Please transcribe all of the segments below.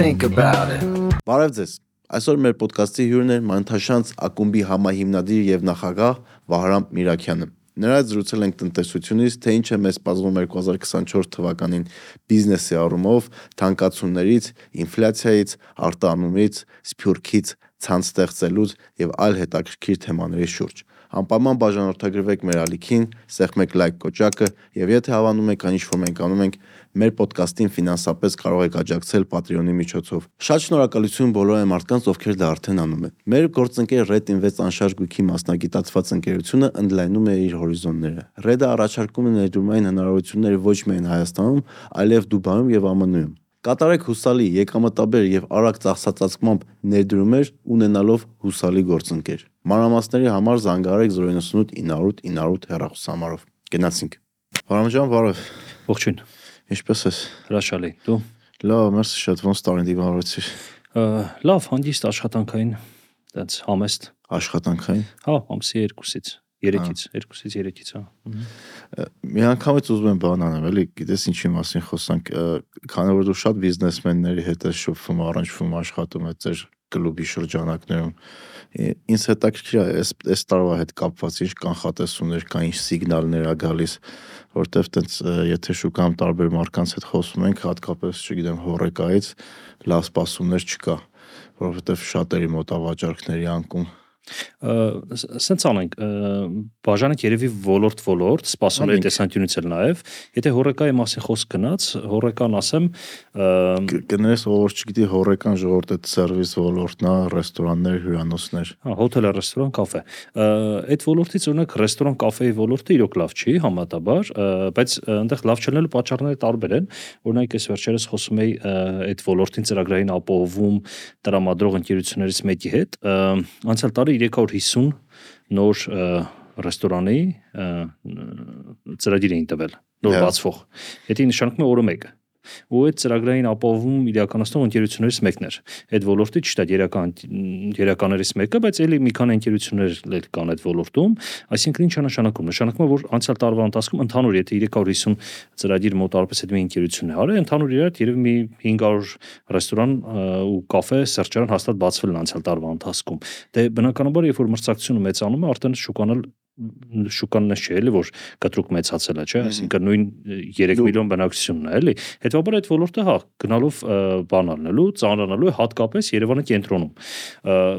think about it. Բարև ձեզ։ Այսօր մեր ոդկասթի հյուրն է Մանթաշանց ակումբի համահիմնադիր եւ նախագահ Վահրամ Միրաքյանը։ Նրա հետ զրուցել ենք տնտեսությունից, թե ինչ է մեզ սպասվում 2024 թվականին բիզնեսի առումով, թանկացումներից, ինֆլյացիայից, արտանումից, սփյուռքից, ցանց ստեղծելուց եւ այլ հետաքրքիր թեմաների շուրջ։ Անպայման բաժանորդագրվեք մեր ալիքին, սեղմեք լայք կոճակը եւ եթե հավանում եք այն ինչ որ մենք անում ենք, մեր ոդկասթին ֆինանսապես կարող եք աջակցել Patreon-ի միջոցով։ Շատ շնորհակալություն բոլոր այն մարդկանց, ովքեր դա արդեն անում են։ Մեր գործընկեր Red Invest անշարժ գույքի մասնագիտացված ընկերությունը ընդլայնում է իր հորիզոնները։ Red-ը առաջարկում է ներդրումային հնարավորություններ ոչ միայն Հայաստանում, այլև Դուբայում եւ ԱՄՆ-ում։ Կատարեք հուսալի, եկամտաբեր եւ արագ ծախսածածկմամբ ներդրումներ ունենալով հուսալի գործընկեր։ Մանրամասների համար զանգահարեք 098 900 900 հեռախոսահամարով։ Գնացինք։ Վարամջան, բարև։ Ողջույն։ Ինչպե՞ս ես։ Հրաշալի։ Դու։ Լավ, մերսի շատ ոնց տարին դիմավորեցիր։ Լավ, հանդիստ աշխատանքային, դից համեստ։ Աշխատանքային։ Հա, ամսի 2-ից, 3-ից, 2-ից 3-ից, հա։ Մի անգամից ուզում եմ բան անեմ, էլի, գիտես ինչի մասին խոսանք, քանի որ դու շատ բիզնեսմենների հետ ես շփվում, առնչվում, աշխատում ես ձեր կլուբի շրջանակներում ինձ հետաքրքիր է այս այս տարվա հետ կապված ինչ կանխատեսումներ կա, ինչ սիգնալներ ա գալիս, որտեվ տենց եթե շուկայում տարբեր մարկանց հետ խոսում ենք, հատկապես, չգիտեմ, հորեկայից լավ սպասումներ չկա, որովհետև շատերի մոտ ավաճառքների անկում սենց անենք բաժանենք երևի ոլորտ ոլորտ սպասումների տեսանկյունից էլ նաև եթե հորեկայի մասին խոսք գնաց հորեկան ասեմ կներես ով չգիտի հորեկան ժողովուրդ այդ սերվիս ոլորտն է ռեստորաններ հյուրանոցներ հա հոթել ռեստորան կաֆե այդ ոլորտից օրինակ ռեստորան կաֆեի ոլորտը իրոք լավ չի համատաբար բայց այնտեղ լավ չլինելու պատճառները տարբեր են օրինակ ես վերջերս խոսում էի այդ ոլորտին ծրագրային ապահովում տրամադրող ընկերություններից մեկի հետ անցյալ տարի 350 նոր ռեստորանի ծրագիր էին տվել նոր բացվող։ Դա նշանակում է օրը մեկը ու այդ ծրագրային ապահովում իրականացնող ընկերություններից մեկն էր։ Այդ ոլորտի ճիշտ է երական երականերից մեկը, բայց ելի մի քանի ընկերություններ էլ կան այդ ոլորտում, այսինքն ինչ նշանակում։ Նշանակում է, որ անցյալ տարվա ընթացքում ընդհանուր եթե 350 ծրագիր մոտարպես այդ մի ընկերությունն է արել, ընդհանուր իրար երևի մի 500 ռեստորան ու կաֆե, սրճարան հաստատ բացվել են անցյալ տարվա ընթացքում։ Դե բնականաբար երբ որ մրցակցությունը մեծանում է, արդեն շուկան է չէ էլի որ կտրուկ մեծացել է, չէ, այսինքն նույն 3 միլիոն բնակչությունն է, էլի։ Հետո այդ ոլորտը հա գնալով բան առնելու, ծանրանալու է հատկապես Երևանի կենտրոնում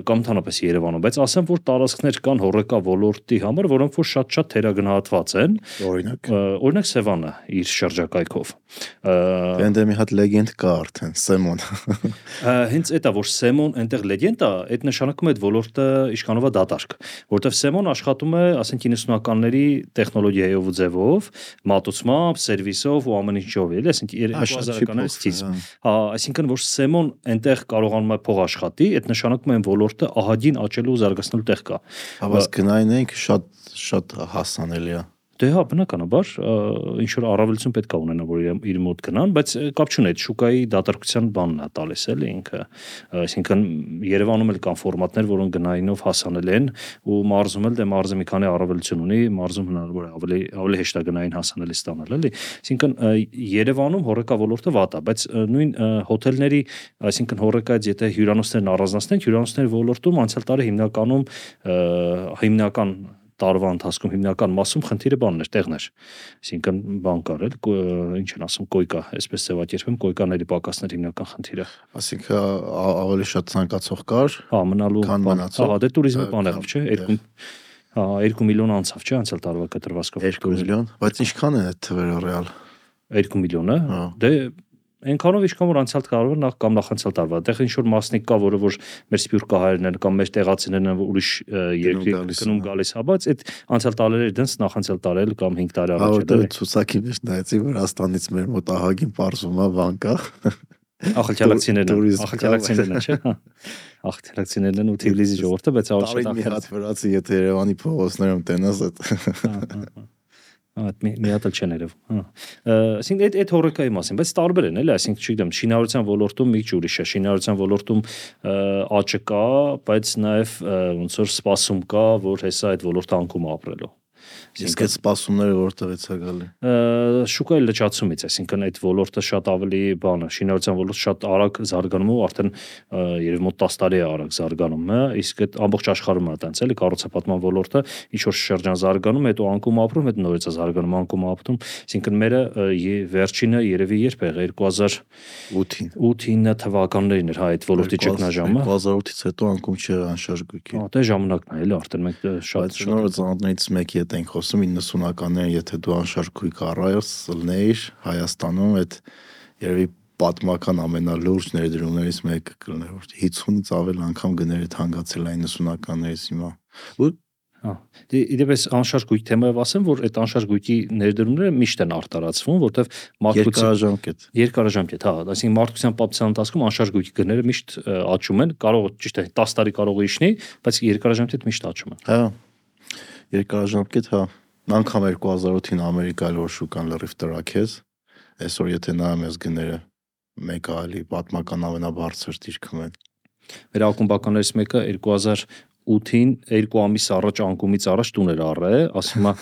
կամ ընդհանրապես Երևանում, բայց ասեմ որ տարածքներ կան հորեկա ոլորտի համար, որոնք որ շատ-շատ թերագնահատված են։ Օրինակ օրինակ Սևանը իր շրջակայքով։ Այնտեղ մի հատ լեգենդ կա արդեն, Սեմոն։ Հենց այդ է որ Սեմոն այնտեղ լեգենդ է, այդ նշանակում է այդ ոլորտը ինչքանով է դատարկ, որովհետև Սեմոն աշխատում է, ասենք 90-ականների տեխնոլոգիայով ու ձևով, մատուցմամբ, սերվիսով ու ամեն ինչով, էլի, ասենք 2000-ականներից սկիզբ։ Հա, այսինքն որ Սեմոն այնտեղ կարողանում է փող աշխատի, այդ նշանակում է ոլորտը ահագին աճելու ու զարգացնելու տեղ կա։ Բայց գնային ենք շատ շատ հասանելի է։ Դե հա, բնականաբար ինչ որ առավելություն պետք է ունենա, որ իր, իր մոտ գնան, բայց կապ չունի, շուկայի դատարկության բանն է տալիս էլի ինքը։ Այսինքն Երևանում էլ կան ֆորմատներ, որոնք գնայինով հասանել են ու մարզում էլ դե մարզը մի քանի առավելություն ունի, մարզում հնարավոր է ավելի ավելի հեշտ է գնային հասանելի ստանալ էլի։ Այսինքն Երևանում հորեկա ոլորտը վատ է, բայց նույն հոթելների, այսինքն հորեկայից եթե հյուրանոցներն առանձնացնենք, հյուրանոցների ոլորտում անցյալ տարի հիմնականում հիմնական տարվա ընթացքում հիմնական մասում խնդիրը բանն էր, տեղն էր։ Այսինքն բան կար էլ, ինչ են ասում, կոյկա, այսպես ձևակերպում կոյկաների պակասն էր հիմնական խնդիրը։ Այսինքն ավելի շատ ցանկացող կար։ Հա, մնալու բան, հա, հա դե туриզմը բան եղավ, չէ, երկու հա 2 միլիոն անցավ, չէ, անցյալ տարվա կտրվածքով։ 2 միլիոն, բայց ինչքան է այդ թվերը ռեալ։ 2 միլիոնը։ հա։ Դե այնքանով ինչքան որ անցյալ կարող նախ կամ նախանցյալ տարվա այդտեղ ինչ որ մասնիկ կա որը որ մեր սպյուրքահայերն են կամ մեր տեղացիներն են ուրիշ երկրի գնում գալիս հա բայց այդ անցյալ տարիների դենս նախանցյալ տարել կամ 5 տարի առաջ դա ցուցակի մեջ նայեցի Վրաստանից մեր մոտ ահագին པարզում է բան կա ախալչալակցիներն ախալչալակցիներն չէ հա ախալչալակցիներն ու Թիֆլիսի ժողովուրդը բայց ավելի շատ մի հատ վրացի եթե Երևանի փողոցներում տենաս այդ Այդ մի մի հատ էլ չեն երևում, հա։ Այսինքն այդ այդ հորեկայի մասին, բայց տարբեր են էլի, այսինքն չգիտեմ, շինարարության ոլորտում մի քիչ ուրիշ է, շինարարության ոլորտում աճը կա, բայց նաև ոնց որ սպասում կա, որ հեսա այդ ոլորտը անկում ապրելու Իսկ այդ սպասումները որտեղից է գալի։ Շուկայի լճացումից, այսինքն այդ ոլորտը շատ ավելի բանը, շինարարության ոլորտը շատ արագ զարգանում ու արդեն երևի մոտ 10 տարի է արագ զարգանում է, իսկ այդ ամբողջ աշխարհում է տենց էլի կառուցապատման ոլորտը ինչ որ շրջան զարգանում, հետո անկում ապրում, հետո նորից է զարգանում, անկում ապրում, այսինքն մերը վերջինը երևի երբ է 2008-ին 8-9 թվականներին էր հա այդ ոլորտի ճգնաժամը 2008-ից հետո անկում չէ անշարժ գույքի։ Հա, դե ժամանակն է էլի արդեն մենք շատ շատ ծանոթներից մեկի հետ ենք խոսում 90-ականներին, եթե դու անշարժ գույք առայս լնեիր Հայաստանում այդ երևի պատմական ամենալուրջ ներդրումներից մեկը կլներ որ 50-ից ավել անգամ գները թանկացել այն 90-ականներից հիմա։ Ու Հա։ Դե իդեպս անշարժ գույք թեմայով ասեմ, որ այդ անշարժ գույքի ներդրումները միշտ են արտարացվում, որտեղ մարդկության երկարաժամկետ, հա, այսինքն մարդկության պատմության ընթացքում անշարժ գույքի գները միշտ աճում են, կարող ճիշտ է 10 տարի կարող է իջնի, բայց երկարաժամկետ միշտ աճում են։ Հա։ Երկարաժամկետ, հա։ Անկամ 2008-ին Ամերիկայի որ շուկան լրիվ տրակեց, այսօր եթե նայում ես գները, մեկը այլի պատմական ամենաբարձր դիրքում են։ Մեր ակումբականներից մեկը 2000 8-ին երկու ամիս առաջ անկումից առաջ տուն էր առել, ասում է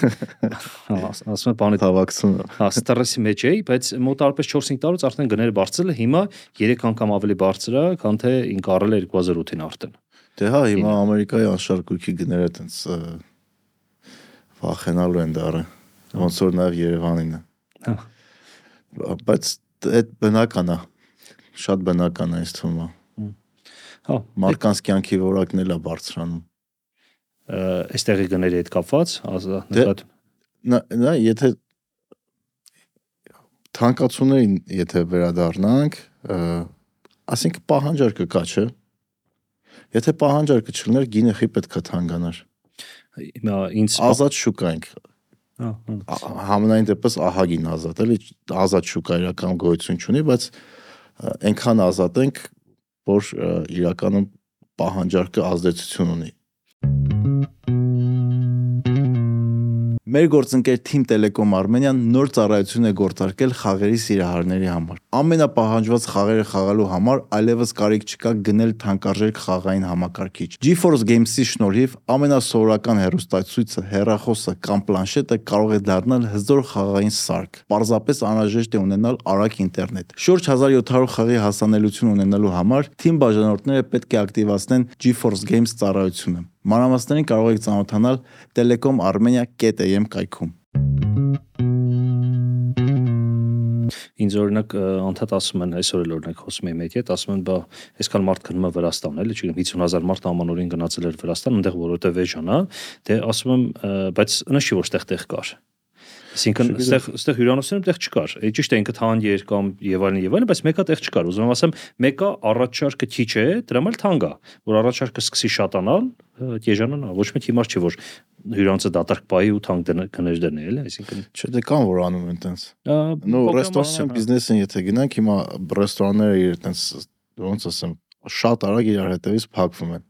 ասում է բանի հավաքցում։ Հա, ստրեսի մեջ էի, բայց մոտարպես 4-5 տարուց արդեն գները բարձրել է, հիմա 3 անգամ ավելի բարձր է, քան թե ինք առել է 2008-ին արդեն։ Դե հա, հիմա Ամերիկայի անշարժույքի գները տենց վախենալու են դառը։ Ոնց որ նաև Երևանին է։ Հա։ Բայց այդ բնական է։ Շատ բնական է, ինձ թվում Հա, մարկանց կյանքի որակն էլ է բարձրանում։ Այստեղի գների հետ կապված, նկատ նա, եթե թանկացումներին եթե վերադառնանք, ասենք պահանջարկը կա, չէ՞։ Եթե պահանջարկը չլներ, գինը խի պետքա թանկանար։ Հիմա ինձ ազատ շուկա ենք։ Հա, համենայն դեպս ահագին ազատ, էլի ազատ շուկա իրական գոյություն չունի, բայց այնքան ազատ ենք, որ իրականում պահանջարկը ազդեցություն ունի։ Մեր գործընկեր Team Telecom Armenian նոր ծառայություն է գործարկել խաղերի սիրահարների համար։ Ամենապահանջված խաղերը խաղալու համար այլևս կարիք չկա գնել թանկարժեք խաղային համակարգիչ։ GeForce Games-ի շնորհիվ ամենասովորական հեռուստացույցը, հեռախոսը կամ պլանշետը կարող է դառնալ հզոր խաղային սարք։ Պարզապես անհրաժեշտ է ունենալ արագ ինտերնետ։ Շուրջ 1700 խաղի հասանելիություն ունենալու համար Team բաժանորդները պետք է ակտիվացնեն GeForce Games ծառայությունը։ Մանրամասներին կարող եք ծանոթանալ telecom.armenia.am կայքում։ Ինձ օրինակ անդադ ասում են, այսօր էլ օրինակ խոսում եմ մեկի հետ, ասում են, բա այսքան մարդ գնում է Վրաստան, էլի, չգիտեմ 50000 մարդ ամանորին գնացել էր Վրաստան, այնտեղ որովհետև էժան է, դե ասում եմ, բայց նշի որ ստեղ տեղ կար։ Այսինքն այստեղ այստեղ հյուրանոցներում տեղ չկար։ Է ճիշտ է ինքը թանկ էր կամ եւ այլն եւ այլն, բայց մեկը տեղ չկար։ Ուզում եմ ասեմ, մեկը առաջարկը քիչ է, դրա մալ թանկ է, որ առաջարկը սկսի շատանալ, եժանանա։ Ոչ մեկ հիմար չի որ հյուրանոցը դատարկ պայի ու թանկ գներ դնի, էլի, այսինքն չէ դե կան որ անում են տենց։ Նո ռեստորանային բիզնեսին եթե գնանք հիմա ռեստորանները իրենց ոնց ասեմ շատ արագ իրար հետևից փակվում են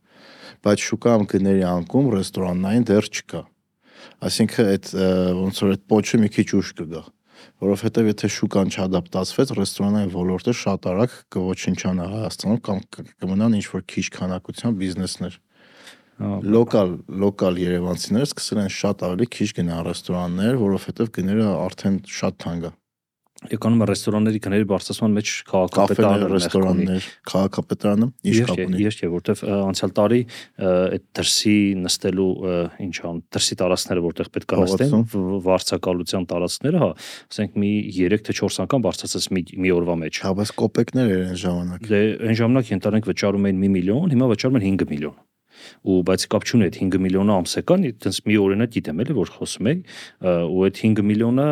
բայց շուկայում գների անկում ռեստորանային դեռ չկա այսինքն այդ ոնց որ այդ փոչը մի քիչ ուշ կգա որովհետև եթե շուկան չադապտացվեց ռեստորանային ոլորտը շատ արագ կոչնչանա Հայաստանում կամ կմնան ինչ որ քիչ քանակության բիզնեսներ լոկալ լոկալ երևանցիներ սկսել են շատ ավելի քիչ գնալ ռեստորաններ, որովհետև գները արդեն շատ թանկ է։ Եկանում է ռեստորանների գների բարձրացման մեջ քաղաքապետարանը, ռեստորաններ, քաղաքապետարանը ի՞նչ կապ ունի։ Ես չէ, որտեվ անցյալ տարի այդ դրսի նստելու ինչ ան, դրսի տարածքները որտեղ պետք է նստեն, վարձակալության տարածքները, հա, ասենք մի 3 թե 4 անգամ բարձրացած մի մի օրվա մեջ։ Հա, բայց կոպեկներ էր այն ժամանակ։ Դե այն ժամանակ ենթադրենք վճարում էին 1 միլիոն, հիմա վճարում են 5 միլիոն ու բայց կապ չունի այդ 5 միլիոնը ամսական, այտենց մի օրինակ գիտեմ էլի որ խոսում էի, ու այդ 5 միլիոնը,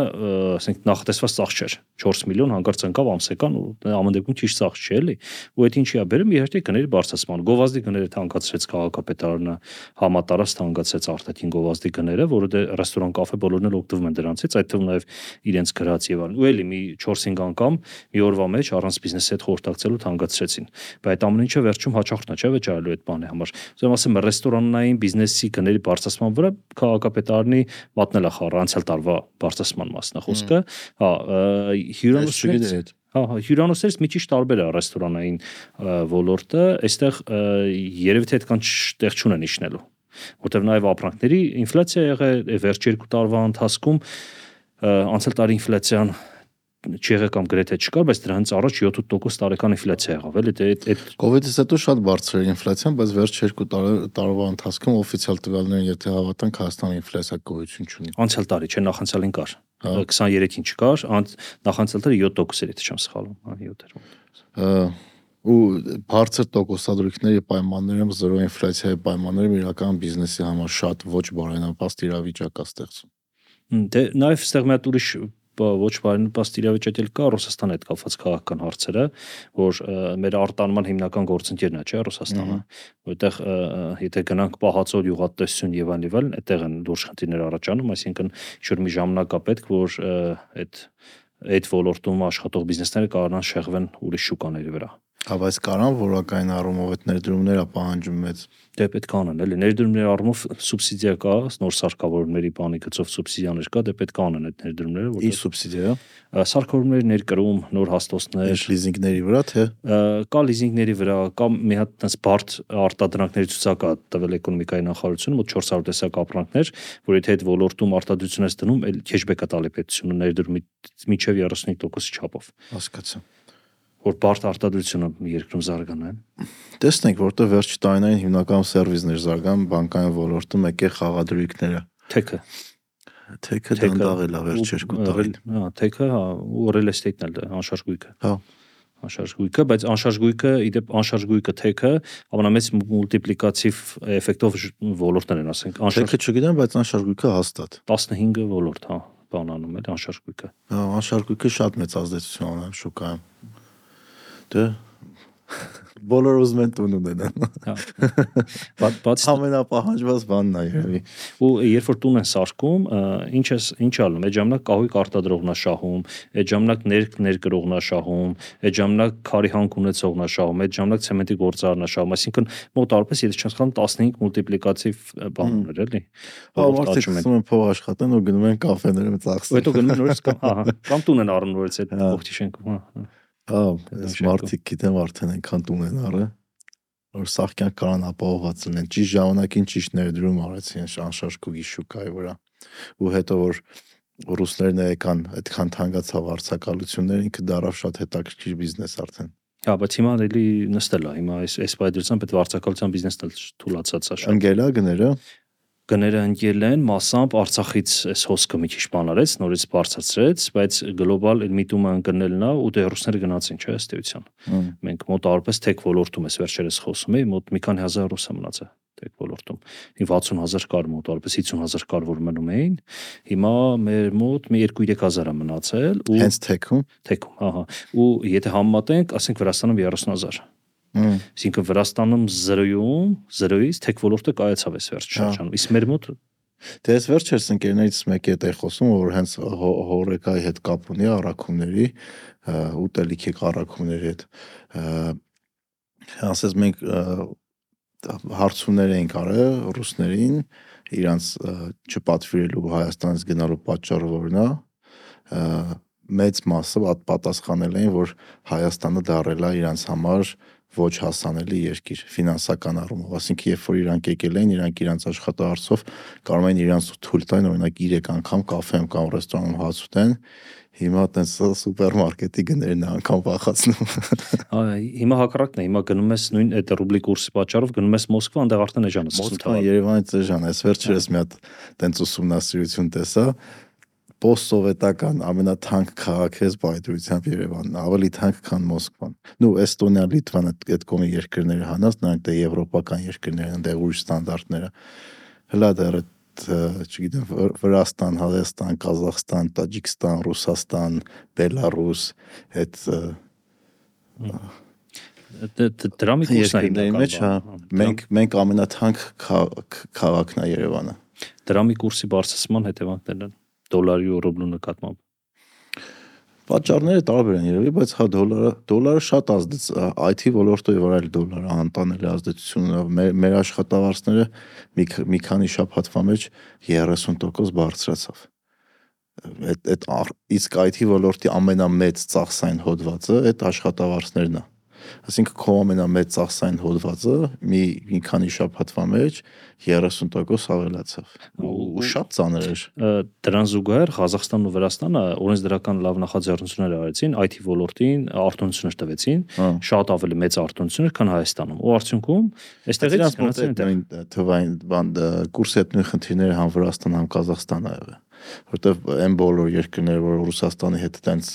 ասենք նախատեսված ծախս չէր։ 4 միլիոն հանկարծ ընկավ ամսական ու ամեն դեպքում ճիշտ ծախս չէ էլի։ Ու այդ ինչի է բերում իհարկե գների բարձրացման։ Գովազդի գները թանկացրեց քաղաքապետարանը, համատարած թանկացրեց արտաքին գովազդի գները, որը դե ռեստորան, կաֆե բոլորն էլ օգտվում են դրանցից, այդ թվում նաև իրենց գրած եւ այլն։ Ու էլի մի 4-5 անգամ մի օրվա մեջ առանց բիզնեսի հետ խորհրդակցելու թանկացրեցին։ Բայց ամեն ինչը վերջում հաճախն է, չէ՞ վճարելու այդ բանի համար։ Ուսում ասեմ ռեստորանային բիզնեսի գների բարձրացման վրա քաղաքապետարանի մատնել է խառը անցյալ տարվա բարձրացման մասն է խոսքը։ Հա, հյուրանոցներից Հա, հա, հյուրանոցներից մի քիչ տարբեր է ռեստորանային ոլորտը, այստեղ երևի թե այդքան տեղ չունեն իշնելու որտեղ նաև ապրանքների ինֆլյացիա եղել է վերջ 2 տարվա ընթացքում անցյալ տարի ինֆլյացիան չեղը կամ գրեթե չկար, բայց դրանից առաջ 7% տարեկան ինֆլյացիա եղավ, էլի դե այդ COVID-ից հետո շատ բարձր էր ինֆլյացիան, բայց վերջ 2 տարվա ընթացքում օֆիցիալ տվյալներին եթե հավատանք, Հայաստանը ինֆլյացիա գոյություն չունի։ Անցյալ տարի չէ, նախանցյալին կար։ 23-ին չկար, նախանցյալ տարի 7% էր, եթե չեմ սխալվում, հա 7 էր ու բարձր տոկոսադրույքների պայմաններում զրո ինֆլյացիայի պայմաններում իրական բիզնեսի համար շատ ոչ բարենպաստ իրավիճակ է ստեղծում։ Դե նաև ստեղ մի հատ ուրիշ ոչ բարենպաստ իրավիճակ էլ կա Ռուսաստանի հետ կապված քաղաքական հարցերը, որ մեր արտանման հիմնական գործընկերն է, չէ, Ռուսաստանը, որտեղ եթե գնանք պահածոլ յուղատեսություն եւ այլն եւ այլն, այդտեղ են լուրջ խնդիրներ առաջանում, այսինքն ինչ-որ մի ժամանակ է պետք, որ այդ այդ ոլորտում աշխատող բիզնեսները կարողանան շեղվեն ուրիշ շուկաների վրա։ Հա, բայց կարան որակային առումով այդ ներդրումները պահանջում մեծ։ Դե պետք է անեն, էլի ներդրումների առումով սուբսիդիա կա, նոր սարքավորումների բանի գծով սուբսիդիաներ կա, դե պետք է անեն այդ ներդրումները, որտեղ Ինչ սուբսիդիա։ Սարքավորումների ներկրում, նոր հաստոցներ, լիզինգների վրա թե? Կա լիզինգների վրա, կա մի հատ այնպես բարդ արտադրանքների ցուցակ է տվել էկոնոմիկայի նախարարությունը, մոտ 400 տեսակ ապրանքներ, որ եթե այդ ոլորտում արտադրություն ես դնում, էլ քեշբեք է տալի պետությունը ներդրումի միջև 35% չափով։ Հասկացա որ բարդ արտադրությունը երկրում զարգանա։ Տեսնենք, որտեղ վերջ տարիներին հիմնական սերվիսներ զարգան բանկային ոլորտում եկե խաղադրույքները։ Թեքը Թեքը դանդաղել է վերջ երկու տարին։ Հա, թեքը, հա, ու real estate-ն էլ անշարժ գույքը։ Հա անշարժ գույքը, բայց անշարժ գույքը, իդեպ անշարժ գույքը թեքը ամենամեծ մուլտիպլիկատիվ էֆեկտով ոլորտներ են, ասենք, անշարժ Թեքը չգիտեմ, բայց անշարժ գույքը հաստատ 15 ոլորտ, հա, բանանում է անշարժ գույքը։ Հա, անշարժ գույքը շատ մեծ ազդեցություն ունի շուկայում։ Դե բոլորը ուզում են տուն ունենան։ Հա։ բայց ամենապահանջված բանն է երևի։ Ու երբ որ տուն են սարքում, ինչ է ինչ ալնում, այդ ժամանակ կահույք արտադրողն է շահում, այդ ժամանակ ներք ներկրողն է շահում, այդ ժամանակ քարի հանք ունեցողն է շահում, այդ ժամանակ ցեմենտի գործարարն է շահում, այսինքն մոտարպես եթե չեմ սխալվում 15 մուլտիպլիկատիվ բաներ էլի։ Հա, մարդիկ ասում են փող աշխատեն ու գնում են կաֆեներում ծախսեն։ Հետո գնում նորից կամ հա, կամ տուն են առնում նորից այդ ողջ շենքում, հա։ Հա, այս մարդիկ գիտեմ արդեն այնքան տուն են առը, որ սաղ կյանք կարան ապահովված լինեն։ Ճիշտ ժամանակին ճիշտ ներդրում արեցին անշարժ կուգի շուկայի վրա։ Ու հետո որ ռուսներն եկան այդքան թանկացավ արցակալություններ, ինքը դարավ շատ հետաքրքիր բիզնես արդեն։ Հա, բայց հիմա էլի նստել է, հիմա այս այս բայդրությամբ այդ վարձակալության բիզնեսն էլ թուլացած է շատ։ Ընկելա գները գները ընկել են, մասամբ Արցախից այս հոսքը մի քիչ բան արեց, նորից բարձրացրեց, բայց գլոբալ միտումը ընկնելն է ու դե ռուսները գնացին, չէ, ըստ էության։ Մենք մոտ արպես թեք ոլորտում էս վերջերս խոսում էի, մոտ մի քանի հազար ռուս է մնացել տեք ոլորտում։ Մի 60000 կար մոտ արպես 50000 կար որ մնում էին։ Հիմա մեր մոտ մի 2-3000 է մնացել ու հենց թեքում, թեքում, ահա։ Ու եթե համեմատենք, ասենք Վրաստանում 30000 Այսինքն Վրաստանում 0-ում 0-ից թեք ոլորտը կայացավ այս վերջ շրջանում։ Իսկ մեր մոտ Դե ես վերջերս ընկերներից մեկի հետ է խոսում, որ հենց հորեկայի հետ կապ ունի առաքումների, ուտելիքի առաքումների հետ։ Ասես մենք հարցումներ էինք արել ռուսներին իրանց չպատվիրելու Հայաստանից գնալու պատճառը որն է մեծ մասը պատասխանել էին որ Հայաստանը դարել է իրանց համար ոչ հասանելի երկիր ֆինանսական առումով, ասինքն երբ որ իրանք եկել են, իրանք իրանք աշխատարցով կարող են իրանք թույլ տան, օրինակ 3 անգամ կաֆեում կամ ռեստորանում հաց ուտեն, հիմա տենց սուպերմարկետի գներն է անգամ վախացնում։ հիմա հակառակն է, հիմա գնում ես նույն այդ ռուբլի կուրսի պատճառով գնում ես Մոսկվա, այնտեղ արդեն էժան է սկսում։ Մոսկվա, Երևանից էժան է, ես վերջերս մի հատ տենց ուսումնասիրություն տեսա, post-սովետական ամենաթանկ քաղաք է բայդրությամբ Երևանն, ավելի թանկ քան Մոսկվան։ Նու Էստոնիա, Լիտվան այդ կողմի երկրները հանած, նրանք դե եվրոպական երկրներ են, դե ուրիշ ստանդարտները։ Հլա դեռ չգիտեմ Վրաստան, Հայաստան, Ղազախստան, Տաջիկստան, Ռուսաստան, Բելարուս, այդ դրա մի կուրսն է հիմնական մեջ, հա։ Մենք մենք ամենաթանկ քաղաքն է Երևանը։ Դրամի կուրսի բարձրացման հետևանքներն են դոլարի ու ռուբլու նկատմամբ։ Պատճառները տարբեր են երևի, բայց հա դոլարը դոլարը շատ ազդեց IT ոլորտի վրա էլ դոլարը անտանելի ազդեցություն ունավ։ Մեր մեր աշխատավարձները մի մի քանի շաբաթվա մեջ 30% բարձրացավ։ Այդ այդ իսկ IT ոլորտի ամենամեծ ծախսային հոդվածը այդ աշխատավարձներն է։ Այսինքն քո ամենամեծ ծախսային հոդվածը մի մի քանի շաբաթվա մեջ 30% ավելացավ։ Ու շատ ծանր էր։ Դրան զուգահեռ Ղազախստանն ու Վրաստանը օրենսդրական լավ նախաձեռնություններ արեցին IT ոլորտին, արտոնություններ տվեցին, շատ ավելի մեծ արտոնություններ, քան Հայաստանում։ Ու արդյունքում այստեղից գնացին թվային բան կուրսի հետ նույն խնդիրները համ Վրաստան, համ Ղազախստան ա եղել որտեվ այն բոլոր երկրները, որ Ռուսաստանի հետ տենց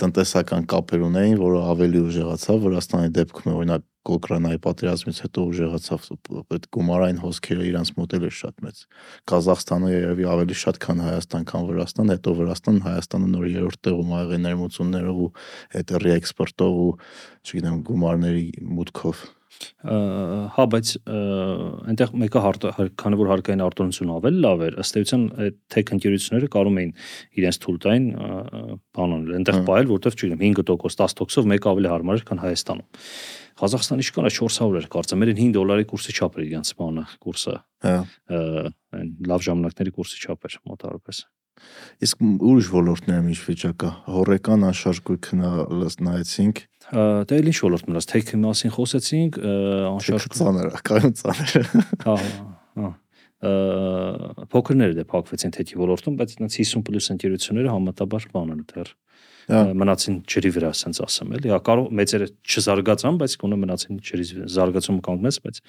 տնտեսական կապեր ունեին, որը ավելի ուժեղացավ Վրաստանի դեպքում օրինակ Ուկրաինայի պատերազմից հետո ուժեղացավ այդ գումարային հոսքերը իրանց մոդել էր շատ մեծ։ Ղազախստանը երևի ավելի շատ քան Հայաստան, քան Վրաստան, հետո Վրաստան, Հայաստանը նոր երրորդ տեղում ա եղել ներմուծումներով ու այդ ռեէքսպորտով ու չգիտեմ գումարների մուտքով հա բայց այնտեղ մեկը քանի որ հարկային արտոնությունը ավելի լավ էր ըստ էության այդ թեք ընկերությունները կարող էին իրենց թույլ տային բան անել այնտեղ բայել որտեվ չգիտեմ 5% 10%-ով մեկը ավելի հարմար էր քան Հայաստանում Ղազախստանի շքանը 400 էր կարծեմ մեր 5 դոլարի կուրսի չափ էր իրենց բանը կուրսը հա այն լավ ժամանակների կուրսի չափ էր մոտավորապես Իսկ ուրիշ ոլորտներում ինչ վիճակա։ Հորեկան անշարժույթը նայեցինք, Դե էլ ինչ ոլորտ մնաց, թեքի մասին խոսեցինք, անշարժ ծանր, կայուն ծանր։ Հա, հա։ Փոքրները դե փակվեցին թեքի ոլորտում, բայց այնց 50 պլյուս ընկերությունները համատաբար բան են դեռ մնացին ջրի վրա, ասենց ասեմ, էլի։ Հա կարող մեծերը չզարգացան, բայց կոնը մնացին ջրի զարգացումը կանգնեց, բայց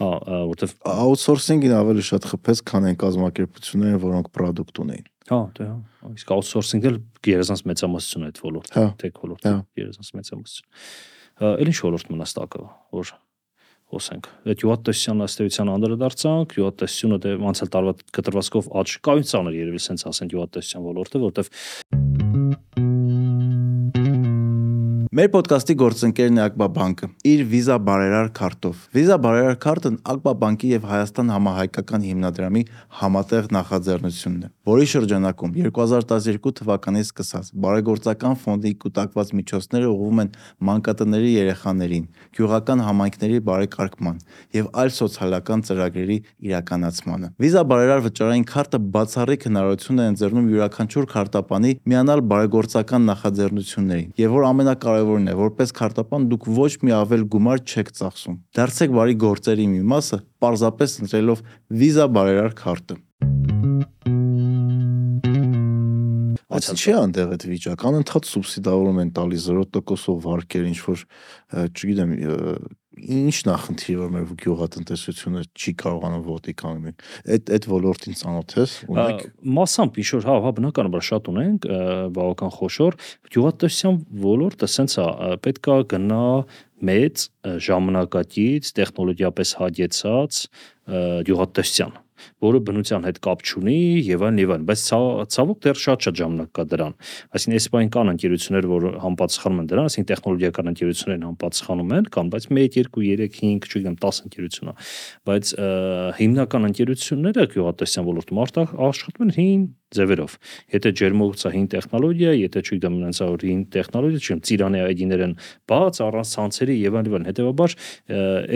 հա, որտեվ outsourcing-ին ավելի շատ խփեց, քան այն կազմակերպությունները, որոնք product ունեին։ Հա, դե հա։ Իսկ outsourcing-ը գերազանց մեծամասնություն այդ ոլորտը, հա։ tech ոլորտը, գերազանց մեծամասնություն։ Էլ ինչ ոլորտ մնաց տակը, որ խոսենք։ Այդ յուղատեսության ըստեյության անդրադարձանք, յուղատեսությունը դե անցյալ տարվա կտրվածքով աճ կայուն ցաներ երևի սենց ասենք յուղատեսության ոլորտը, որտեվ Մեր ոդկասթի գործընկերն է Ակբա բանկը իր Visa բարերար քարտով։ Visa բարերար քարտն Ակբա բանկի եւ Հայաստան համահայկական հիմնադրամի համատեղ նախաձեռնությունն է, որի շրջանակում 2012 թվականից սկսած բարեգործական ֆոնդի կուտակված միջոցները ուղղվում են մանկատների երեխաներին, գյուղական համայնքների բարեկարգման եւ այլ սոցիալական ծրագրերի իրականացմանը։ Visa բարերար վճարային քարտը բացառիկ հնարավորություն է ընձեռնում յուրաքանչյուր քարտապանի միանալ բարեգործական նախաձեռնություններին եւ որ ամենակարևորը կարևորն է, որպես քարտապան դուք ոչ մի ավել գումար չեք ծախսում։ Դարձեք բարի գործերի մի մասը, պարզապես ընտրելով Visa բարերար քարտը։ Բայց չի այնտեղ այդ վիճակը, անընդհատ սուբսիդավորում են տալիս 0%-ով վարկեր, ինչ որ չգիտեմ, ի՞նչն է խնդիրը, որ մեր գյուղատնտեսությունը չի կարողանում ոտի կանգնել։ Այդ այդ ոլորտին ծանոթ ես, ունեք։ Մասամբ ինչ որ հա, հա բնականաբար շատ ունենք, բավական խոշոր գյուղատնտեսության ոլորտը սենց է, պետքա գնա մեծ ժամանակակից տեխնոլոգիապես հագեցած գյուղատնտեսության որը բնության հետ կապ չունի եւ այլն եւ այլն, բայց ցավոք դեռ շատ-շատ ժամանակ կա դրան։ Այսինքն էսպայն կան ընկերություններ, որ համապատասխանում են դրան, այսինքն տեխնոլոգիական ընկերություններն համապատասխանում են, կամ բայց 1, 2, 3, 5, չգիտեմ 10 ընկերություն է։ Բայց հիմնական ընկերությունները գյուղատնտեսության ոլորտում աշխատում են հին ձևերով։ Եթե ջերմոցա հին տեխնոլոգիա, եթե չգիտեմ նրանց որ հին տեխնոլոգիա, չգիտեմ ծիրանի ID-ներ են բաց առանց ցանցերի եւ այլն, հետեւաբար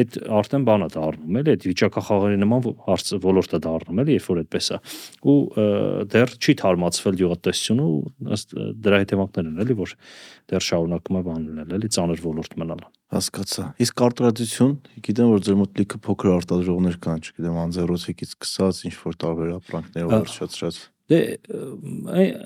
այդ արդեն բանա դառնում էլի, այդ վիճակախաղերի նման հարց ոլորտը դառնում էլի, երբ որ այդպես է։ Ու դեռ չի թարմացվել յուղատնտեսությունը ու ըստ դրա հետևանքներն են էլի, որ դեռ շարունակում է բաննել էլի, ծանր ոլորտ մնալ հասկացա։ Իսկ արտադրություն, գիտեմ որ ձեր մոտ լիքը փոքր արտադրողներ կան, չգիտեմ, անձեռոցիկից սկսած ինչ որ տարբեր ապրանքներով վերջացրած։ Դե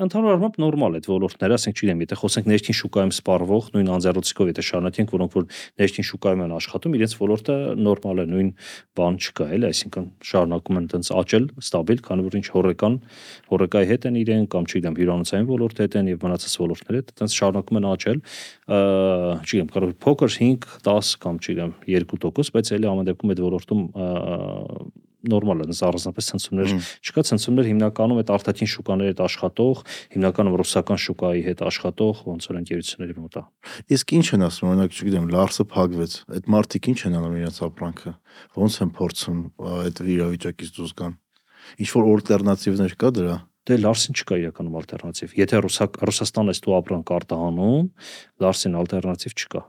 ընդհանուր առմամբ նորմալ է ոլորտները, ասենք չգիտեմ, եթե խոսենք ներքին շուկայում սպառվող նույն անձեռոցիկով, եթե շարունակենք, որոնք որ ներքին շուկայում են աշխատում, իրենց ոլորտը նորմալ է, նույն բան չկա, էլի, այսինքն շարունակում են տենց աճել, ստաբիլ, քանի որ ինչ հորեկան, հորեկայի հետ են իրեն կամ չգիտեմ, հյուրանոցային ոլորտի հետ են եւ մնացած ոլորտների հետ, տենց շարունակում են աճել, չգիտեմ, կարող փոքր 5, 10 կամ չգիտեմ 2%, բայց էլի ամեն դեպքում այդ ոլորտում նորմալ է, առանձնապես ցնցումներ չկա, ցնցումներ հիմնականում այդ արտաքին շուկաների հետ աշխատող, հիմնականում ռուսական շուկայի հետ աշխատող ոնց որ ընկերությունների մոտ է։ Իսկ ինչ են ասում, օրինակ, չգիտեմ, Լարսը փակվեց։ Այդ մարտիկ ինչ են անում իրենց ապրանքը։ Ոնց են փորձում այդ իրավիճակից դուրս գան։ Ինչ որ ալտերնատիվներ կա դրա։ Դե Լարսին չկա իրականում ալտերնատիվ։ Եթե Ռուսակ Ռուսաստանն էս դու ապրանք արտահանում, Լարսին ալտերնատիվ չկա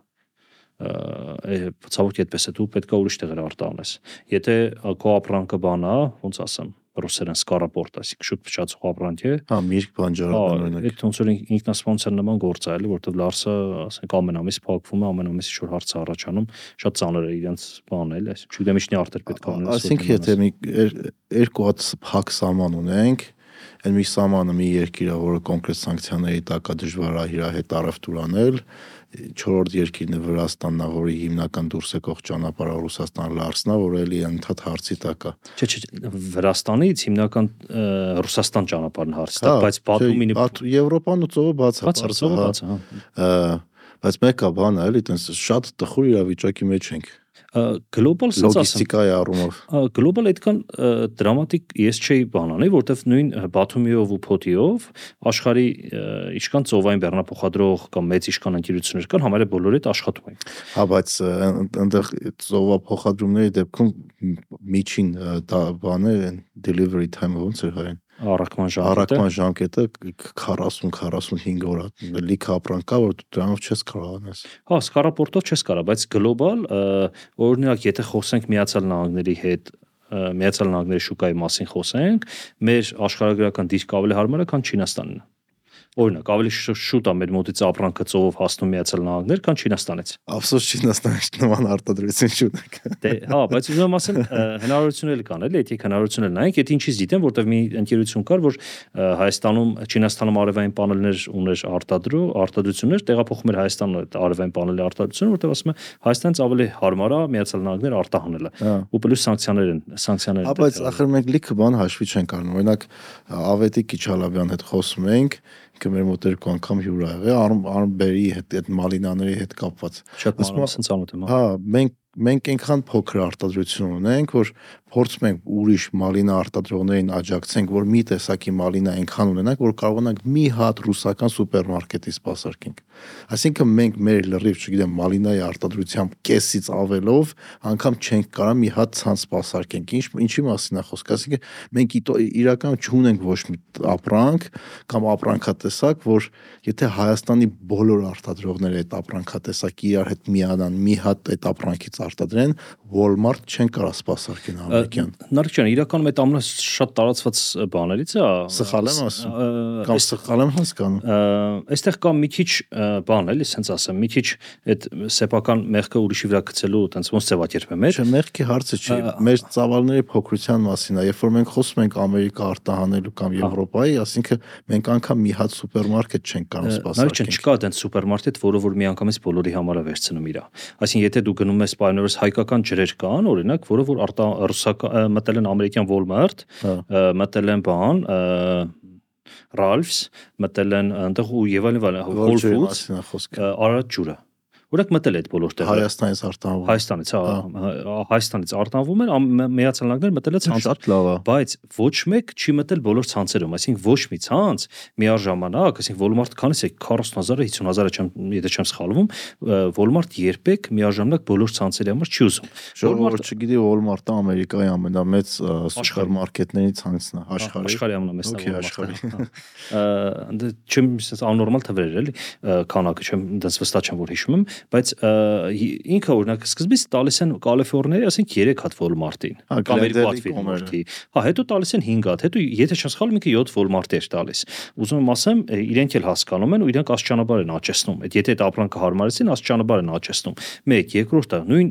ցավոք այդպես է դու պետք է ուրիշ տեղեր արտանես եթե քո ապրանքը բանա ոնց ասեմ ռուսերեն սկարապորտ, այսինքն շուտ փչացող ապրանք է։ Հա, միրգ բանջարական օրինակ։ Այդ ոնց որ ինքնասպանության նման գործ է, էլի, որովհետև Լարսը, ասենք, ամենամիս փակվում է, ամենամիս ինչ որ հարց է առաջանում, շատ ծանր է իրենց բանն էլ, այսինքն չգիտեմ ինչնի արդեր պետք է ունենաս։ Այսինքն եթե մի երկու հատ փակ սաման ունենք, այն մի սամանը մի երկիր է, որը կոնկրետ սանկցիաների տակ է դժվար է իր հետ առավտուրանել, 4-րդ երկիրն է Վրաստանն, որի հիմնական դուրս եկող ճանապարհը Ռուսաստան լարսնա, որը էլի ընդհանրտ հարցի տակ է։ Չէ, չէ, Վրաստանից հիմնական Ռուսաստան ճանապարհն հարցի տակ, հա, բայց Բաթումին Եվրոպան ու ծովը բաց է, բաց է, բաց է։ հա։ Բայց մեկը բանը էլի տես շատ տխուր իրավիճակի մեջ ենք գլոբալ ասած լոգիստիկայի առումով գլոբալ այդքան դրամատիկ ես չէի բանանի որտեվ նույն Բաթումիով ու Փոթիով աշխարի ինչքան ծովային բեռնափոխադրող կամ մեծ ինչքան ընկերություններ կան համարը բոլորը այդ աշխատում են հա բայց այնտեղ ծովափոխադրումների դեպքում միջին բանը delivery time ոնց է հայեն առաքման ժամկետը առաքման ժամկետը 40-45 օր է լիք ապրանք կա որ դրանով չես կարող անես հա սկարապորտով չես կարող բայց գլոբալ օրինակ եթե խոսենք միացյալ նահանգների հետ միացյալ նահանգների շուկայի մասին խոսենք մեր աշխարհագրական դիրք ավելի հարմար է քան Չինաստանն Օրինակ, ավելի շուտ է մեր մոտից ապրանքը ծովով հասնում Միացյալ Նահանգներ, քան Չինաստանից։ Ափսոս Չինաստանից նման արտադրություն չունենք։ Դե, հա, բայց ուզում եմ ասել, հնարավորություններ կան, էլի, եթե հնարավորություններ նայենք, եթե ինչից դիտեմ, որտեվ մի ընկերություն կար, որ Հայաստանում, Չինաստանում արևային պանելներ ուներ արտադրու, արտադրություններ, տեղափոխում էր Հայաստան արևային պանելի արտադրությունը, որտեվ ասում է Հայաստանից ավելի հարմար է Միացյալ Նահանգներ արտահանելը։ հա։ Ու պլյուս սանկցիաներ են, սանկցիաներ են։ Բայց ախր մենք լիքը բան հաշվի չենք առնում։ Օրինակ Ավետի Քիչալաբյան հետ խոսում ենք, ինքը մեր մոտ երկու անգամ հյուր ա եղել Արմբերի հետ այդ մալինաների հետ կապված։ Շատ մանրամասն ծանոթ եմ։ Հա, մենք մենք այնքան փոքր արտադրություն ունենք, որ փորձում ենք ուրիշ մալինա արտադրողներին աջակցենք, որ մի տեսակի մալինա այնքան ունենանք, որ կարողանանք մի հատ ռուսական սուպերմարկետից սպասարկենք։ Այսինքն մենք մեր լրիվ, չգիտեմ, մալինայի արտադրությամբ կեսից ավելով անգամ չենք կարող մի հատ ցանց սպասարկենք։ Ինչ ինչի մասին է խոսքը։ Այսինքն մենք իրականում չունենք ոչ մի ապրանք կամ ապրանքատեսակ, որ եթե Հայաստանի բոլոր արտադրողները այդ ապրանքատեսակի իրար հետ միանան, մի հատ այդ ապրանքից արտադրեն, Walmart չեն կարող սպասարկեն ամերիկյան։ Նարեկ ջան, իրականում այդ ամենաշատ տարածված բաներից է։ Սխալ եմ ասում։ Կամ սխալ եմ հասկանում։ Այստեղ կա մի քիչ բան էլի, ասենց ասեմ, մի քիչ այդ սեփական մեղքը ուրիշի վրա գցելու, տենց ոնց ձևակերպեմ է։ Չէ, մեղքի հարցը չի, մեր ծավալների փոքրության մասին է։ Երբ որ մենք խոսում ենք Ամերիկա արտահանելու կամ Եվրոպայի, ասինքն մենք անգամ մի հատ սուպերմարկետ չենք կարող սպասարկել։ Նարեկ ջան, չկա այդպես սուպերմարկետ, որը որ միանգամից բոլորի համար է վերցնում իրա։ Այսինքն եթե դու գնում ես պայմանավորս հայկական ջրեր կան, օրինակ, որը որ արտա ռուսական մտել են ամերիկյան Walmart, մտել են բան, Ralphs, մտել են այնտեղ ու եւ այլն, Whole Foods, Արարատ ջուրը Օրինակ մտել է այդ բոլոր տեղերը։ Հայաստանից արտանվում։ Հայաստանից, հա, Հայաստանից արտանվում են, Միացյալ Նահանգներ մտել է ցանց։ Շատ լավ է։ Բայց ոչ մեկ չի մտել բոլոր ցանցերում, այսինքն ոչ մի ցանց միաժամանակ, այսինքն Walmart քանից է 40000-ը 50000-ը չեմ, եթե չեմ սխալվում, Walmart երբեք միաժամանակ բոլոր ցանցերի համար չի ուզում։ Walmart չգիտի Walmart-ը Ամերիկայի ամենամեծ սուպերմարկետների ցանցն է աշխարհի։ Աշխարհի ամենամեծն է աշխարհի։ Չեմ աննորմալ թվեր էլի, քանակը չեմ դες վստահ չեմ որ հիշում եմ, բայց ինքը օրինակ սկզբից տալիս են Կալիֆոռնիայի, ասենք 3 հատ Walmart-ին, պատվի կոմերտի։ Հա, հետո տալիս են 5 հատ, հետո եթե չեմ սխալվում, ինքը 7 Walmart-եր տալիս։ Ուզում եմ ասեմ, իրենք էլ հասկանում են ու իրենք աստիճանաբար են աճեցնում։ Այդ եթե այդ ապրանքը հարմարեցին, աստիճանաբար են աճեցնում։ Մեկ, երկրորդը նույն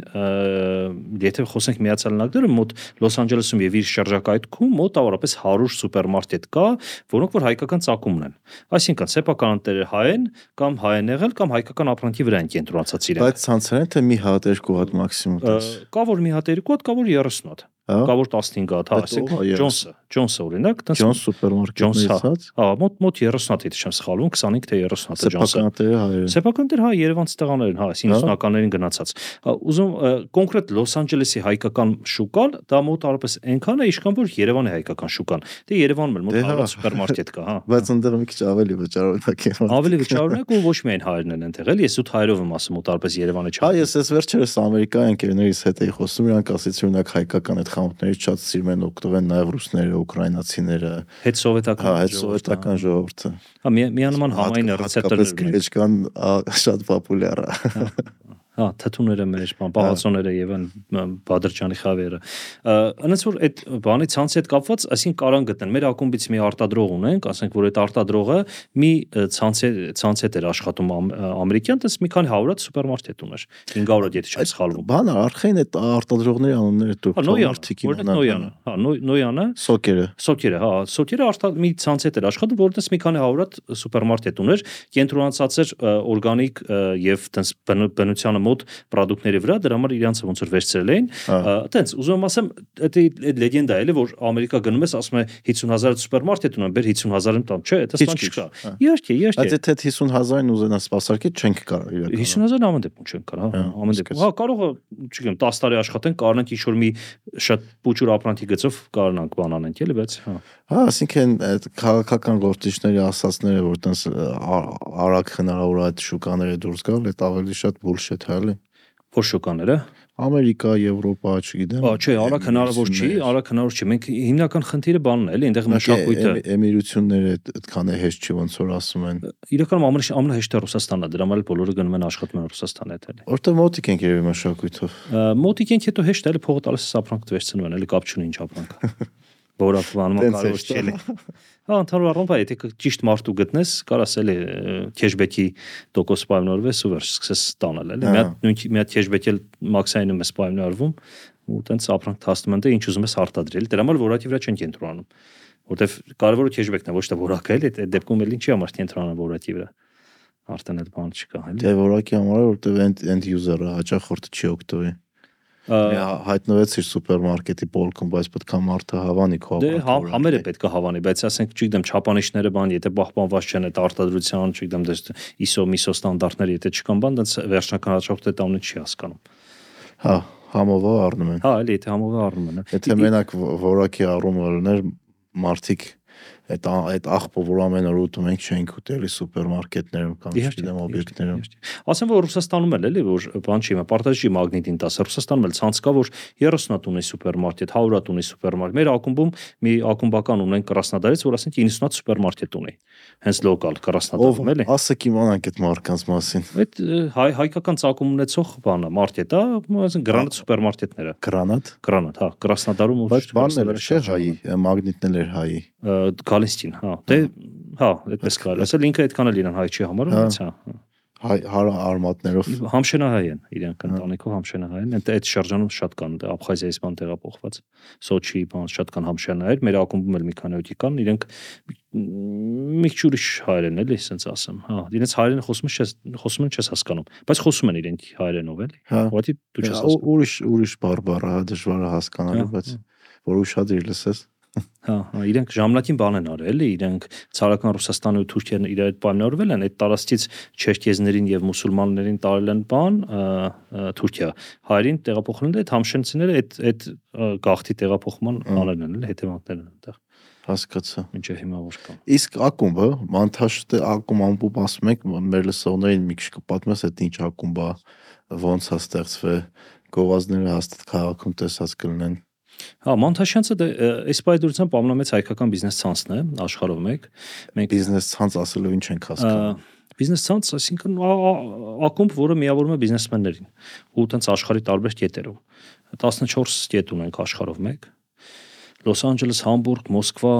եթե խոսենք Միացյալ Նահանգները, մոտ Լոս Անջելեսում եւ իր շրջակայքում մոտ ավարապես 100 սուպերմարկետ կա, որոնք որ հայկական ծագում ունեն։ Այսինքն սեփական ընտերը հայ են կամ հայ են եղել կամ հայկական ապրանքի վրա են կենտրոն մնացած իրենք։ Բայց ցանցեր են թե մի հատ երկու հատ մաքսիմում 10։ Կա որ մի հատ երկու հատ, կա որ 30 հատ կա որ 15 հատ, հա, ասեք Ջոնսը, Ջոնսը օրինակ, տես Ջոնս սուպերմարկետներից, հա, մոտ մոտ 30 հատ, եթե չեմ սխալվում, 25 թե 30 հատ Ջոնսը։ Սեփականները հայեր։ Սեփականները հա Երևանցի տղաներ են, հա, 90-ականներին գնացած։ Հա, ուզում կոնկրետ Լոս Անջելեսի հայկական շուկան, դա մոտ արպես այնքան է, ինչքան որ Երևանի հայկական շուկան։ Դե Երևանում էլ մոտ 100 հա։ սուպերմարկետ կա, հա։ Բայց ընդդեմ մի քիչ ավելի վճարունակ է։ Ավելի վճարունակ ու ոչ միայն հայերն են այնտեղ, էլի, ես 8 հայերով եմ ասում, մոտ արպես Երևանը չա։ Հա, ես ես վերջերս Ամերիկայի ընկերներից հետ էի խոսում, իրանք ասեցին, օրինակ հայկական այդ խանութներից շատ սիրում են օգտվել նաև ռուսները, ուկրաինացիները, հետ սովետական, հա, հետ սովետական ժողովուրդը։ Հա, միանման համային ռեցեպտորներ գրեչկան շատ պոպուլյար է։ Հա, թթուները մեր, պահածոները եւ այն Բադրջանի խավերը։ Այնց որ այդ բանի ցանցի հետ կապված, այսինքն կարան գտնեն մեր ակումբից մի արտադրող ունենք, ասենք որ այդ արտադրողը մի ցանցի ցանց հետ էր աշխատում ամերիկյան, դες մի քանի 100-ած սուպերմարքետ ուներ։ 500-ը եթե չեմ սխալվում։ Բան արխային այդ արտադրողների անունները դուք Նոյանը, որտեղ Նոյանը, հա, Նոյանը, Սոկերը։ Սոկերը, հա, Սոկերը արտա մի ցանց հետ էր աշխատում, որտեղ մի քանի 100-ած սուպերմարքետ ուներ, կենտրոնացած էր օրգանիկ եւ տենց բնությանը մոտ ապրանքների վրա, դրա համար իրանց ոնց որ վերցրել էին։ Տենց ուզում եմ ասեմ, դա այդ լեգենդա է, որ Ամերիկա գնում ես, ասում է 50000 սուպերմարքետ ունեմ, բեր 50000-ը տամ, չէ, դա բան չկա։ Իհարկե, իհարկե։ Բայց եթե 50000-ին ուզենա սպասարկել, չենք կարող իրական։ 50000-ը ամեն դեպքում չենք կարող, հա, ամեն դեպքում։ Հա, կարող է, չգիտեմ, 10 տարի աշխատենք, կարողանանք ինչ-որ մի շատ փոճուր ապրանքի գծով կարողանանք բան անենք, էլի, բայց հա։ Հա, ասինքն այդ քաղաքական գործիչների ասածները, որ տես արագ հնարավոր այդ շուկաները դուրս գալ, այդ ավելի շատ bullshit է, էլի։ Որ շուկաները Ամերիկա, Եվրոպա, չգիտեմ։ Ահա, չէ, արագ հնարավոր չի, արագ հնարավոր չի։ Մենք հիմնական խնդիրը բանն է, էլի, այնտեղ մշակույթը։ Էմիրությունները այդքան է հեշտ չի, ոնց որ ասում են։ Իրականում ամենը ամենահեշտը Ռուսաստանն է, դրա համար բոլորը գնում են աշխատում են Ռուսաստան հետ, էլի։ Որտեղ մոտիկ ենք երևի մշակույթով։ Մոտիկ ենք, հետո հեշտ է, էլի փողը տալիս ապրանք վերցնում են, էլի կապ չունի ինչ ապրանք։ Որակվանում կարող չէ։ Հա, ընդհանուր առմամբ եթե ճիշտ մարդու գտնես, կարաս էլի քեշբեքի տոկոս պայմանավորվես ու վերջ սկսես ստանալ, էլի։ Մի հատ նույն մի հատ քեշբեկել մաքսայինում ես պայմանավորվում ու տենց ապրանք թաստում են դե ինչ ուզում ես արտադրել։ Դրա համար որակի վրա չեն կենտրոնանում։ Որտեվ կարևորը քեշբեկն է, ոչ թե որակը, էլի։ Այդ դեպքում էլ ինչի համար կենտրոնանան որակի վրա արդեն այդ բան չկա, էլի։ Դե որակի համար որտեվ end end user-ը հաճախորդը չի օգտվի հայտնվեց իր սուպերմարկետի պոլկում, բայց պետք է մարդը հավանի քո Դե հա, համերը պետք է հավանի, բայց ասենք, չգիտեմ, չափանիշները բան, եթե պահպանված չեն այդ արտադրության, չգիտեմ, դες ISO, MISO ստանդարտները, եթե չկան բան, դից վերջնական դա ունի չի հասկանում։ Հա, համովա առնում են։ Հա, էլի, եթե համովա առնում են։ Եթե մենակ որակի առումը լիներ, մարդիկ այդ այդ աղբը, որ ամեն օր ուտում ենք, չենք ուտելի սուպերմարկետներում կամ չգիտեմ օբյեկտներում։ Ասեմ որ Ռուսաստանում էլ էլի որ բան չի, պարտադիր մագնիտին 10 Ռուսաստանում էլ ցանց կա որ 30-ատ ունի սուպերմարկետ, 100-ատ ունի սուպերմարկետ։ Մեր ակումբում մի ակումբական ունենք Կրասնոդարից, որ ասենք 90-ատ սուպերմարկետ ունի։ Հենց լոկալ Կրասնոդարում էլի։ Ասեք իմանանք այդ մարկանց մասին։ Այդ հայ հայկական ցակում ունեցող բանը մարկետ է, ասենք գրանատ սուպերմարկետները։ Գրանատ։ Գրանատ, հա, Կրասնոդարում ու Բայց բանն էր չէ հայի, մագնիտն էր հայի Գալիստին, հա։ Դե հա, այդպես կարելի ասել ինքը այդքան էլ իրան հայ չի համարում, բայց հա։ Հայ հարա արմատներով համշենահայ են իրենք ընտանիքով համշենահայ են այդ այդ շրջանում շատ կան Աբխազիայից բան տեղափոխված Սոչի բան շատ կան համշենահայեր մեր ակումբում էլ մի քանի հոգի կան իրենք մի քիչ ուրիշ հայեր են էլի ասենց ասեմ հա իրենց հայերեն խոսում ես խոսում են չես հասկանում բայց խոսում են իրենք հայերենով էլի ուղղակի դու չես հասկանում ուրիշ ուրիշ բարբառ հա դժվար է հասկանալու բայց որ ուշադիր լսես Հա, հա, իրենք ժամանակին բան են արել, իրենք ցարական Ռուսաստանը ու Թուրքիան իր այդ պայմանավորվել են, այդ տարածքից չերկեզներին եւ մուսուլմաններին տարել են բան Թուրքիա։ Հայերին տեղափոխել են այդ համշենցիները այդ այդ գաղթի տեղափոխման անելն են, հետևանքներն են այնտեղ հասկացա։ Ինչը հիմա որ կա։ Իսկ ակումբը, Մանթաշտը ակում ամբողջ ասում եք, մեր լսողներին մի քիչ կպատմես այդ ինչ ակումբ է, ոնց է ստեղծվել, գովազդները հաստատ քաղաքում տեսած կլինեն Հա, Մանթաշյանցը դե այս բայդուրությամբ ամենամեծ հայկական բիզնես ցանցն է աշխարհով մեկ։ Մենք բիզնես ցանց ասելով ինչ ենք հասկանում։ Բիզնես ցանց, այսինքն ակումբ, որը միավորում է բիզնեսմեններին ու տենց աշխարհի տարբեր կետերում։ 14 կետ ունենք աշխարհով մեկ։ Լոս Անջելես, Համբուրգ, Մոսկվա,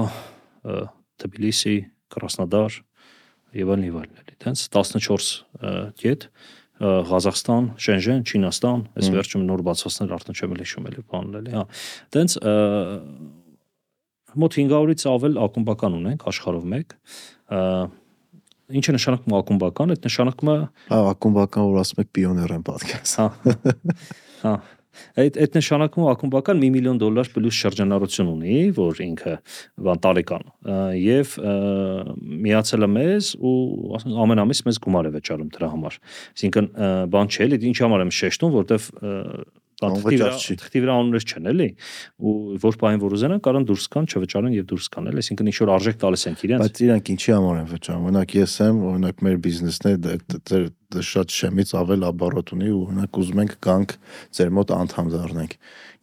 Թբիլիսի, Կրասնոդար եւ այլն եւ այլն։ Տենց 14 կետ Ղազախստան, Շենժեն, Չինաստան, այս վերջում նոր բացվածքներ արդեն չեմ հիշում էլի բանն էլի, հա։ Տենց մոտ 500-ից ավել ակումբական ունենք աշխարհով մեկ։ Ինչ է նշանակում ակումբական, այդ նշանակում է հա ակումբական, որ ասում եք պիոներ են պատկերս։ Հա։ Հա Այդ այդ նշանակում ակումբական 1 միլիոն դոլար պլյուս շրջանառություն ունի, որ ինքը բան տարեկան եւ միացել է մեզ ու ասենք ամեն ամիս մեզ գումար է վճարում դրա համար։ Այսինքն բան չէ, էլի ինչ համար եմ շեշտում, որտեվ թղթի վրա անուններ չեն էլի ու որ բային որ ուզենան կարան դուրս կան չվճարեն եւ դուրս կան էլի այսինքն ինչ որ արժեք տալիս են իրենց բայց իրանք ինչի համար են վճարում օրինակ ես եմ օրինակ մեր բիզնեսն է դա շատ շեմից ավել աբարոտ ունի ու օրինակ ուզում ենք գանք ձեր մոտ անդամ դառնանք։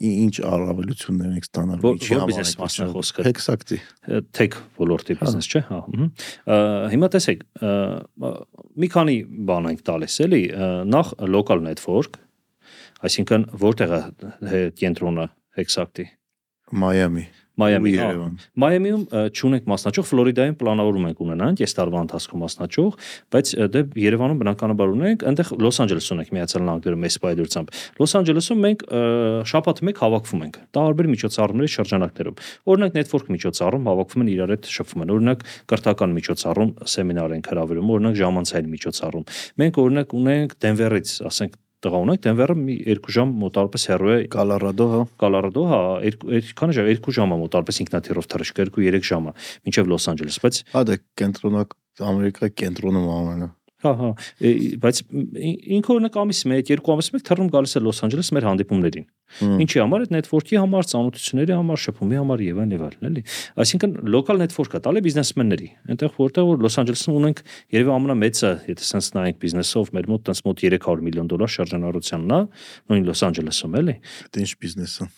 Ինչ առավելություններ ենք ստանալ Որ- միջի որ համար բիզնես մասն է խոսքը։ Exactly։ tech ոլորտի բիզնես չէ, հա։ Հիմա տեսեք, մի քանի բան ենք տալիս, էլի, նախ local network, այսինքն որտեղ է կենտրոնը Miami։ Մայամի, հա։ Երևան։ Մայամիում ա, չունենք մասնաճյուղ, Ֆլորիդայում պլանավորում ենք ունենանք այս տարվա ընթացքում մասնաճյուղ, բայց դե Երևանում բնականաբար ունենք, այնտեղ Լոս Անջելեսում ունենք Միացյալ Նահանգներում մեծ պայդրությամբ։ Լոս Անջելեսում մենք ա, շաբաթը մեկ հավաքվում ենք տարբեր միջոցառումների շրջանակներում։ Օրինակ network միջոցառում հավաքվում են իրար հետ շփվում են։ Օրինակ կրթական միջոցառում սեմինար ենք հրավիրում, օրինակ ժամանցային միջոցառում։ Մենք օրինակ ունենք Դենվերից, ասենք տղա ունենք, Դենվերը մի 2 ժամ մոտարպես հեռու է Կոլորադո, հա։ Կոլորադո, հա, երկու երկանի ժամ, 2 ժամ է մոտարպես ինքնաթիռով թռիչք, 2-3 ժամ է, մինչև Լոս Անջելես, բայց Հա դա կենտրոնակ Ամերիկայի կենտրոնում ամենը։ հա, հա, է, բայց ին- ինքը օրինակ ամիս 1, 2 ամիս 1 թռնում գալիս է Լոս Անջելես մեր հանդիպումներին։ Ինչի համար այդ network-ի համար, ծանոթությունների համար, շփումի համար եւ այլն եւ այլն, էլի։ Այսինքն local network-ը տալի բիզնեսմենների։ Այնտեղ որտեղ որ Լոս Անջելեսում ունենք երևի ամենամեծը, եթե sense նայենք բիզնեսով, մեր մոտ տես մոտ 300 միլիոն դոլար շրջանառությանն է, նույն Լոս Անջելեսում, էլի։ Դա ինչ բիզնես է։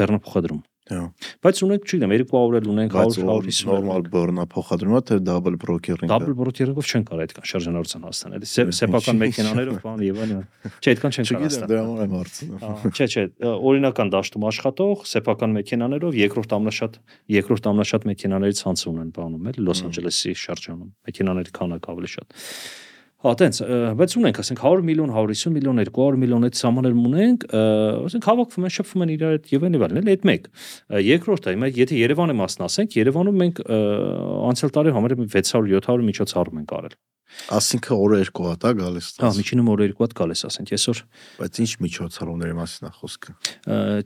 Բեռնափոխադրում։ Հա։ Բայց ունենք, չգիտեմ, 200 էլ ունենք, 100 150 նորմալ բորնա փոխադրումա թե double broker-ին։ Դաբլ բրոկերով չեն կարող այդքան շրջանառության հասնել։ սեփական մեքենաներով բան եւ այլն։ Չէ, այդքան չեն կարող հասնել։ դրա համար եմ հարցնում։ Չէ, չէ, օրինական դաշտում աշխատող սեփական մեքենաներով երկրորդ ամնաշատ երկրորդ ամնաշատ մեքենաներից ցանց ունեն բանում էլ Լոս Անջելեսի շրջանում։ Մեքենաների քանակը ավելի շատ։ Հա, տենց, բայց ունենք, ասենք 100 միլիոն, 150 միլիոն, 200 միլիոն այդ սահմաններ ունենք, ասենք հավաքվում են, շփվում են իրար հետ եւ այլն եւ այլն, էլի այդ մեկ։ Երկրորդը, հիմա եթե Երևանի մասն ասենք, Երևանում մենք անցյալ տարի համար 600-700 միջոցառում ենք արել։ Ասինքն օրը երկու հատ է գալիս։ Հա, միջինում օրը երկու հատ գալիս, ասենք այսօր Բայց ինչ միջոցառումների մասին է խոսքը։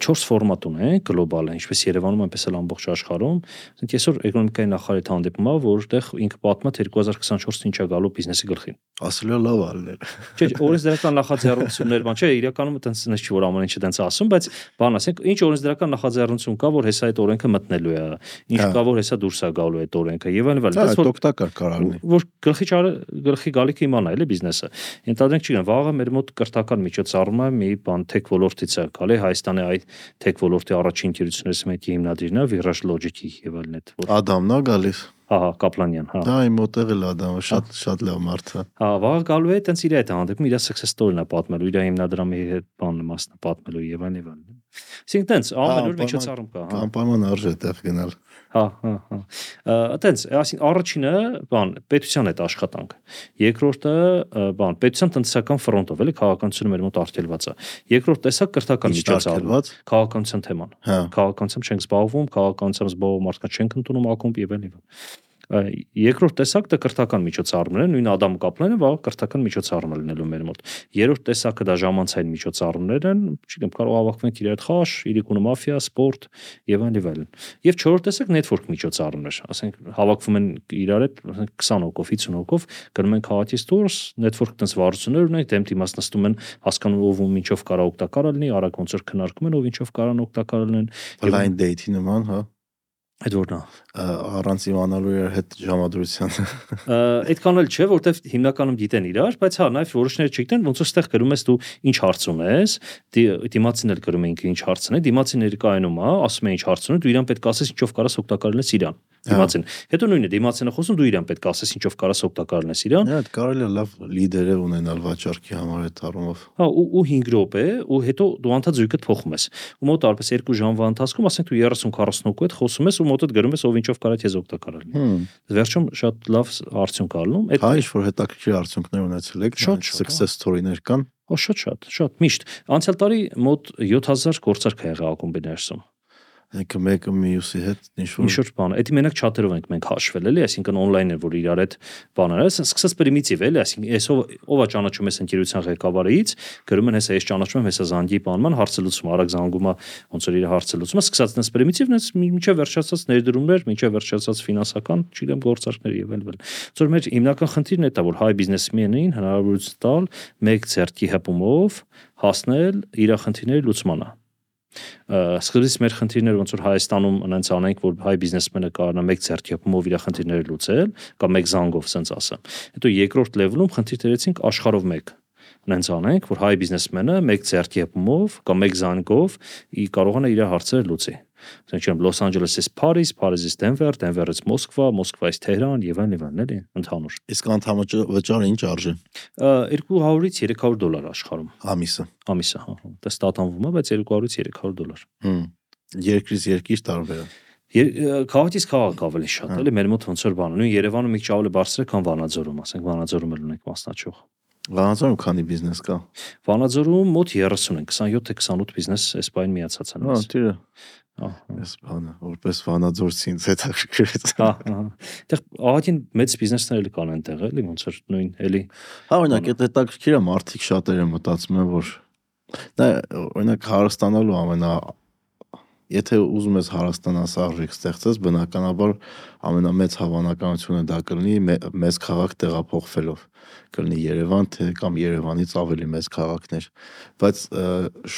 4 ֆորմատ ունենք գլոբալ, ինչպես Երևանում, այնպես էլ ամբողջ աշխարհում։ Ասենք այսօր էկոնոմիկայի նախարարի հանդիպումա, որտեղ ինքը պատմա թե 2024-ին ինչա գալու բիզնեսի գլխին։ Ասելու է լավ ալներ։ Չէ, օրենսդրական նախաձեռնություններ, բան չէ, իրականում այտենց նես չի որ ամեն ինչը այտենց ասում, բայց բան ասենք, ինչ օրենսդրական նախաձեռնություն կա, որ հեսա այդ օրենքը մտնելու է, ինչ Հա։ կա, որ հեսա դուրս է գալու այդ օրենքը եւ այլն, այլն։ Դա որ օգտակար կարող լինի։ որ գլխի ճարը գլխի գալիքը իմանա էլի բիզնեսը։ Ենթադրենք չգիտեմ, վաղը մեր մոտ կրթական միջոցառումը մի բան tech ոլորտից է գալի, Հայաստանի այդ tech ոլորտի առաջին ընկերություններից մեկի հիմնադիրն է Virage Logic-ի եւ այլն այդ որ Ադամն է գալիս։ ահա Կապլանյան, հա։ Դա իմ մոտեղ էլ Ադամը շատ շատ լավ մարդ է։ Հա, վաղը գալու է տենց իր հետ հանդիպում, իր success story-ն է պատմելու, իր հիմնադրամի հետ բանն մասն է պատմելու եւ այլն եւ այլն։ Այսինքն տենց ամեն օր անպայման- միջոցառում կա, հա։ Անպայման արժե այդտեղ գնալ։ Հա, հա, հա։ Այտենց, այսինքն առաջինը, բան, պետության հետ աշխատանք։ Երկրորդը, բան, պետության տնտեսական ֆրոնտով, էլի քաղաքականությունը մեր մոտ արգելված է։ Երկրորդ տեսակ կրթական միջոցառում, քաղաքականության թեման։ Հա։ Քաղաքականությամբ չենք զբաղվում, քաղաքականությամբ զբաղվող մարդկանց չենք ընդունում ակումբ եւ այլն։ Երկրորդ տեսակը կրթական միջոցառումներ են, նույն Ադամ Կապլանը վաղ կրթական միջոցառում է լինելու մեր մոտ։ Երրորդ տեսակը դա ժամանցային միջոցառումներ են, չգիտեմ, կարող հավաքվենք իրար խաշ, իրիկունը մաֆիա, սպորտ եւ այլն եւ այլն։ Եվ չորրորդ տեսակ network միջոցառումներ, ասենք հավաքվում են իրար հետ, ասենք 20 հոգով, 50 հոգով, գնում են քաղաքից դուրս, network տես վարություններ ունենք, դեմ դիմաց նստում են, հասկանում ով ում ինչով կարա օգտակար լինի, արագ ոնց որ քննարկում են, ով ինչով կարան օգտակար լինեն։ Blind date-ի նման, հա։ Այդ որն է։ Առանց իմանալու իր հետ ժամադրության։ Ա, Այդքան էլ չէ, որտեվ հիմնականում գիտեն իրար, բայց հա, նաև որոշները չգիտեն, ոնց որ ստեղ գրում ես դու ինչ հարց ունես, դի- դիմացին էլ գրում ինքը ինչ հարցն է, դիմացին ներկայանում է, ասում է ինչ հարց ունի, դու իրան պետք է ասես ինչով կարաս օգտակար լինես իրան։ Դիմացին։ Հետո նույնը դիմացինը խոսում, դու իրան պետք է ասես ինչով կարաս օգտակար լինես իրան։ Դա կարելի է լավ լիդեր ունենալ վաճառքի համար այդ առումով։ Հա, ու ու 5 րոպե, ու հետո դու անդադ զույգդ փոխում ես։ Ու մոտ արպես 2 ժամվա ընթացքում, ասենք դու 30-40 հոգու հետ խոսում ես ու մոտդ գրում ես ով ինչով կարա քեզ օգտակար լինի։ Վերջում շատ լավ արդյունք ա լինում։ Այդ Հա, ինչ որ հետաքրքիր արդյունքներ ունեցել եք, Շատ success story-ներ կան։ Օ շատ շատ, շատ միշտ։ Անցյալ տարի մոտ 7000 գործարք ա եղել ակումբի ներսում։ Ինքը մեկը մյուսի հետ ինչ որ Ինչ որ բան, դա մենակ չաթերով ենք մենք հաշվել, էլի, այսինքն on-line է որ իրար հետ բաներ, այս սկսած պրիմիտիվ էլի, այսինքն այսով ով է ճանաչում ես ընկերության ղեկավարից, գրում են հեսա ես ճանաչում եմ հեսա զանգի բանման հարցը լուծում, արագ զանգում է, ոնց որ իր հարցը լուծում, սկսած դες պրիմիտիվն է, մինչև վերջացած ներդրումներ, մինչև վերջացած ֆինանսական, չգիտեմ, գործարքներ եւ այլն։ Ոնց որ մեր հիմնական խնդիրն է դա, որ հայ բիզնեսմենին հնարավորություն տալ մեկ ցերտի հպումով հասնել իր խնդիրների լուծմանը Սկզբից մեր խնդիրները ոնց որ Հայաստանում անենց անենք, որ հայ բիզնեսմենը կարողանա մեկ ցերտիապումով իր խնդիրները լուծել կամ մեկ զանգով, ասենց ասեմ։ Հետո երկրորդ լեվելում խնդիր դերեցինք աշխարհով մեկ նենց անենք, որ հայ բիզնեսմենը մեկ ցերտիապումով կամ մեկ զանգով ի կարողանա իր հարցերը լուծի։ Այսինքն Լոս Անջելեսից Փարիզ, Փարիզից Դենվեր, Դենվերից Մոսկվա, Մոսկվայից Թեհրան եւ այլն եւ այլն էլի ընդհանուր։ Իսկ անդամվճարը ինչ արժի։ 200-ից 300 դոլար աշխարհում։ Ամիսը։ Ամիսը, հա, հա։ Դա ստատանվում է, բայց 200-ից 300 դոլար։ Հմ։ Երկրից երկիր տարբեր է։ Քաղաքից քաղաք ավելի շատ էլի մեր մոտ ոնց որ բանը։ Նույն Երևանում մի քիչ ավելի բարձր է, քան Վանաձորում, ասենք Վանաձորում էլ ունենք մասնաճյուղ։ Վանաձորում քանի բիզնես կա։ Վանաձորում մոտ 30 են, 27 թե 28 բիզնես բան միացած են։ Հա, Ահա։ Այս բանը, որպես վանաձորցի ինձ հետաքրքրեց։ Հա, հա։ Այդտեղ ահագին մեծ բիզնեսներ էլի կան այնտեղ, էլի ոնց որ նույն էլի։ Հա, օրինակ, այդ հետաքրքիր է մարդիկ շատերը մտածում են, որ դա օրինակ հարստանալու ամենա եթե ուզում ես հարստանաս արժեք ստեղծես, բնականաբար ամենամեծ հավանականությունը դա կլինի մեծ քաղաք տեղափոխվելով կլինի Երևան թե կամ Երևանից ավելի մեծ քաղաքներ բայց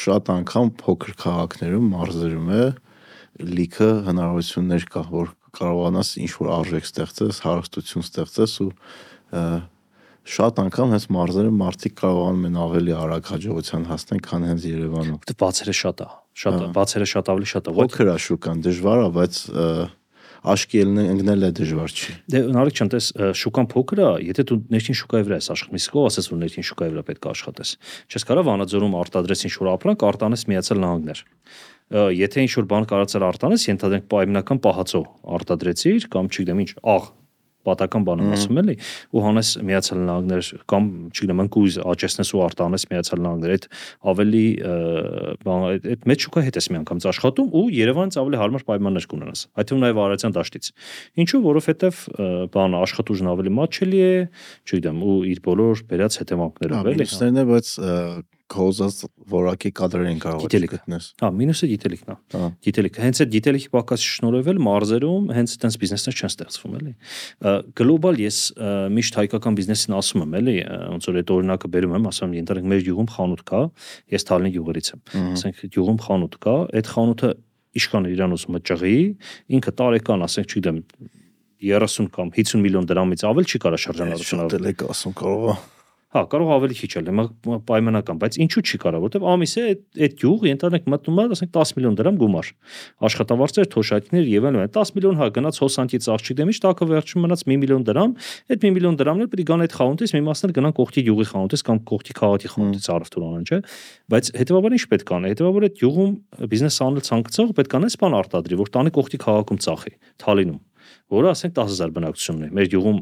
շատ անգամ փոքր քաղաքներում մարզերում է լիքը հնարավորություններ կա որ կարողանաս ինչ որ արժեք ստեղծես, հարստություն ստեղծես ու շատ անգամ հենց մարզերը մարդիկ կարողանում են ավելի արագ հաջողության հասնել, քան հենց Երևանում։ Դա բացերը շատ է, շատ է, բացերը շատ ավելի շատ է։ Փոքր է շուկան, դժվար է, բայց աշկի ընկնել է դժվար չի։ Դե նարիք չեմ, տես շուկան փոքր է, եթե դու ներքին շուկայի վրա ես աշխատում, իսկ ո ասես որ ներքին շուկայի վրա պետք է աշխատես։ Չես կարող Վանաձորում արտադրես ինչ որ ապրանք, արտանես միացել նահանգներ եթե ինչ որ բան կարածել արտանես, ենթադրենք պայմանական պահածո արտադրեցիր կամ չգիտեմ ինչ, աղ պատական բան եմ ասում էլի ու հանես միացյալ նահանգներ կամ չգիտեմ ընկույզ աճեցնես ու արտանես միացյալ նահանգներ այդ ավելի բան այդ մեծ շուկա հետ ես միանգամից աշխատում ու Երևանից ավելի հարմար պայմաններ կունենաս այդ թվում նաև Արարատյան դաշտից ինչու որովհետև բան աշխատուժն ավելի մատչելի է չգիտեմ ու իր բոլոր բերած հետևանքներով էլի մյուսներն է բայց կոզած որակի կադրեր են կարող գտնես։ Հա, մինուսը գիտելիքն է։ Հա։ Գիտելիքը հենց այդ գիտելիքի պակասի շնորհիվ մարզերում հենց այդպես բիզնեսներ չեն ստեղծվում, էլի։ Գլոբալ ես միշտ հայկական բիզնեսին ասում եմ, էլի, ոնց որ այդ օրինակը բերում եմ, ասում եմ, ենթադրենք մեր յուղում խանութ կա, ես Թալինի յուղերից եմ։ Ասենք յուղում խանութ կա, այդ խանութը իշխանը իրան ուզում է ճղի, ինքը տարեկան, ասենք, չգիտեմ, 30 կամ 50 միլիոն դրամից ավել չի կարա շրջանառություն ավել։ էլ է ասում կարող է Հա, կարող ավելի քիչ էլ, հիմա պայմանական, բայց ինչու չի կարող, որտեվ ամիս է այդ յուղ ենթադրենք մտնում է, ասենք 10 միլիոն դրամ գումար։ Աշխատավարձեր, թոշակներ եւ այլն, 10 միլիոն հա գնաց հոսանքի ծաղ չգիտեմ ինչ, տակը վերջում մնաց 1 միլիոն դրամ, այդ 1 միլիոն դրամն էլ է գան այդ խանութից, մի մասն էլ գնան կողքի յուղի խանութից կամ կողքի քաղաքի խանութից առևտուր անեն, չէ՞։ Բայց հետեւաբար ինչ պետք է անի, հետեւաբար այդ յուղում բիզնես անել ցանկացող պետք է անես բան արտադրի, որ տանի կողքի քաղաքում ծախի, Թալինում որը ասենք 10000 բնակություն ունի։ Մեր յուղում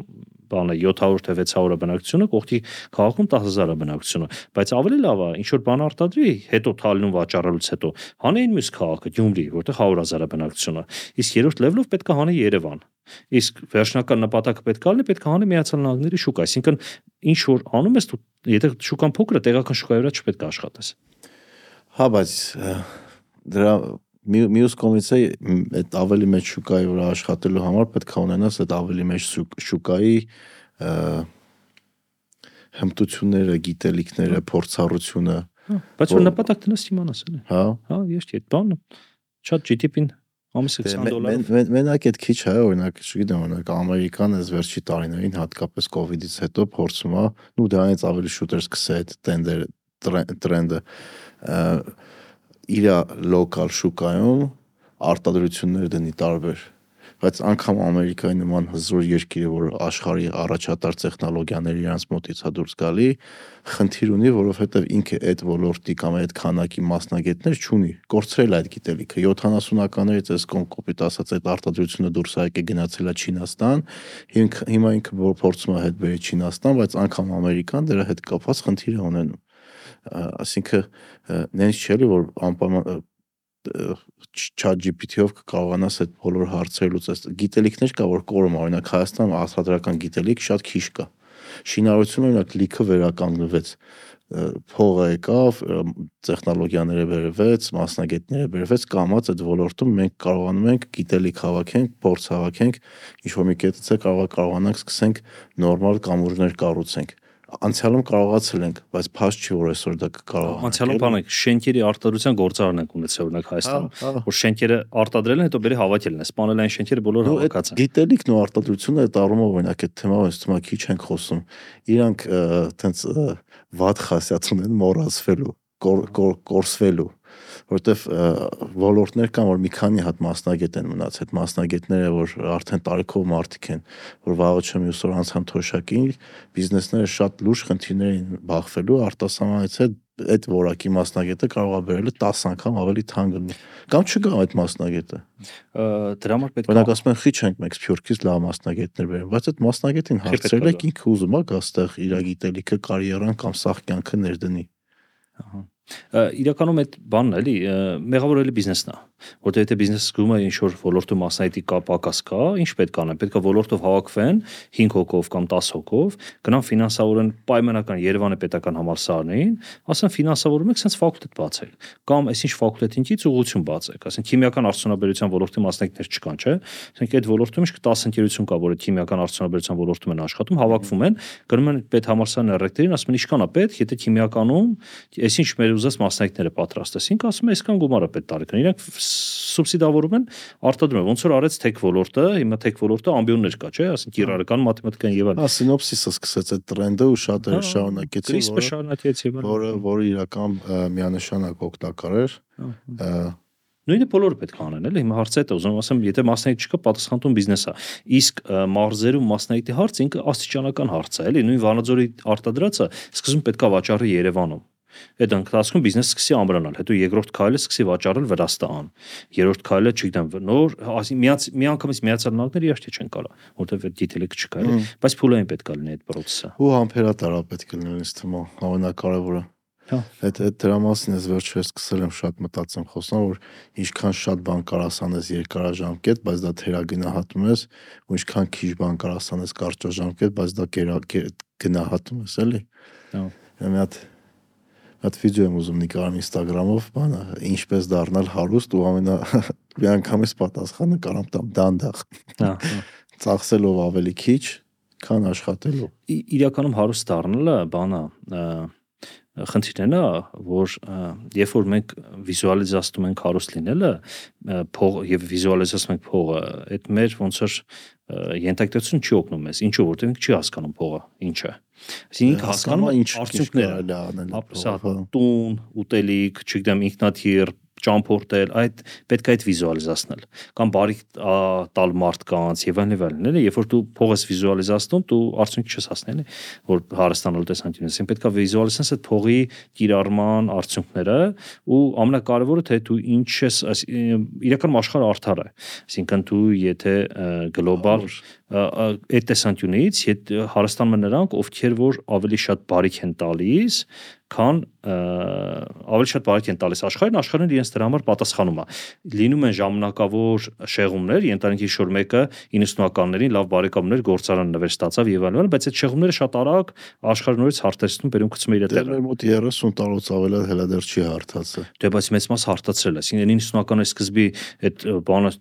բանը 700 թե 600-ը բնակությունը, կողքի քաղաքում 10000-ը բնակությունը, բայց ավելի լավ է ինչ որ բան արտադրի, հետո Թալինում վաճառելուց հետո հանեին մյուս քաղաքը Գյումրի, որտեղ 100.000-ը բնակությունը։ Իսկ երրորդ լեվլով պետք է հանի Երևան։ Իսկ վերջնական նպատակը պետք է լինի, պետք է հանի Միացյալ Նահանգների շուկա, այսինքն ինչ որ անում ես եթե շուկան փոքր է, տեղական շուկայի վրա չպետք է աշխատես։ Հա, բայց դրա մյուս կողմից է այդ ավելի մեծ շուկայի վրա աշխատելու համար պետք է ունենաս այդ ավելի մեծ շուկայի հմտությունները, գիտելիքները, փորձառությունը։ հա, Բայց որ նպատակ տնես իմանաս էլի։ Հա։ Հա, ես այդ բանը շատ GDP-ն ամիսը 20 դոլար։ Մենակ այդ քիչ է, օրինակ, չգիտեմ, օրինակ Ամերիկան այս վերջի տարիներին հատկապես կոവിഡ്ից հետո փորձում է, ու դրանից ավելի շուտ էր սկսել այդ տենդեր տրենդը իր լոկալ շուկայում արտադրություններ դնի տարբեր բայց անգամ Ամերիկայի նման հզոր երկիրը, որ աշխարհի առաջատար տեխնոլոգիաների իրանց մոտից է դուրս գալի, խնդիր ունի, որովհետև ինքը այդ ոլորտի կամ այդ քանակի մասնագետներ չունի։ Կորցրել այդ գիտելիքը 70-ականներից այս կոն կոպիտ ասած այդ արտադրությունը դուրս եկե գնացել է Չինաստան, հիմա ինքը որ փորձում է հետ բերի Չինաստան, բայց անգամ Ամերիկան դրա հետ կապված խնդիր է ունենում այսինքն նենց չէ՞ որ անպայման chat GPT-ով կարողանաս այդ բոլոր հարցերը լուծես։ Գիտելիքներ կա, որ կորում օրինակ Հայաստանում աստադրական գիտելիք շատ քիչ կա։ Շինարարությունը օրինակ լիքը վերականգնվեց փողը եկավ, տեխնոլոգիաները բերվեց, մասնագետները բերվեց, կամած այդ ոլորտում մենք կարողանում ենք գիտելիք հավաքենք, փորձ հավաքենք, ինչ որ մի կետից է կարող կարողանանք սկսենք նորմալ կամուրներ կառուցենք անցյալում կարողացել ենք, բայց փաստ չի որ այսօր դա կկարողանանք։ Անցյալում բանակ շենքերի արտադրության գործարան ենք ունեցել օրինակ Հայաստանում, որ շենքերը արտադրել են, հետո բերի հավաքել են, սպանել այն շենքերը բոլորը հավաքած են։ Գիտելիքն ու արտադրությունը այդ առումով օրինակ այդ թեմայով ինձ թվում է քիչ ենք խոսում։ Իրանք տենց վատ խասյաց ունեն մոռացվելու, կորսվելու որտեվ ոլորտներ կան, որ մի քանի հատ մասնագետ են մնաց, այդ մասնագետները, որ արդեն տարիքով մարդիկ են, որ վաղը չեմ ուսոր անցան թոշակի, բիզնեսները շատ լուրջ խնդիրներ են բախվելու արտասահմանից հետ այդ որակի մասնագետը կարող է բերել 10 անգամ ավելի թանկ Կամ չկա այդ մասնագետը։ Դրա համար պետք է Օրինակ ասում են խիչ ենք մենք Սփյուռքից լավ մասնագետներ բերեմ, բայց այդ մասնագետին հարցրել եք ինքը ուզում է գա ստեղ իր գիտելիքը կարիերան կամ սախ կյանքը ներդնի։ Ահա իրականում այդ բանն էլի մեղավոր էլի բիզնեսն է որտեղ եթե բիզնեսը զգում է ինչ որ ոլորտում մասնայտի կա պակաս կա ինչ պետք է անեն պետք է ոլորտով հավաքվեն 5 հոգով կամ 10 հոգով գնան ֆինանսավորեն պայմանական Երևանի պետական համալսարանին ասեն ֆինանսավորում եք sense ֆակուլտետ բացել կամ այսինչ ֆակուլտետինից ուղղություն բացեք ասեն քիմիական արդյունաբերության ոլորտի մասնակիցներ չկան չէ ասենք այդ ոլորտում ինչ 10 ընկերություն կա որը քիմիական արդյունաբերության ոլորտում են աշխատում հավաքվում են գնում են պետ համալսարանի ռեկտորին ասում են ինչքան է պետք եթե քիմիականում այսինչ մեր ուզած մասնակիցները պատրաստեցին, ասում է այսքան գումարը պետք տարեկան։ Իրանք սուբսիդավորում են, արտադրում Ոնց որ արեց թեք ոլորտը, հիմա թեք ոլորտը ամբիոններ կա, չէ՞, ասենք կիրառական մաթեմատիկան եւ այլն։ Հա, սինոպսիսը սկսեց այդ տրենդը ու շատ էր շարունակեցի, որը շարունակեց եւ այլն։ Որը որը իրական միանշանակ օգտակար էր։ Նույնը բոլորը պետք է անեն, էլի։ Հիմա հարցը դա ուզում ասեմ, եթե մասնագետ չկա, պատասխանատուն բիզնես է։ Իսկ մարզերում մասնագետի հարցը ինքը աստիճանական հարց է, էլի։ Նույն Վանաձորի արտադրածը սկզբում պետքա վաճառի Երևանում այդ ընթացքում բիզնեսը սկսի ամրանալ, հետո երկրորդ քայլը սկսի վաճառել Վրաստան, երրորդ քայլը, չգիտեմ, նոր, ասի միած մի անգամից միացյալ նահանգները իհարկե չեն կարա, որովհետև այդ դիտելիքը չկա, էլի, բայց փուլային պետք է լինի այդ process-ը։ Ու համբերատարա պետք է լինի ինձ թվում, ամենակարևորը։ Հա։ Այդ այդ դրա մասին ես վերջերս սկսել եմ շատ մտածեմ խոսալ, որ ինչքան շատ բան կարաս անես երկարաժամկետ, բայց դա թերագնահատում ես, ու ինչքան քիչ բան կարաս անես կարճաժամկետ, բայց դա գնահատում ես, էլի։ Հա։ Մի հատ հատ վիդեո եմ ուզում նկարեմ Instagram-ով, բանը, ինչպես դառնալ հարուստ ու ամենա մի անգամից պատասխանը կարամ տամ դանդաղ։ Հա, Ծախսելով ավելի քիչ, քան աշխատելով։ Իրականում հարուստ դառնալը բանա խնդիրն է, որ երբ որ մենք վիզուալիզացնում ենք հարուստ լինելը, փող եւ վիզուալիզացնում ենք փողը, այդ մեր ոնց որ յենթակտություն չի օգնում մեզ։ Ինչու՞ որտեղ չի հասկանում փողը, ինչ է։ Այսինքն հասկանում է ինչ արդյունքները, հա, տուն, ուտելիք, չգիտեմ, ինքնաթիռ, ճամփորդել, այդ պետք է այդ վիզուալիզացնել կամ բարի տալ մարդկանց եւ այլն եւ այլն, էլի, երբ որ դու փողս վիզուալիզացնում, դու արդյունք չես հասնի, որ հարստանալու տեսանկյունից, պետք է վիզուալիզացնես այդ փողի կիրառման արդյունքները ու ամենակարևորը թե դու ինչ ես իրական աշխարհը արդար է, այսինքն դու եթե գլոբալ այդ տեսանկյունից հարստանում են նրանք, ովքեր որ ավելի շատ բարիք են տալիս, քան ավելի շատ բարիք են տալիս աշխարհին, աշխարհն իրենց դրա համար պատասխանում է։ Լինում են ժամանակավոր շեղումներ, ընտանիքի շոր մեկը 90-ականներին լավ բարեկամներ գործարան նվեր ստացավ եւ այլն, բայց այդ շեղումները շատ արագ աշխարհը նորից հարթեցնում, բերում գցում իր տեղը։ Դեռ մոտ 30 տարուց ավել հելա դեռ չի հարթացել։ Դե բայց մեծ մաս հարթացրել է։ Այսինքն 90-ականների սկզբի այդ բանը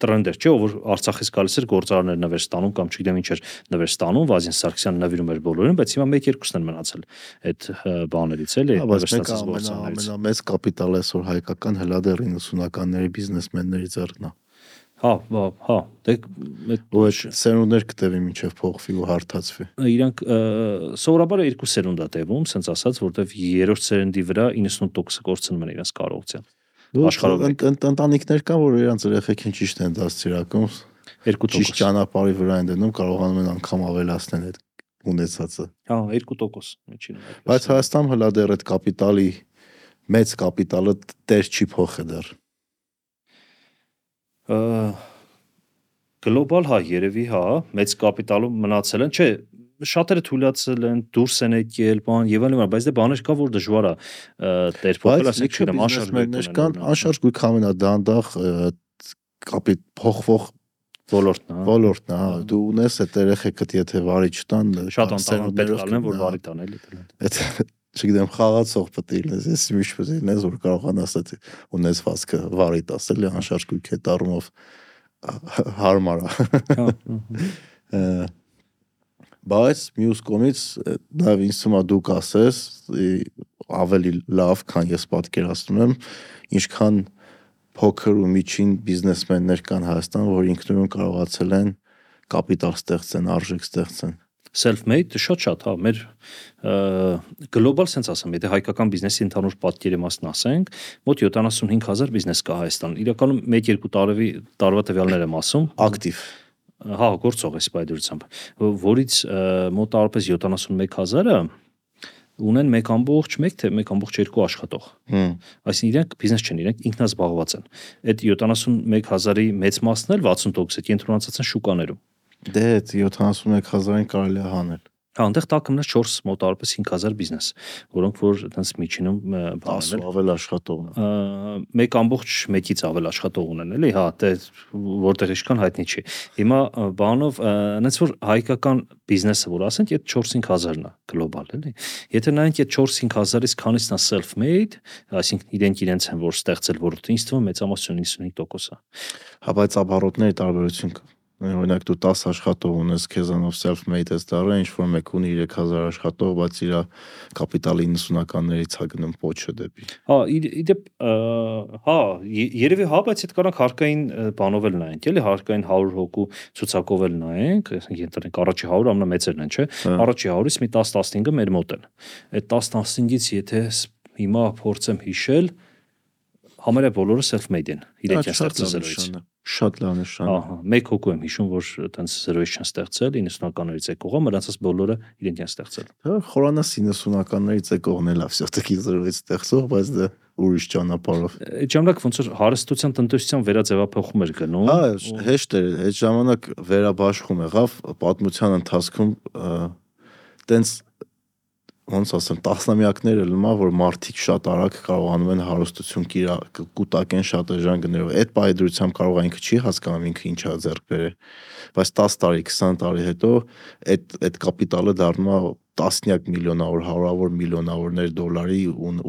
տրենդ էր, չէ, որ Արցախից գալիս էր գործարարներ նվեր ստանում կամ չգիտեմ ինչ էր նվեր ստանում, Վազին Սարգսյանը նվիրում էր բոլորին, բայց հիմա 1-2-ն են մնացել այդ բաներից էլի, նվերստացած գործարարներից։ Ամենամեծ կապիտալը այսօր հայկական հելադեր 90-ականների բիզնեսմենների ձեռքն է։ Հա, հա, հա։ Դե այդ սերունդներ կտևի մինչև փոխվի ու հարթացվի։ Իրանք սովորաբար երկու սերունդ է տևում, սենց ասած, որտեվ երրորդ սերնդի վրա 98%-ը կորցնում են իրենց կարողության աշխարհով ընտանիքներ կան, որ իրանց երեխեքին ճիշտ են դաստիարակում, երկու ճիշտ ճանապարհի վրա են դնում, կարողանում են անգամ ավելացնել այդ ունեցածը։ Հա, 2% միջին։ Բայց Հայաստանում հլա դեռ այդ կապիտալի մեծ կապիտալը տեր չի փոխը դեռ։ Գլոբալ հա, երևի հա, մեծ կապիտալում մնացել են, չէ, շատերը թույլատրել են դուրս են եկել, բան եւ այլն, բայց դե բաներ կա, որ դժվար է տերփոքել, ասենք չգիտեմ, անշարժ կան, անշարժ գույք ամենադանդաղ կապիտ փոխվող ոլորտն է, ոլորտն է, հա, դու ունես այդ երեխեքդ եթե վարի չտան, շատ անտանան պետք է լինեն, որ վարի տան էլի դրանք։ Այդ չգիտեմ, խաղացող պետք է լինես, ես միշտ պետք է լինես, որ կարողանաս այդ ունեցվածքը վարի տաս, էլի անշարժ գույք այդ առումով հարմար է։ Հա։ բայց մյուս կողմից նաև ինձ թվում է դու կասես ավելի լավ, քան ես պատկերացնում եմ, ինչքան փոքր ու միջին բիզնեսմեններ կան Հայաստան, որ ինքնուրույն կարողացել են կապիտալ ստեղծեն, արժեք ստեղծեն self-made շատ-շատ, հա, մեր գլոբալ sense ասեմ, եթե հայկական բիզնեսի ընդհանուր պատկերի մասն ասենք, մոտ 75000 բիզնես կա Հայաստան։ Իրականում 1-2 տարվի տարվա տվյալներ եմ ասում, ակտիվ հա գործող է սպայդրությամբ, որից մոտ տարապես 71000-ը ունեն 1.1 թե 1.2 աշխատող։ Այսինքն իրենք բիզնես չեն, իրենք ինքնազբաղված են։ Այդ 71000-ի մեծ մասն էլ 60%-ը կենտրոնացած են շուկաներում։ Դե 71000-ին կարելի է հանել։ Հա, այնտեղ տակը մնաց 4 մոտ արպես 5000 բիզնես, որոնք որ այտենց միջինում բանել ավել աշխատող ունեն։ Մեկ ամբողջ մեկից ավել աշխատող ունեն, էլի, հա, դե որտեղ իշքան հայտնի չի։ Հիմա բանով այնց որ հայկական բիզնեսը որ ասենք, այդ 4-5000-ն է գլոբալ, էլի։ Եթե նայենք այդ 4-5000-ից քանիսն է self-made, այսինքն իրենք իրենց են որ ստեղծել, որ ինձ թվում մեծամասնություն 95% է։ Հա, բայց ապառոտների տարբերություն կա օրինակ դու 10 աշխատող ունես, քեզանով self-made ես դառը, ինչ որ մեկ ունի 3000 աշխատող, բայց իր կապիտալի 90-ականներից է գնում փոչը դեպի։ Հա, իդեպ հա, երևի հա, բայց այդ կարանք հարկային բանով էլ նայենք, էլի հարկային 100 հոգու ցուցակով էլ նայենք, ենթադրենք առաջի 100 ամենամեծերն են, չէ։ Առաջի 100-ից մի 10-15-ը մեր մոտ են։ Այդ 10-15-ից եթե հիմա փորձեմ հիշել, համարյա բոլորը self-made են, իրենք են ստեղծել Շատ լավ նշան։ Ահա, մեկ հոգու եմ հիշում, որ այտենց զրոյից չեն ստեղծել, 90-ականներից եկողը, մրանցած բոլորը իրենք են ստեղծել։ Հա, խորանաս 90-ականներից եկողն էլ ավսյատակի զրոյից ստեղծող, բայց դա ուրիշ ճանապարհով։ Այդ ժամանակ ոնց որ հարստության տնտեսության վերաձևափոխում էր գնում։ Հա, հեշտ էր, այդ ժամանակ վերաբաշխում եղավ պատմության ընթացքում տենց ոնց ասեմ, տասնամյակներ էլ ումա, որ մարդիկ շատ արագ կարողանում են հարստություն կուտակեն շատ էժան գներով։ Այդ պայդրությամբ կարող է ինքը չի հասկանում ինքը ինչա ձեռք բերել։ Բայց 10 տարի, 20 տարի հետո այդ այդ կապիտալը դառնում է տասնյակ միլիոնավոր, հարյուրավոր միլիոնավորներ դոլարի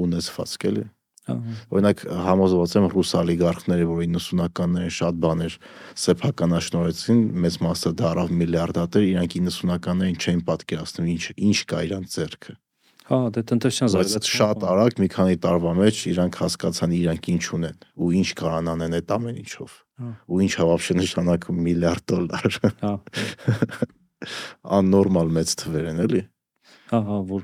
ունեցված կելի։ Օրինակ համոզված եմ ռուս օլիգարխները, որ 90-ականներին շատ բաներ սեփականաշնորհեցին, մեծ մասը դարավ միլիարդատեր, իրանք 90-ականներին չեն պատկերացնում ինչ ինչ կա իրանք ձեռքը։ Հա, դե տնտեսչյան զարգացում։ Բայց շատ արագ մի քանի տարվա մեջ իրանք հասկացան իրանք ինչ ունեն ու ինչ կարան անեն այդ ամեն ինչով։ Ու ինչ հավաբշե նշանակում միլիարդ դոլար։ Հա։ Աննորմալ մեծ թվեր են, էլի։ Հա, հա, որ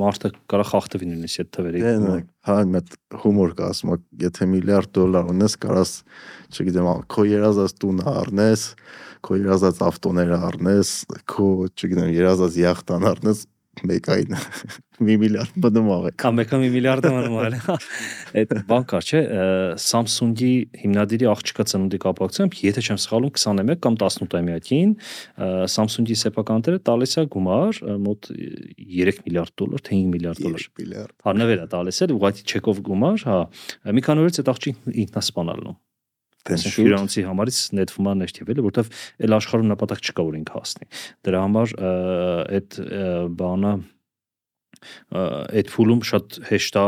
մարդը կարա խախտվի նույնիսկ այդ թվերի։ Դե, դե հա, մետ հումոր կա, ասում եք, եթե միլիարդ դոլար ունես, կարաս, չգիտեմ, քո երազած տունը առնես, քո երազած ավտոները առնես, քո, չգիտեմ, երազած յախտան առնես, մեկային մի միլիարդ մնում աղ է։ Կա մեկը մի միլիարդը մնում աղ է։ Այդ բան կար, չէ, Samsung-ի հիմնադիրի աղջկա ծնունդի կապակցությամբ, եթե չեմ սխալվում 21 կամ 18-ամյակին Samsung-ի սեփականները տալիս է գումար մոտ 3 միլիարդ դոլար, թե 5 միլիարդ դոլար։ Միլիարդ։ Հա նվեր է տալիս է, ուղղակի չեկով գումար, հա։ Մի քանի օրից այդ աղջիկն ինքնասպանալն Տենց իրանցի համարից նետվում է ներթիվելը, որտեվ այլ աշխարհում նպատակ չկա որ ինքը հասնի։ Դրա համար այդ բանը այդ փուլում շատ հեշտ է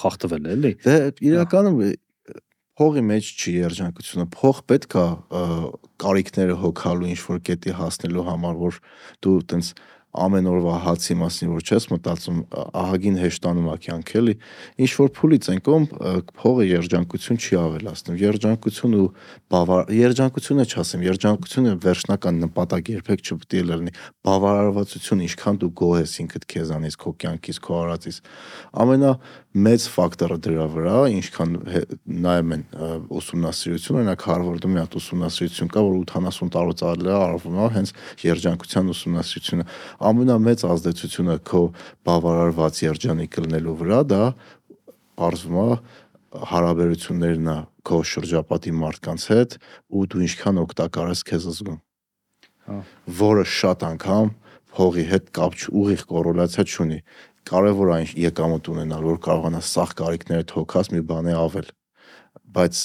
խախտվել էլի։ Դե իրականում փողի մեջ չի երջանկությունը։ Փող պետք է կարիքները հոգալու ինչ որ կետի հասնելու համար, որ դու տենց ամեն օրվա հացի մասին որ չես մտածում ահագին հեշտանում է կյանք էլի ինչ որ փուլից են կողմ փողը երջանկություն չի ավելացնում երջանկություն ու բավար երջանկությունը չասեմ երջանկությունը վերջնական նպատակ երբեք չպետք է լինի բավարարվածություն ինչքան դու գոհ ես ինքդ քեզանից քո կյանքից քո արածից ամենա մեծ ֆակտորը դրա վրա ինչքան նայում են ուսումնասիրություն օրինակ Հարվարդում մի հատ ուսումնասիրություն կա որ 80 տարուց արել է արվում է հենց երջանկության ուսումնասիրությունը ամենամեծ ազդեցությունը քո բավարարված երջանիկ լինելու վրա դա արվում է հարաբերություններն է քո շրջապատի մարդկանց հետ ու դու ինչքան օգտակար ես քեզ զգում հա որը շատ անգամ փողի հետ կապ ուղիղ կորելացիա չունի կարևոր այն եկամուտ ունենալ որ կարողանաս սախ կարիքները թոքած մի բանի ավել բայց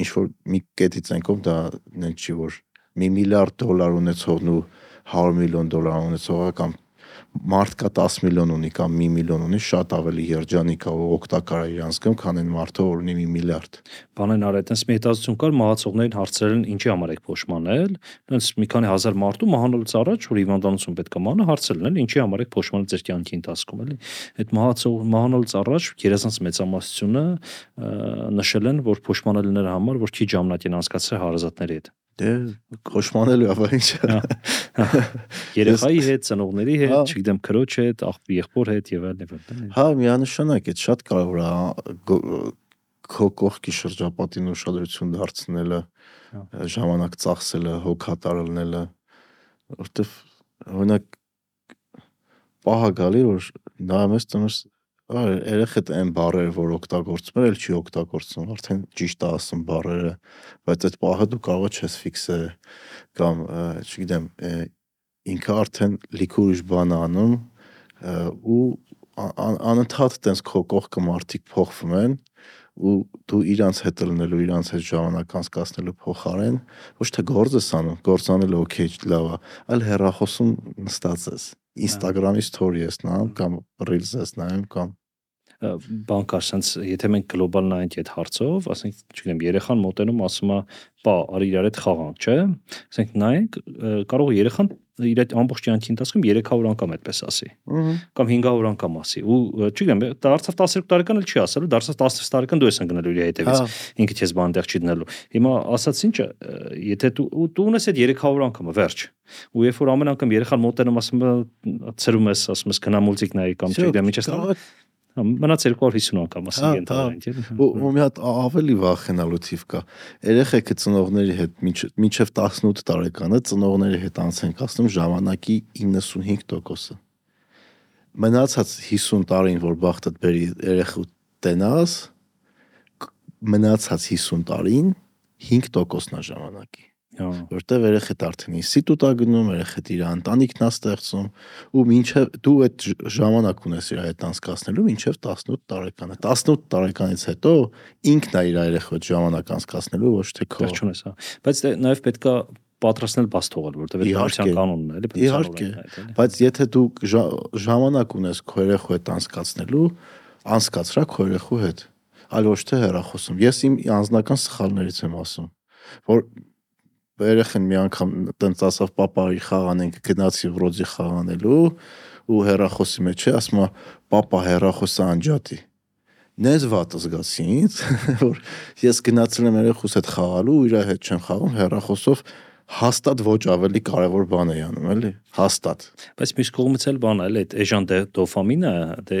ինչ որ մի կետից ենքով դա նենց չի որ մի միլիարդ դոլար ունեցողն ու 100 միլիոն դոլար ունեցողը կամ մարդ կա 10 միլիոն ունի կամ 1 միլիոն ունի, շատ ավելի երջանիկ է օգտակար է իրանց կողմ, քան այն մարդը, որ ունի 1 միլիարդ։ Բանեն արել, այտենց մի հետազոտություն կար, մահացողներին հարցրել են ինչի համար եք փոշմանել, այտենց մի քանի հազար մարդու մահանալուց առաջ, որ հիվանդանոցում պետք է մահանա, հարցրել են ինչի համար եք փոշմանել ձեր կյանքի ընթացքում, էլի։ Այդ մահացող մահանալուց առաջ երազանց մեծամասնությունը նշել են, որ փոշմանելները համար, որ քիչ ժամանակ են անցկացրել հարազատների հետ։ Դե խոշմանելու ավ ինչ։ Երեխայի հետ, ծնողների հետ, չգիտեմ, քրոջ հետ, աղբի եղբոր հետ եւ այլն եւ այլն։ Հա, միանշանակ է, շատ կարևոր է քո կողքի շրջապատին ուշադրություն դարձնելը, ժամանակ ծախսելը, հոգատարելնելը, որտեվ օրինակ պահա գալի որ նայում ես տնես երեխեդ այն բառերը, որ օգտագործում են, չի օգտագործում, արդեն ճիշտ է ասում բառերը, բայց այդ պահը դու կարող ես ֆիքսել կամ, չգիտեմ, ինքը արդեն լիքը ուրիշ բան անում ու անընդհատ տենց քո կողքը մարդիկ փոխվում են ու դու իրանց հետ լինելու, իրանց հետ ժամանակ անցկացնելու փոխարեն ոչ թե գործ ես անում, գործանելը օքեյ լավ է, այլ հեռախոսում նստած ես Instagram-ի story ես նայում կամ reels ես նայում կամ բան կա, sense եթե մենք գլոբալ նայենք այդ հարցով, ասենք, չգիտեմ, երեխան մոտենում ասում է, «Պա, արի իրար հետ խաղանք», չէ՞։ Ասենք նայենք, կարող է երեխան իր այդ ամբողջ կյանքի ընթացքում 300 անգամ այդպես ասի։ Կամ 500 անգամ ասի։ Ու չգիտեմ, դարձավ 12 տարեկան էլ չի ասելու, դարձավ 16 տարեկան դու ես ընկնելու իր հետևից։ Ինքը քեզ բան տեղ չի դնելու։ Հիմա ասած ինչը, եթե դու դու ունես այդ 300 անգամը, վերջ։ Ու երբ որ ամեն անգամ երեխան մոտենում ասում է ցրում ես, ասում ես գնա մուլտիկ նայի կամ չգիտեմ ինչ ես մնաց 250 անգամ ասենք հա, ենթադրենք, էլի։ հա, Ու մի հատ ավելի վախենալու թիվ կա։ Երեխեքը ծնողների հետ մինչև 18 տարեկանը ծնողների հետ անց են կասնում ժամանակի 95%-ը։ Մնացած 50 տարին, որ բախտդ բերի երեխու տենաս, մնացած 50 տարին 5%-ն է ժամանակի որտեվ երեխեդ արդեն ինստիտուտ է գնում, երեխեդ իր ընտանիքն է ստեղծում ու մինչև դու այդ ժամանակ ունես իր հետ անցկացնելու մինչև 18 տարեկանը 18 տարեկանից հետո ինքն է իր երեխու հետ ժամանակ անցկացնելու ոչ թե քո Վերջունես, հա բայց դե նաև պետքա պատրաստնել բաց թողել, որտեղ պետության կանոնն է, էլի պետության օրենքն է։ Բայց եթե դու ժամանակ ունես քո երեխու հետ անցկացնելու, անցկացրա քո երեխու հետ, այլ ոչ թե հեռախոսում։ Ես իմ անձնական սխալներից եմ ասում, որ երեխան մի անգամ տենց ասավ պապայի խաղանենք գնացի վրոձի խաղանելու ու հերախոսի մեջ է ասում պապա հերախոսը անջատի նեզ վատ զգացի ինձ որ ես գնացել եմ երեխուս հետ խաղալու ու իր հետ չեմ խաղում հերախոսով հաստատ ոչ ավելի կարևոր բան է անում, էլի, հաստատ։ Բայց մյուս կողմից էլ բան է, էլի, այդ էժան դոֆամինը, դե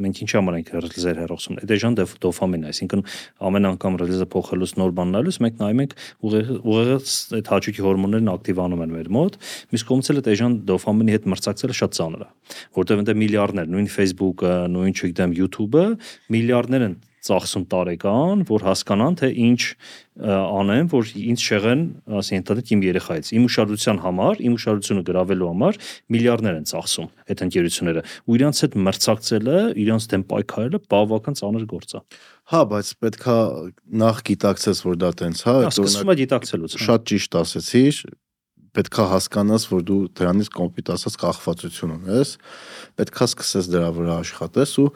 մենք ինչ համար ենք ռելիզեր հերոսում։ Այդ էժան դոֆամինը, այսինքն ամեն անգամ ռելիզը փոխելուց նոր բան նայելուց մենք նայում ենք ուղեղից այդ հաճույքի հորմոններն ակտիվանում են մեր մոտ։ Մյուս կողմից էլ այդ էժան դոֆամինի հետ մրցակցելը շատ ծանր է, որտեղ ընդ միլիարդներ, նույն Facebook-ը, նույն չգիտեմ YouTube-ը միլիարդներ են ծախսում տարեկան, որ հասկանան թե ինչ անեն, որ ինձ շեղեն, ասեն ընտանիք իմ երեխայից։ Իմ ուշադրության համար, իմ ուշադրությունը գրավելու համար միլիարդներ են ծախսում այդ ընկերությունները։ Ու իրանց հետ մրցակցելը, իրանց դեմ պայքարելը բավական ծանր գործ է։ Հա, բայց պետքա նախ գիտակցես, որ դա տենց, հա, սկսում է գիտակցելուց։ հա։ Շատ ճիշտ ասեցիր, պետքա հասկանաս, որ դու դրանից կոմպիտ ասած կախվածություն ունես, պետքա սկսես դրա վրա աշխատես ու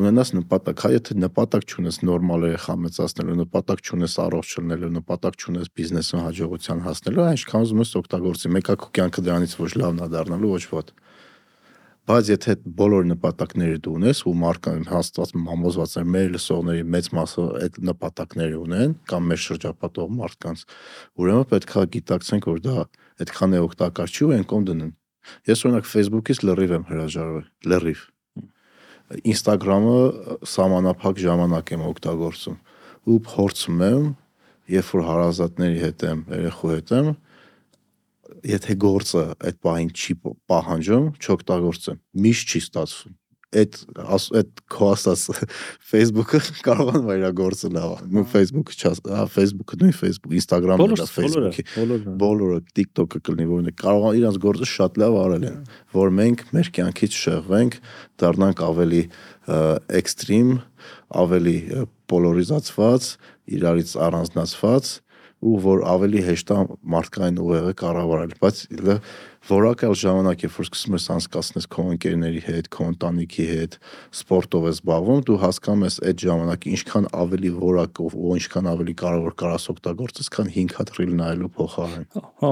ունենաս նպատակ, հա, եթե նպատակ չունես նորմալ երեխա մեծացնելու, նպատակ չունես առողջ լինելու, նպատակ չունես բիզնեսում հաջողության հասնելու, այնքան ուզում ես օգտագործի, մեկա քո կյանքը դրանից ոչ լավն է դառնալու, ոչ ոտ բայց եթե բոլոր նպատակները դու ունես ու մարդկան հաստատ համոզված եմ մեր լսողների մեծ մասը այդ նպատակները ունեն կամ մեր շրջապատող մարդկանց ուրեմն պետքա գիտակցենք որ դա այդքան է օգտակար չի ու կողմ դնեն ես օրինակ Facebook-ից լրիվ եմ հրաժարվել լրիվ Instagram-ը սահմանափակ ժամանակ եմ օգտագործում ու փորձում եմ երբ որ հարազատների հետ եմ երեխու հետ եմ եթե գործը այդ պահին չի պահանջում, չօգտագործեմ։ Միշտ չի ստացվում այդ այդ քո ասած Facebook-ը կարողանում է իր գործը լավ։ Նույն Facebook-ը չաս, հա Facebook-ը նույն Facebook, Instagram-ը դա Facebook-ի։ Բոլորը TikTok-ը կլինի, որ կարող իրancs գործը շատ լավ արել են, որ մենք մեր կյանքից շեղվենք, դառնանք ավելի էքստրիմ, ավելի պոլարիզացված, իրարից առանձնացված ու որ ավելի հեշտ է մարդկային ուղեղը կառավարել, բայց որակալ ժամանակ երբ որ սկսում ես անցկացնել քո ընկերների հետ, քո ընտանիքի հետ, սպորտով ես զբաղվում, դու հասկանում ես այդ ժամանակը ինչքան ավելի որակով ու ինչքան ավելի կարևոր կարաս օգտագործես, քան 5 հատ ռիլ նայելու փոխարեն։ Հա,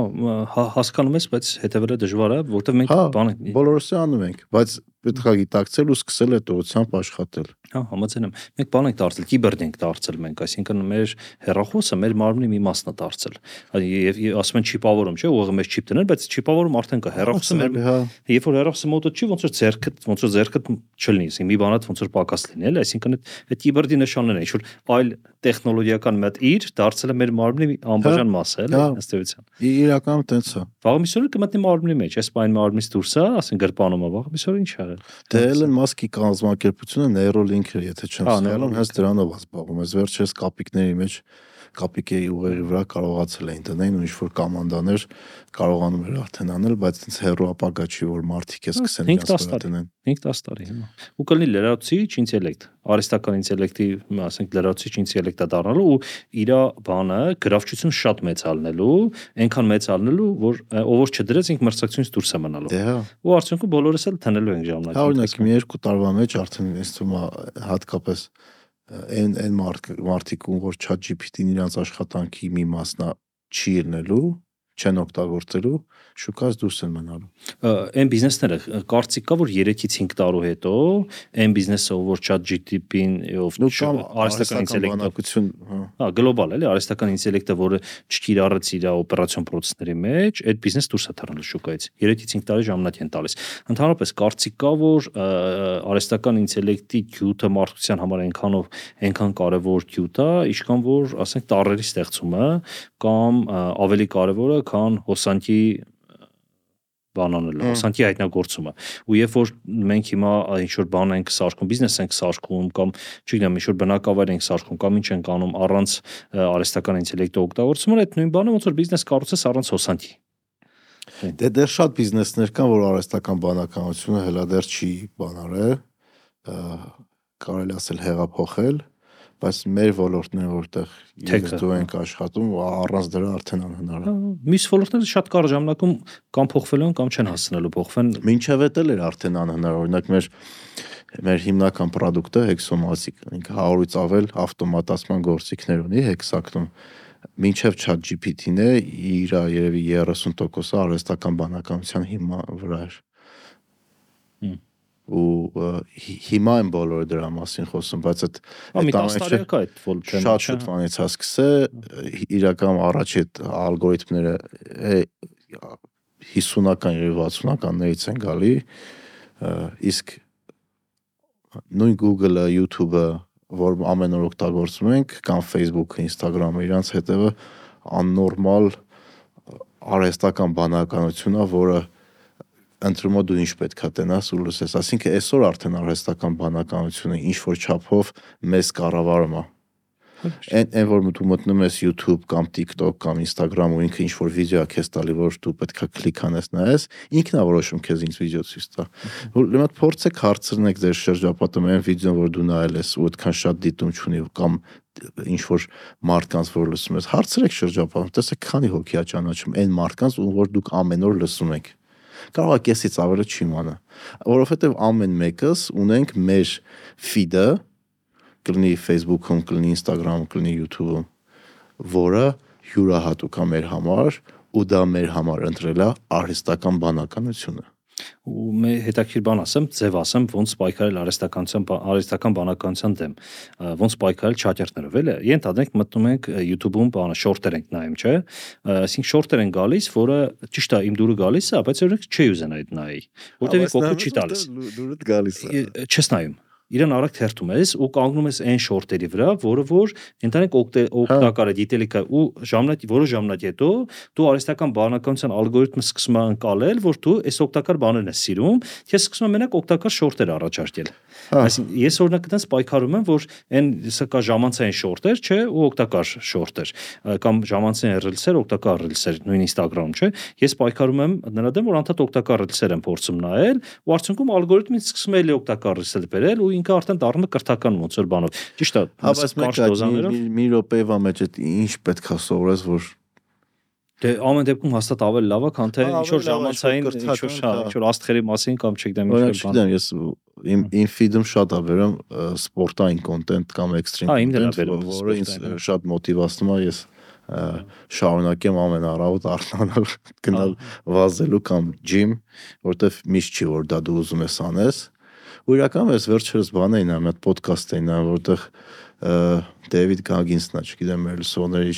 հա հասկանում ես, բայց հետևելը դժվար է, որովհետև մենք Հա, բան բոլորս անում ենք, բայց պետք է գիտակցել ու սկսել այդ ուղղությամբ աշխատել։ Հա, համաձայն եմ։ Մենք բան ենք դարձել, կիբերդ ենք դարձել մենք, այսինքն մեր հերախոսը մեր մարմնի մի մասն է դարձել։ Եվ ասում են չիպավորում, չէ՞, ուղղը մեզ չիպ դնել, բայց չիպավորում արդեն կա։ Հերախոսը մեր հա։ Երբ որ հերախոսը մոտը չի, ոնց որ ձերքը, ոնց որ ձերքը չլինի, ասի մի բանդ ոնց որ պակաս լինի, էլի, այսինքն այդ կիբերդի նշաններն են, ինչ որ այլ տեխնոլոգիական հատ իր դարձել է մեր մարմնի անբաժան մասը, էլի, ըստ էության։ Իրականում տենց է։ Վաղ միսօրը կմտնի մարմնի մեջ, այս բան մարմնից դուրս է, ասեն գրպանում է, վաղ միսօրը ինչ արել։ Դե Elon Musk-ի կազմակերպությունը Neuralink-ը, եթե չեմ Հա, սխալվում, հենց դրանով է զբաղվում։ Այս վերջերս կապիկների մեջ կապիկերի ուղերի վրա կարողացել էին դնել ու ինչ-որ կոմանդաներ կարողանում էր արդեն անել, բայց այնց հերո ապագա չի, որ մարդիկ է սկսեն վրա տարի։ դնեն։ 5-10 տարի հիմա։ Ու կլինի լրացուցիչ ինտելեկտ, արհեստական ինտելեկտի, ասենք լրացուցիչ ինտելեկտա դառնալու ու իր բանը գրավչություն շատ մեծալնելու, այնքան մեծալնելու, որ ով որ չդրեց ինք մրցակցությունից դուրս է մնալու։ Դե հա։ Ու արդյունքում բոլորս էլ թնելու ենք ժամանակ։ Հա օրինակ մի երկու տարվա մեջ արդեն ինձ թվում հատկապես այն այն մարդ մարդիկ որ ChatGPT-ն իրանց աշխատանքի մի մասնա չի ելնելու, չեն օգտագործելու, շուկայից դուրս են մնալու։ Այն բիզնեսները կարծիք կա որ 3-ից 5 տարու հետո այն բիզնեսը որ ChatGPT-ին ով արհեստական ինտելեկտը բանակություն, հա։ Հա, գլոբալ էլի արհեստական ինտելեկտը, որը չկիրառեց իր օպերացիոն process-ների մեջ, այդ բիզնես դուրս է թռնել շուկայից։ 3-ից 5 տարի ժամանակ են տալիս։ Ընդհանրապես կարծիք կա, որ արհեստական ինտելեկտի գյուտը մարդկության համար այնքանով այնքան կարևոր գյուտ է, ինչքան որ, ասենք, տարերի ստեղծումը կամ ավելի կարևորը, քան հոսանքի բանանելը, հոսանքի հայտնագործումը։ Ու երբ որ մենք հիմա ինչ որ բան ենք սարքում, բիզնես ենք սարքում կամ չգիտեմ, ինչ որ բնակավայր ենք սարքում կամ ինչ ենք անում առանց արհեստական ինտելեկտի օգտագործումը, այդ նույն բանը ոնց որ բիզնես կառուցես առանց հոսանքի։ Դե դեռ շատ բիզնեսներ կան, որ արհեստական բանականությունը հելա դեռ չի բանարել, կարելի ասել հեղափոխել, բայց մեր ոլորտն է որտեղ դու հա։ ենք աշխատում, ու առանց դրա արդեն անհնար է։ Մյուս ոլորտները շատ կարճ ժամանակում կամ փոխվելու են կամ չեն հասնելու փոխվեն։ Մինչև էդ էլ էր արդեն անհնար, օրինակ մեր մեր հիմնական product-ը հեքսոմասիկ, ինքը 100-ից ավել ավտոմատացման գործիքներ ունի հեքսակտում։ Մինչև ChatGPT-ն է իր երևի 30%-ը արհեստական բանականության հիման վրա էր։ ու հիմա են բոլորը դրա մասին խոսում, բայց այդ Հա, այդ 10 տարի ակա այդ ոլորտը։ շատ շուտվանից է սկսե իրական առաջ այդ ալգորիթմները է, 50-ական եւ 60-ականներից են գալի իսկ նույն Google-ը, YouTube-ը, որ ամեն օր օգտագործում ենք, կամ Facebook-ը, Instagram-ը, իրանց հետևը աննորմալ արհեստական բանականություն է, որը ընտրումը դու ինչ պետքա տենաս ու լսես, ասինքն այսօր արդեն արհեստական բանականությունը ինչ որ չափով մեզ կառավարում է։ Այն այն որ դու մտնում ես YouTube կամ TikTok կամ Instagram ու ինքը ինչ որ վիդեո է քեզ տալի, որ դու պետքա կլիկ անես նայես, ինքն է որոշում քեզ ինչ վիդեո ցույց տա։ Որ ուրեմն փորձեք հարցրնեք ձեր շրջապատում այն վիդեոն, որ դու նայել ես ու այդքան շատ դիտում չունի կամ ինչ որ մարդկանց որ լսում ես, հարցրեք շրջապատում, տեսեք քանի հոգի է ճանաչում այն մարդկանց, ում որ դուք ամեն օր լսում եք կարող է կեսից ավելի չի իմանա որովհետև ամեն մեկս ունենք մեր feed-ը կլինի Facebook-ում, կլինի Instagram-ում, կլինի YouTube-ում, որը յուրահատուկ է մեր համար ու դա մեր համար ընտրել է արհեստական բանականությունը։ ու մե հետաքրիր բան ասեմ, ձև ասեմ, ոնց պայքարել արհեստականության արհեստական բանականության դեմ։ Ոնց պայքարել չաթերթներով, էլի։ Ենթադրենք մտնում ենք YouTube-ում բանը շորտեր ենք նայում, չէ։ Այսինքն շորտեր են գալիս, որը ճիշտ է, իմ դուրը գալիս է, բայց օրինակ չի ուզենա այդ նայի։ Որտեւ կողքը չի տալիս։ Դուրդ գալիս է։ չես նայում իրան արագ թերթում ես ու կանգնում ես այն շորտերի վրա, որը որ ընտանիք օգտակար է դիտելիքա ու ժամանակ որոշ ժամանակ հետո դու արհեստական բանականության ալգորիթմը սկսում է անցալել, որ դու այս օգտակար բաներն ես սիրում, ես սկսում եմ մենակ օգտակար շորտեր առաջարկել։ Հա։ Այսինքն ես օրինակ այդպես պայքարում եմ, որ այն սա ժամանցային շորտեր, չէ, ու օգտակար շորտեր, կամ ժամանցային ռիլսեր, օգտակար ռիլսեր, նույն Instagram-ում, չէ։ Ես պայքարում եմ նրա դեմ, որ անդադ օգտակար ռիլսեր եմ փորձում նայել, ու արդյունքում ալգորիթմից սկսում է էլի օգտակար ռիլսեր բերել ու ինքը արդեն դառնում է կրթական ոնց որ բանով։ Ճիշտ է, Հա, բայց կարճ դոզաներով մի- րոպեվա մեջ այդ ինչ պետքա սովորես, որ Դե ամեն դեպքում հաստատ ավելի լավ է, քան թե Հա, ինչ որ է, ժամանցային, ինչ որ հա։ ինչ որ աստղերի մասին կամ չգիտեմ ինչ որ բան։ չգիտեմ, ես իմ իմ feed-ում շատ է վերում սպորտային content կամ Հա, content, վերում որը ինձ հա։ շատ մոտիվացնում է ես ա, շարունակեմ ամեն առավոտ արթնանալ, գնալ վազելու կամ gym, որտեվ միշտ չի որ դա դու ուզում ես անես։ Ու իրականում ես վերջերս բան էին, մի հատ podcast էին, ա, որտեղ Դեվիդ Գագինսն է, չգիտեմ, մեր լսողների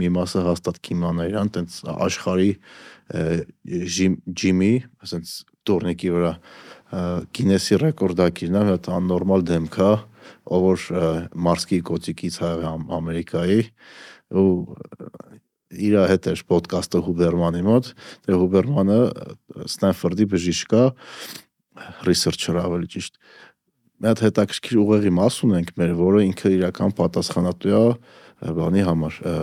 մի մասը հաստատ կիմանա իրան, տենց աշխարհի ա, ժիմ ջիմի, ասենց տուրնիկի վրա Գինեսի ռեկորդակիրն է, հատ աննորմալ դեմք է, ով որ մարսկի եղել Ամ- Ամերիկայի ու իր հետ էր ոդկասթը Հուբերմանի մոտ, դե Հուբերմանը Ստենֆորդի բժիշկ է, researcher ավելի ճիշտ։ Մի հատ հետաքրքիր ուղեղի մաս ունենք մեր, որը ինքը իրական պատասխանատու է բանի համար, ա,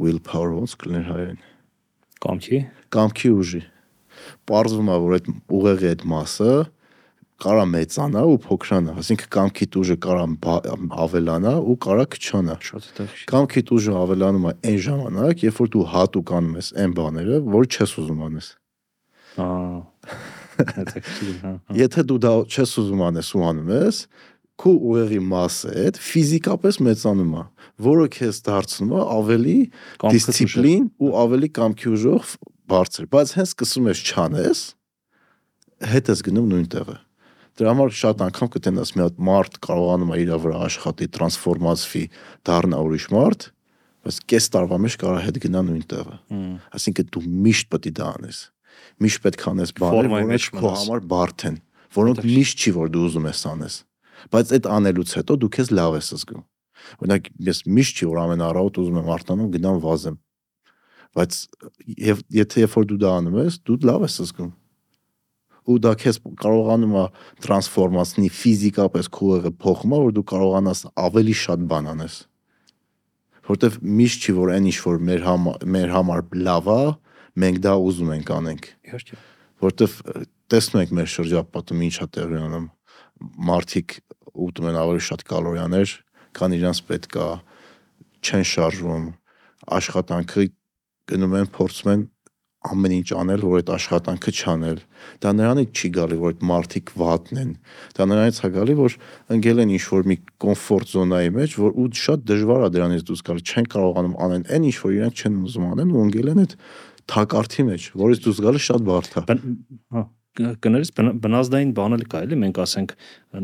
willpower ոնց կլիներ հայերեն Կամքի։ կամքի ուժի։ Պարզվում է, որ այդ ուղեղի այդ մասը կարա մեծանա ու փոքրանա, այսինքն կամքի ուժը կարա ավելանա ու կարա քչանա։ Շատ հետաքրքիր։ Կամքի ուժը ավելանում է այն ժամանակ, երբ որ դու հատուկ անում ես այն բաները, որ չես ուզում անես։ Ահա։ հա։ հա։ Եթե դու դա չես ուզում անես ու անում ես, քո ուղեղի մասը այդ ֆիզիկապես մեծանում է, որը քեզ դարձնում է ավելի դիսցիպլին ու ավելի կամքի ուժով բարձր, բայց հենց սկսում ես չանես, հետ ես գնում նույն տեղը։ Դրա համար շատ անգամ կտենաս մի հատ մարդ կարողանում է իր վրա աշխատի, տրանսֆորմացվի, դառնա ուրիշ մարդ, բայց կես տարվա մեջ կարա հետ գնա նույն տեղը։ Այսինքն դու միշտ պետք է դա անես։ Միշտ պետք է անես բաներ, որոնք քո համար բարդ են, որոնք միշտ չի որ դու ուզում ես անես։ Բայց այդ անելուց հետո դու քեզ լավ ես զգում։ Օրինակ ես միշտ չի որ ամեն առավոտ ուզում եմ արտանամ գնամ վազեմ։ Բայց եւ եթե երբ որ դու դա անում ես, դու լավ ես զգում ու դա քեզ կարողանում է տրանսֆորմացնի ֆիզիկապես քո ուղեղը փոխում, է, որ դու կարողանաս ավելի շատ բան անես որտեվ միշտ չի որ այն ինչ որ մեր համար մեր համար լավ է, մենք դա ուզում ենք անենք, իհարկե։ որտեվ տեսնում ենք մեր շրջապատում ինչա տեղի ունենում։ Մարդիկ ուտում են ավելի շատ կալորիաներ, քան իրանց պետք է, չեն շարժվում, աշխատանքը գնում են փորձում են ամեն ինչ անել, որ այդ աշխատանքը չանել։ Դա նրանից չի գալի, որ այդ մարդիկ վատն են։ Դա նրանից է գալի, որ ընկել են ինչ-որ մի կոմֆորտ զոնայի մեջ, որ ու շատ դժվար է դրանից դուրս գալ։ Չեն կարողանում անեն այն ինչ որ իրենք չեն ուզում անեն ու ընկել են այդ թակարդի մեջ, որից դուրս գալը շատ բարդ է։ Հա, կներես բն- բնազդային բան էլ կա, էլի մենք ասենք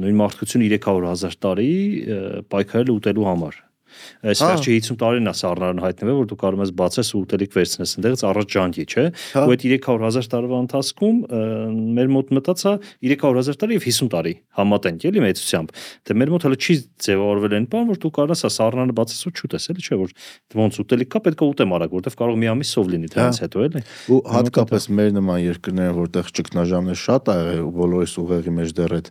նույն մարդկություն 300.000 տարի ը, պայքարել ուտելու համար։ Այս Հա։ վերջի 50 տարին է սառնարան հայտնվել, որ դու կարող ես բացես ու ուտելիք վերցնես ընդեղից առաջ ջանքի, չէ։ Հա։ Ու այդ 300.000 տարվա ընթացքում մեր մոտ մտածա 300.000 տարի եւ 50 տարի համատենք, էլի մեծությամբ։ Դե մեր մոտ հələ չի ձևավորվել այն բան, որ դու կարաս սա սառնանը բացես ու չուտես, էլի չէ, որ ոնց ուտելիք կա, պետք է ուտեմ արագ, որտեվ կարող մի ամիս սով լինի դրանից Հա։ հետո, էլի։ Ու հատկապես մեր նման երկրները, որտեղ ճգնաժամներ շատ ա եղել ու բոլորիս ուղեղի մեջ դեռ այդ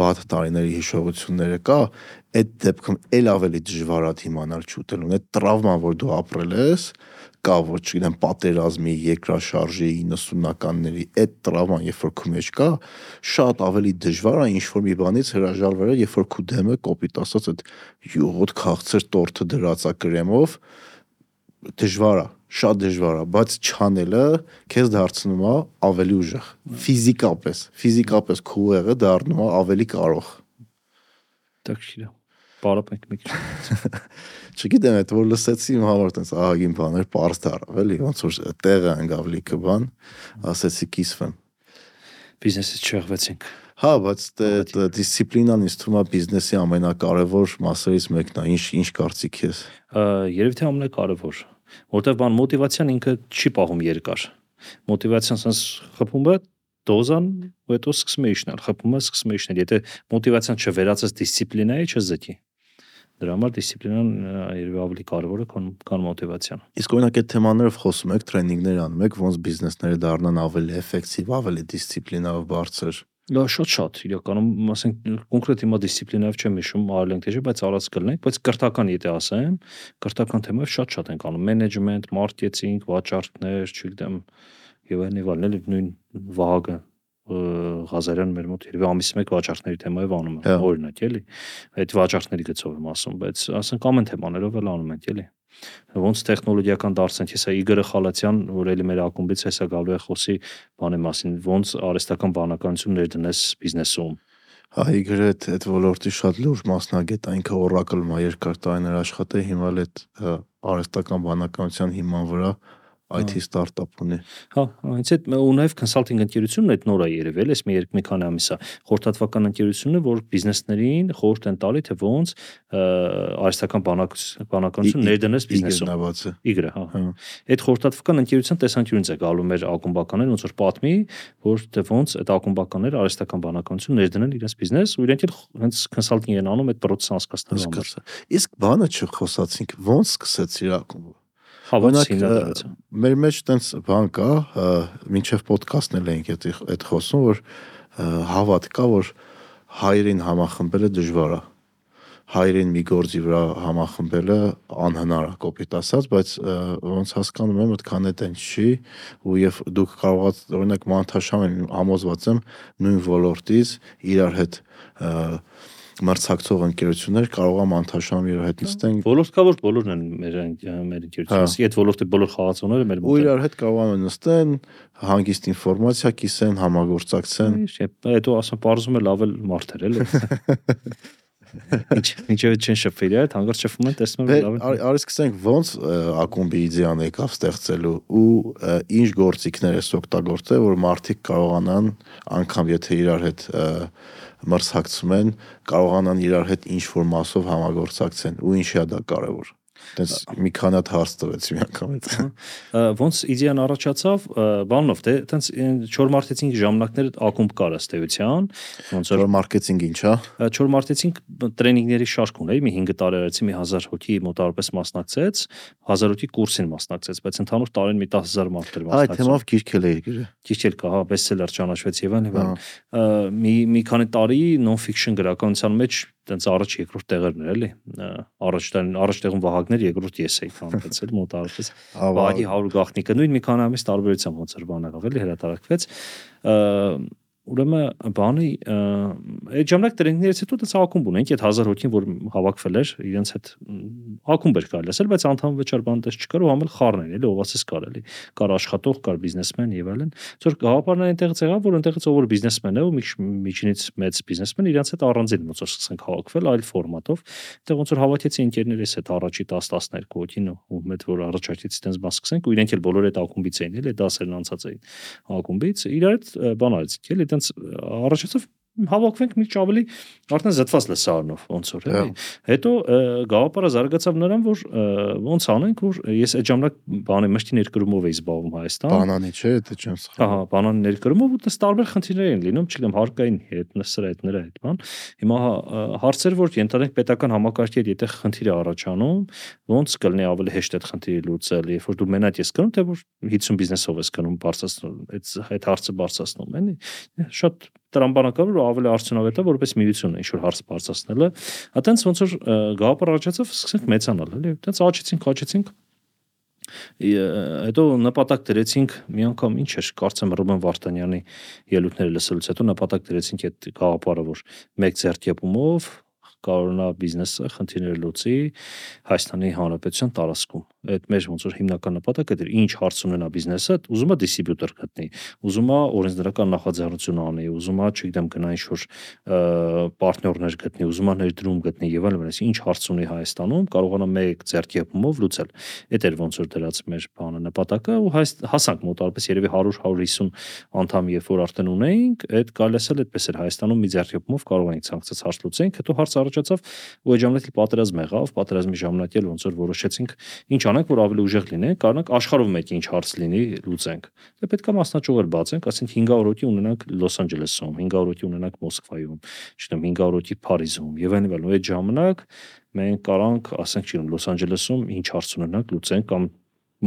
վատ տարիների հիշողությունները կա, այդ դեպքում ել ավելի դժվար է իմանալ չուտելուն։ Այդ տրավման, որ դու ապրել ես, կա որ չգիտեմ պատերազմի, երկրաշարժի 90-ականների այդ տրավման, երբ որ քո մեջ կա, շատ ավելի դժվար է ինչ որ մի բանից հրաժարվել, երբ որ քո դեմը կոպիտ ասած այդ յուղոտ քաղցր տորթը դրած է կրեմով, դժվար է, շատ դժվար է, բայց չանելը քեզ դարձնում է ավելի ուժեղ։ Ֆիզիկապես, ֆիզիկապես քո ուղեղը դառնում է ավելի կարող։ Տակշիրա։ Բարապենք մի քիչ։ Չգիտեմ, այդ որ լսեցի իմ համար տես ահագին բաներ པարզ դարավ, էլի, ոնց որ տեղը ընկավ լիքը բան, ասեցի կիսվեմ։ Բիզնեսից չեղվեցինք։ Հա, բայց դե դիսցիպլինան ինձ թվում է բիզնեսի ամենակարևոր մասերից մեկն է։ Ինչ ինչ կարծիք ես։ Երևի թե ամենակարևոր, որտեղ բան մոտիվացիան ինքը չի պահում երկար։ Մոտիվացիան sense խփում է դոզան, ու հետո սկսում է իջնել, խփում է, սկսում է իջնել։ Եթե մոտիվացիան չվերածես դիսցիպլինայի, չզգի։ Դրա համար դիսցիպլինան երևի ավելի կարևոր է, քան մոտիվացիան։ Իսկ օրինակ այդ թեմաներով խոսում եք, տրեյնինգներ անում եք, ոնց բիզնեսները դառնան ավելի էֆեկտիվ, ավելի դիսցիպլինով բարձր։ Լա շատ շատ իրականում ասենք կոնկրետ հիմա դիսցիպլինայով չեմ հիշում արել ենք թե բայց արած կլնենք բայց կրթական եթե ասեմ կրթական թեմայով շատ շատ ենք անում. Մենեջմենտ մարքեթինգ վաճառքներ չգիտեմ եւ այլն եւ այլն նույն վահագը Ղազարյան մեր մոտ երևի ամիսի մեկ վաճառքների թեմայով անում Հա։ է օրինակ էլի այդ վաճառքների գծով եմ ասում բայց ասենք ամեն թեմաներով էլ անում ենք էլի ոնց տեխնոլոգիական դարձնենք, հեսա Իգորը Խալացյան, որ էլի մեր ակումբից հեսա գալու է խոսի բանի մասին, ոնց արհեստական բանականություն ներդնես բիզնեսում։ Հա Իգորը այդ այդ ոլորտի շատ լուրջ մասնագետ, այնքը Oracle-ում է երկար տարիներ աշխատել, հիմա էլ այդ արհեստական բանականության հիման վրա IT ստարտափ ունի։ Հա, այնց այդ ու նաև consulting ընկերությունն այդ նոր է երևել, այս մի երկ մի քանի ամիս է։ Խորհրդատվական ընկերությունն է, որ բիզնեսներին խորհուրդ են տալի, թե ոնց արհեստական բանականություն ներդնես բիզնեսում։ Իգրը, հա։ Այդ խորհրդատվական ընկերության տեսանկյունից է գալու մեր ակումբականներ, ոնց որ պատմի, որ թե ոնց այդ ակումբականները արհեստական բանականություն ներդնեն իրենց բիզնես ու իրենք էլ հենց consulting են անում այդ process անցկացնելու համար։ Իսկ բանը չխոսացինք, ոնց սկսեց իր ակումբը Հավանաբար մեր մեջ տենց բան կա, մինչև ոդկասթն էլ ենք այդ այդ խոսում, որ հավատ կա, որ հայրին համախմբելը դժվար է հայրին մի գործի վրա համախմբելը անհնար է կոպիտ ասած, բայց ոնց հասկանում եմ, այդքան էլ չի ու եւ դուք կարողաց օրինակ Մանթաշամեն համոզված եմ նույն ոլորտից իրար հետ մրցակցող ընկերություններ կարող է Մանթաշամ իր հետ նստեն։ Ոլորտ կա որ բոլորն են մեր մեր ընկերությունից։ Այդ ոլորտի բոլոր խաղացողները մեր մոտ են։ Ու իրար հետ կարող են նստեն, հանգիստ ինֆորմացիա կիսեն, համագործակցեն։ Հետո ասում parzum է լավ էլ մարդեր էլի։ Ինչ ինչը չեն շփվել այդ հանգարց շփվում են տեսնում են լավ են։ Արի սկսենք ոնց ակումբի իդեան եկավ ստեղծելու ու ինչ գործիքներ է օգտագործել որ մարդիկ կարողանան անգամ եթե իրար հետ մրցակցում են, կարողանան իրար հետ ինչ որ մասով համագործակցեն ու ինչի է դա կարևոր։ Տես մի քանի հատ հարց տվեց մի անգամից։ Ոնց իդեան առաջացավ, բանով դե տենց 4 մարտեցինգ ժամանակները ակումբ կար ըստեյության, ոնց որ մարքեթինգ ինչ է։ 4 մարտեցինգ տրեյնինգների շարք ունեի, մի 5 տարի արեցի, մի 1000 հոգի մոտարպես մասնակցեց, 1000 հոգի կուրսին մասնակցեց, բայց ընդհանուր տարին մի 10000 մարդ էր մասնակցում։ Այդ թեմով գիրք էլ էի գրել։ Գիրք էլ կա, հա, բեսթսելեր ճանաչվեց եւ այլն։ Մի մի քանի տարի non fiction գրականության մեջ տենց առաջ երկրորդ տեղերն էր էլի առաջ առաջ տեղում Վահագներ երկրորդ ես էի կանցել մոտ արպես Վահագի 100 գախնիկը նույն մի քանի ամիս տարբերությամբ ոնց էր բան եղավ էլի հրատարակվեց ուրեմն բանի այդ ժամանակ տրեյնինգներից հետո դա ակումբ ունենք այդ 1000 հոգին որ հավաքվել էր իրենց հետ ակումբ էր կարելի ասել բայց անդամ վճար բան դες չկար ու համել խառն էր էլի ով ասես կար էլի կար աշխատող կար բիզնեսմեն եւ այլն ծոր գաղափարն այնտեղից եղավ որ այնտեղից ով որ բիզնեսմեն է ու միջինից մեծ բիզնեսմեն իրենց հետ առանձին ոնց որ սկսենք հավաքվել այլ ֆորմատով այդտեղ ոնց որ հավաքեցի ընկերներիս հետ առաջի 10-12 հոգին ու մեծ որ առաջարկեցի տենց բան սկսենք ու իրենք էլ բոլորը այդ ակումբից էին էլի դասերն անցած էին ակումբից իրար հետ բան արեցինք էլի տենց առաջացավ հավաքվենք մի քիչ ավելի արդեն զտված լսարանով ոնց որ էլի հետո գաղափարը զարգացավ նրան որ ոնց անենք որ ես այդ ժամանակ բանի մշտի ներկրումով էի զբաղվում Հայաստան բանանի չէ դա չեմ սխալ ահա բանանի ներկրումով ու դες տարբեր խնդիրներ են լինում չգիտեմ հարկային հետ նսրա հետ նրա հետ բան հիմա հարցեր որ ենթադրենք պետական համակարգի հետ եթե խնդիր է առաջանում ոնց կլինի ավելի հեշտ այդ խնդիրը լուծել երբ որ դու մենակ ես կնում թե որ 50 բիզնեսով ես կնում բարձրացնում այդ այդ հարցը բարձրացնում էլի շատ տրամբանական ու ավելի արդյունավետ է որպես միություն ինչ որ հարց բարձրացնելը այտենց ոնց որ գաղափար առաջացավ սկսենք մեծանալ էլի այտենց աճեցինք աճեցինք հետո նպատակ դրեցինք մի անգամ ինչ էր կարծեմ Ռուբեն Վարդանյանի ելույթները լսելուց հետո նպատակ դրեցինք այդ գաղափարը որ մեկ ձեռքեպումով կարողանա բիզնեսը խնդիրներ լուծի Հայաստանի Հանրապետության տարածքում։ Այդ մեր ոնց որ հիմնական նպատակը դեր ինչ հարց ունենա բիզնեսը, ուզում է դիստրիբյուտոր գտնի, ուզում է օրենսդրական նախաձեռնություն անի, ուզում է, չգիտեմ, գնա ինչ որ պարտներներ գտնի, ուզում է ներդրում գտնի եւ այլն, այսինքն ինչ հարց ունի Հայաստանում, կարողանա մեկ ձեռքեպումով լուծել։ Այդ էր ոնց որ դրած մեր բանը նպատակը ու հասանք մոտարպես երևի 100-150 անդամ երբ որ արդեն ունեինք, այդ կարելի ասել այդպես էր Հայաստանում մի ձեռքեպումով կարող էինք ցանկացած հարց լուծենք, հետո հարց առաջացավ ու այդ ժամանակ էլ պատերազմ եղավ, պատերազմի ժամանակ էլ ոնց որ որոշեցինք ինչ անենք, որ ավելի ուժեղ լինենք, կարողանանք աշխարհով մեկ ինչ հարց լինի լուծենք։ Դե պետք է մասնաճյուղեր բացենք, ասենք 500 հոգի ունենանք Լոս Անջելեսում, 500 հոգի ունենանք Մոսկվայում, չգիտեմ 500 հոգի Փարիզում եւ այլն այլն։ Այդ ժամանակ մենք կարանք, ասենք, չգիտեմ Լոս Անջելեսում ինչ հարց ունենանք լուծենք կամ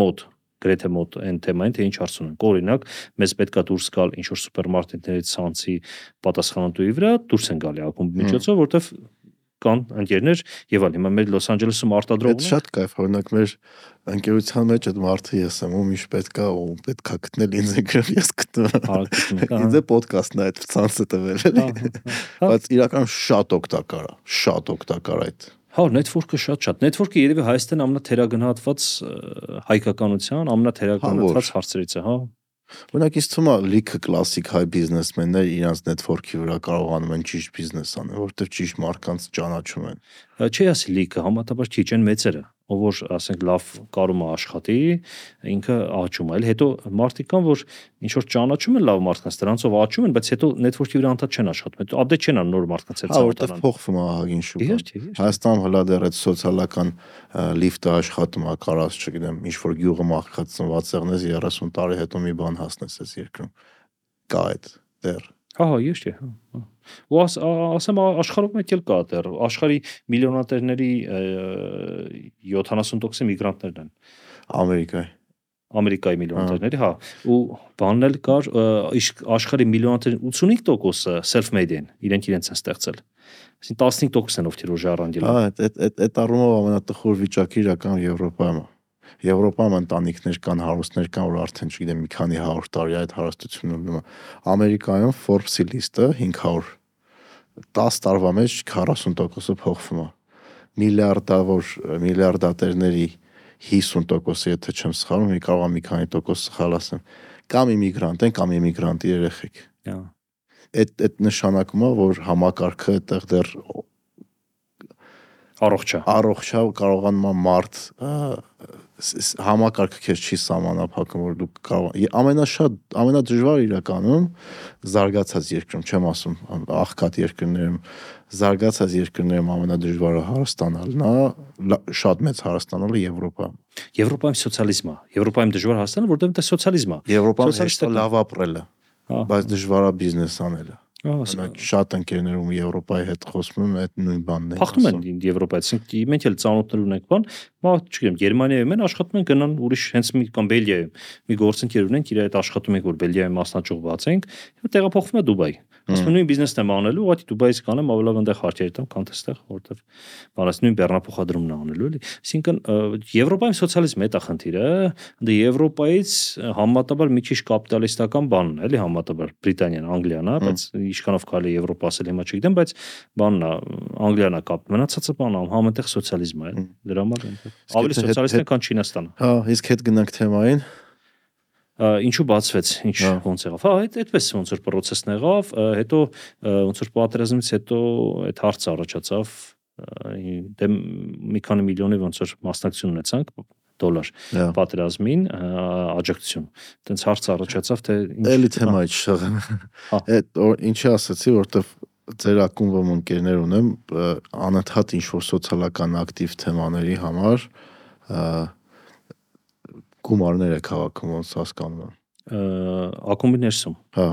մոտ գրեթե մոտ այն թեմային, թե ինչ հարց ունենք։ Օրինակ, մեզ պետքա դուրս գալ ինչ որ սուպերմարկետներից ցանցի պատասխանատուի վրա, դուրս են գալի ակումբի միջոցով, որտեվ կան ընկերներ եւ այլ հիմա մեր Լոս Անջելեսում արտադրող ունեն։ Դա շատ կայֆ, օրինակ մեր ընկերության մեջ այդ մարդը ես եմ, ում ինչ պետքա ու պետքա գտնել ինձ գրել ես գտնում։ Հա, Ինձ է ոդկասթն այդ ցանցը տվել էլի։ Բայց իրական շատ օգտակար է, շատ օգտակար այդ Հա, network-ը շատ-շատ։ Network-ը երևի Հայաստան ամենաթերագնահատված հայկականության ամենաթերագնահատված հարցերից է, հա։ Օրինակ ինձ թվում է լիքը կլասիկ հայ բիզնեսմեններ իրանց նետվորքի վրա կարողանում են ճիշտ բիզնես անել, որովհետև ճիշտ մարկանց ճանաչում են։ Չի ասի լիքը, համատաբար քիչ են մեծերը ով որ ասենք լավ կարում է աշխատի, ինքը աճում է։ Էլ հետո մարդիկ կան, որ ինչ որ ճանաչում են լավ մարդկանց, դրանցով աճում են, բայց հետո network-ի վրա անդադ չեն աշխատում։ Հետո update չեն անում նոր մարդկանց հետ ծանոթանան։ Հա, որտեղ փոխվում է ահագին շուկան։ Հայաստանում հլա դեռ այդ սոցիալական լիֆտը աշխատում է, կարած, չգիտեմ, ինչ որ գյուղը մախքած ծնված եղնես 30 տարի հետո մի բան հասնես այս երկրում։ Կա այդ դեռ Հա, հա, ես չէ, հա։ Ու աս, ասեմ աշխարհում էլ կա դեռ, աշխարհի միլիոնատերների 70%-ը միգրանտներն են։ Ամերիկայի Ամերիկայի միլիոնատերների, հա, ու բանն էլ կար, աշխարհի միլիոնատերների 85%-ը self-made են, իրենք իրենց են ստեղծել։ Այսինքն 15%-ն են ովքեր որ ժառանգել։ Հա, այդ այդ այդ առումով ամենատխուր վիճակը իրական Եվրոպայում է։ Եվրոպայում ընտանիքներ կան, հարուստներ կան, որ արդեն չգիտեմ մի քանի 100 տարի այդ հարստությունն ունեն։ Ամերիկայում Forbes-ի լիստը 500 10 տարվա մեջ 40%-ը փոխվում է։ Միլիարդավոր միլիարդատերների 50%-ը, եթե չեմ սխալվում, մի կարող եմ մի քանի տոկոս սխալ ասեմ, կամ իմիգրանտ են, կամ իմիգրանտի երեխեք։ Հա։ Այդ այդ նշանակում է, որ համակարգը այդտեղ դեռ առողջ է։ Առողջ է, կարողանում է մարդ համակարգը քեզ չի սահմանափակում, որ դու կարող ամենաշատ ամենադժվար իրականում զարգացած երկրում, չեմ ասում աղքատ երկրներում, զարգացած երկրներում ամենադժվարը հարստանալն է, շատ մեծ հարստանալը Եվրոպա։ Եվրոպայում սոցիալիզմ է։ Եվրոպայում դժվար հասնելը, որտեղ դա սոցիալիզմ է։ Եվրոպայում հեշտ է լավ ապրելը, բայց դժվար է բիզնես անելը։ Օրինակ շատ ընկերներում Եվրոպայի հետ խոսում եմ, այդ նույն բանն են։ Փախնում են Եվրոպայից, մենք էլ ծանոթներ ունենք, բան, մա չգիտեմ, Գերմանիայում են աշխատում են գնան ուրիշ հենց մի կամ Բելգիայում։ Մի գործընկեր ունենք, իր հետ աշխատում ենք, որ Բելգիայում մասնաճյուղ բացենք, տեղափոխվում է Դուբայ։ Ասում եմ նույն բիզնեսն եմ անելու, ուղղակի Դուբայից կանեմ, ավելի լավ այնտեղ հարցեր տամ, քան տեստեղ, որտեղ բանաս նույն բեռնափոխադրումն է անելու էլի։ Այսինքն Եվրոպայում սոցիալիզմը է խնդիրը, դե Եվրոպայից համատաբար մի քիչ կապիտալիստական բանն է, էլի համատաբար Բրիտանիան, Անգլիան, հա, բայց ինչքանով կարելի Եվրոպա ասել հիմա չգիտեմ, բայց բանն է, Անգլիան է կապ, մնացածը բանը համատեղ սոցիալիզմ է, դրա համար ավելի սոցիալիստ է, քան Չինաստանը։ Հա, իսկ հետ գնանք թեմային ինչու բացվեց, ինչ ոնց եղավ։ Հա, այդ այդպես ոնց որ process-ն եղավ, հետո ոնց որ պատերազմից հետո այդ հարցը առաջացավ, դե մի քանի միլիոնի ոնց որ մասնակցություն ունեցանք դոլար պատերազմին աջակցություն։ Տենց հարց առաջացավ թե ինչ Էլի թեմա չշղեմ։ Այդ ինչի ասացի, որտեվ ձեր ակումբում ընկերներ ունեմ, անընդհատ ինչ որ սոցիալական ակտիվ թեմաների համար գումարներ է քաղաքում ոնց հասկանում եմ ակումբի ներսում հա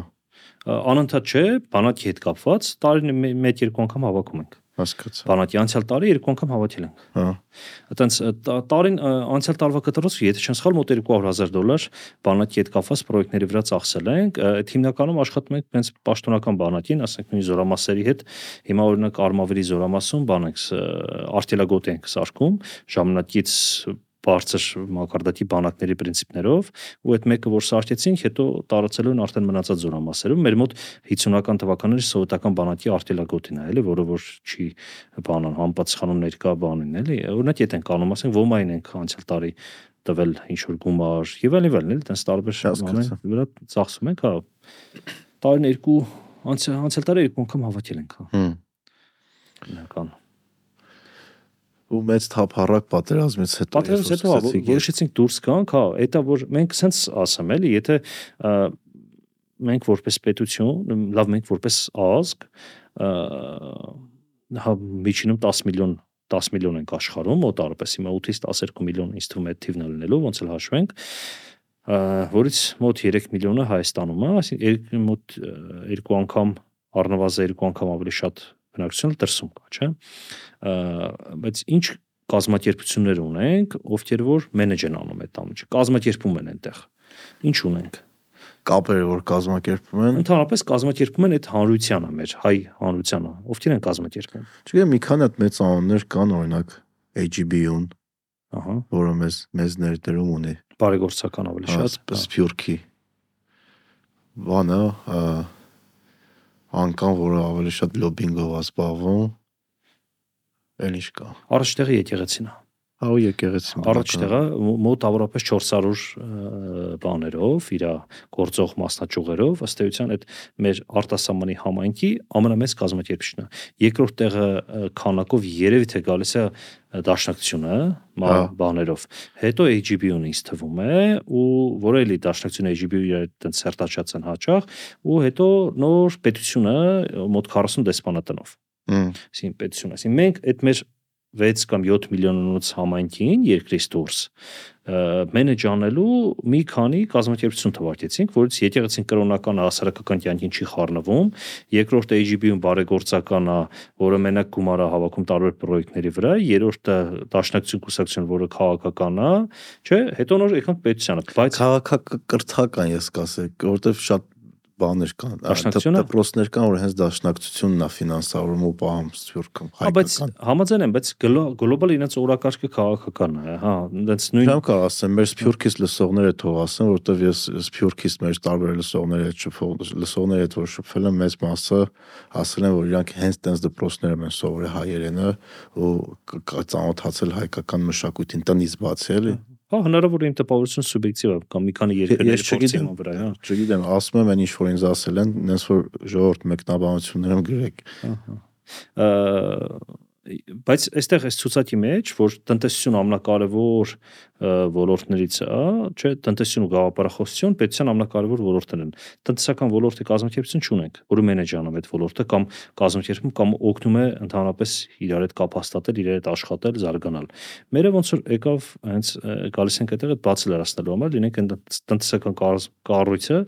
անընդհատ չէ բանակի հետ կապված տարին մեկ երկու անգամ հավաքում ենք հասկացա բանակի անցյալ տարի երկու անգամ հավաքել ենք հա այտենց տարին անցյալ տարվա կտրած եթե չեմ սխալ մոտ 200000 դոլար բանակի հետ կապված պրոյեկտների վրա ծախսել ենք այդ հիմնականում աշխատում ենք հենց պաշտոնական բանակին ասենք նույն զորամասերի հետ հիմա օրինակ արմավիրի զորամասում բանանք արտելագոտ ենք սարքում ժամանակից բարձր մակարդակի բանակների principներով ու այդ մեկը որ սարքեցինք հետո տարածելու են արդեն մնացած զորամասերում մեր մոտ 50-ական թվականների սովետական բանակի արտելագոտին է էլի որը որ չի բանան համապատասխանում ներկա բանին էլի օրինակ եթե ենք անում ասենք ոմային ենք անցյալ տարի տվել ինչ որ գումար եւ այլ եւ այլ էլի տես տարբեր բաներ վրա ծախսում ենք հա տարին երկու անցյալ տարի երկու անգամ հավաքել ենք հա Հիմնական ու մեծ թափառակ պատերազմից հետո պատերազմից հետո որոշեցինք դուրս գանք, հա, դա որ մենք սենց ասեմ էլի, եթե մենք որպես պետություն, լավ մենք որպես ազգ հա միջինում 10 միլիոն 10 միլիոն ենք աշխարհում մոտարպես հիմա 8-ից 12 միլիոն ինձ թվում է թիվն լինելու ոնց էլ հաշվենք որից մոտ 3 միլիոնը Հայաստանում է, այսինքն մոտ երկու անգամ առնվազն երկու անգամ ավելի շատ բնակչություն դրսում կա, չէ՞ բայց ինչ կազմակերպություններ ունենք, ովքեր որ մենեջ են անում այդ ամիջը, կազմակերպում են այնտեղ։ Ինչ ունենք կապերը որ կազմակերպում են ընդհանրապես կազմակերպում են այդ հանրությանը մեր հայ հանրությանը ովքեր են կազմակերպում չգիտեմ մի քանի հատ մեծ անուններ կան օրինակ AGB-ուն ահա որը մեզ մեզ ներդրում ունի բարեգործական ավելի շատ սփյուռքի բանը անկան որը ավելի շատ լոբինգով ասպավում Էլ ինչ կա։ Առաջ տեղը եկեղեցին է։ Հա ու եկեղեցի։ Առաջ տեղը մոտ ավրապես 400 բաներով, իր գործող մասնաճյուղերով, ըստ էության այդ մեր արտասահմանի համայնքի ամենամեծ կազմակերպիչն է։ Երկրորդ տեղը քանակով երևի թե գալիս է դաշնակցությունը բաներով։ Հետո AGB-ուն ինձ թվում է ու որը էլի դաշնակցությունը AGB-ը այդտենց սերտաչած են հաճախ ու հետո նոր պետությունը մոտ 40 դեսպանատնով։ Այսինքն պետություն, այսինքն մենք այդ մեր 6 կամ 7 միլիոնանոց համայնքին երկրից դուրս մենեջ անելու մի քանի կազմակերպություն թվարկեցինք, որից եկեղեցին կրոնական հասարակական կյանքին չի խառնվում, երկրորդը AGB-ում բարեգործական է, որը մենակ գումար է հավաքում տարբեր պրոյեկտների վրա, երրորդը դաշնակցություն կուսակցություն, որը քաղաքական է, չէ, հետո նոր եկանք պետությանը, բայց քաղաքակրթական ես կասեմ, որովհետև շատ բաներ կան, դպրոցներ կան, որ հենց դաշնակցությունն է ֆինանսավորում ու պահում Սփյուռքում հայկական։ Բայց համաձայն եմ, բայց գլոբալ իրենց օրակարգը քաղաքական է, հա, այնց նույն Չեմ կարող ասեմ, մեր Սփյուռքից լսողները թող ասեն, որովհետև ես Սփյուռքից մեր տարբեր լսողների հետ շփող լսողների հետ որ շփվել եմ, մեծ մասը ասել են, որ իրանք հենց տենց դպրոցներում են սովորել հայերենը ու ծանոթացել հայկական մշակույթին տնից բացի էլի։ Հա հնարավոր է իմ տպավորություն սուբյեկտիվ է կամ մի քանի երկրների փորձի վրա, հա։ Չգիտեմ, ասում եմ այն ինչ որ ինձ ասել են, այնպես որ ժողովուրդ մեկնաբանություններում գրեք։ Ահա բայց այստեղ այս ցուցակի մեջ, որ տնտեսություն ամենակարևոր ոլորտներից է, չէ, տնտեսություն ու գաղափարախոսություն պետության ամենակարևոր ոլորտներն են։ Տնտեսական ոլորտի կազմակերպություն չունենք, որը մենեջ անում այդ ոլորտը կամ կազմակերպում կամ օգնում է ընդհանրապես իրար հետ կապ հաստատել, իրար հետ աշխատել, զարգանալ։ Մերը ոնց որ եկավ հենց գալիս ենք այդտեղ այդ բացը լրացնելու համար, լինենք տնտեսական կառույցը,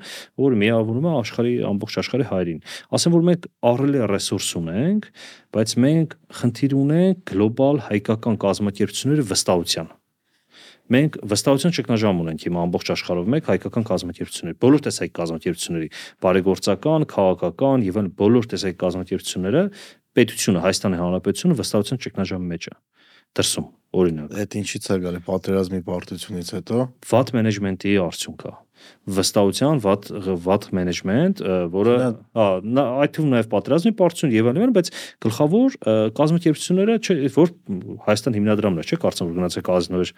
որը միավորում է աշխարհի ամբողջ աշխարհի հայրին։ Ասեմ որ մենք ահռելի ռեսուրս ունենք, բայց մենք խնդիր ունենք գլոբալ հայկական կազմակերպությունների վստահության մենք վստահության ճգնաժամ ունենք հիմա ամբողջ աշխարհով մեկ հայկական կազմակերպությունների բոլոր տեսակ կազմակերպությունների բարեգործական, քաղաքական եւ այլ բոլոր տեսակ կազմակերպությունները պետությունը Հայաստանի Հանրապետությունը վստահության ճգնաժամի մեջ է դրսում օրինակ այդ ինչից է գալի պատերազմի պարտությունից հետո վատ մենեջմենտի արդյունքա վստահության վատ վատ մենեջմենտ, որը հա այդ թվում նաև պատերազմի պարտություն եւ այլն, բայց գլխավոր կազմակերպությունները չէ, որ Հայաստան հիմնադրամն է, չէ, կարծեմ որ գնացել կազնոեր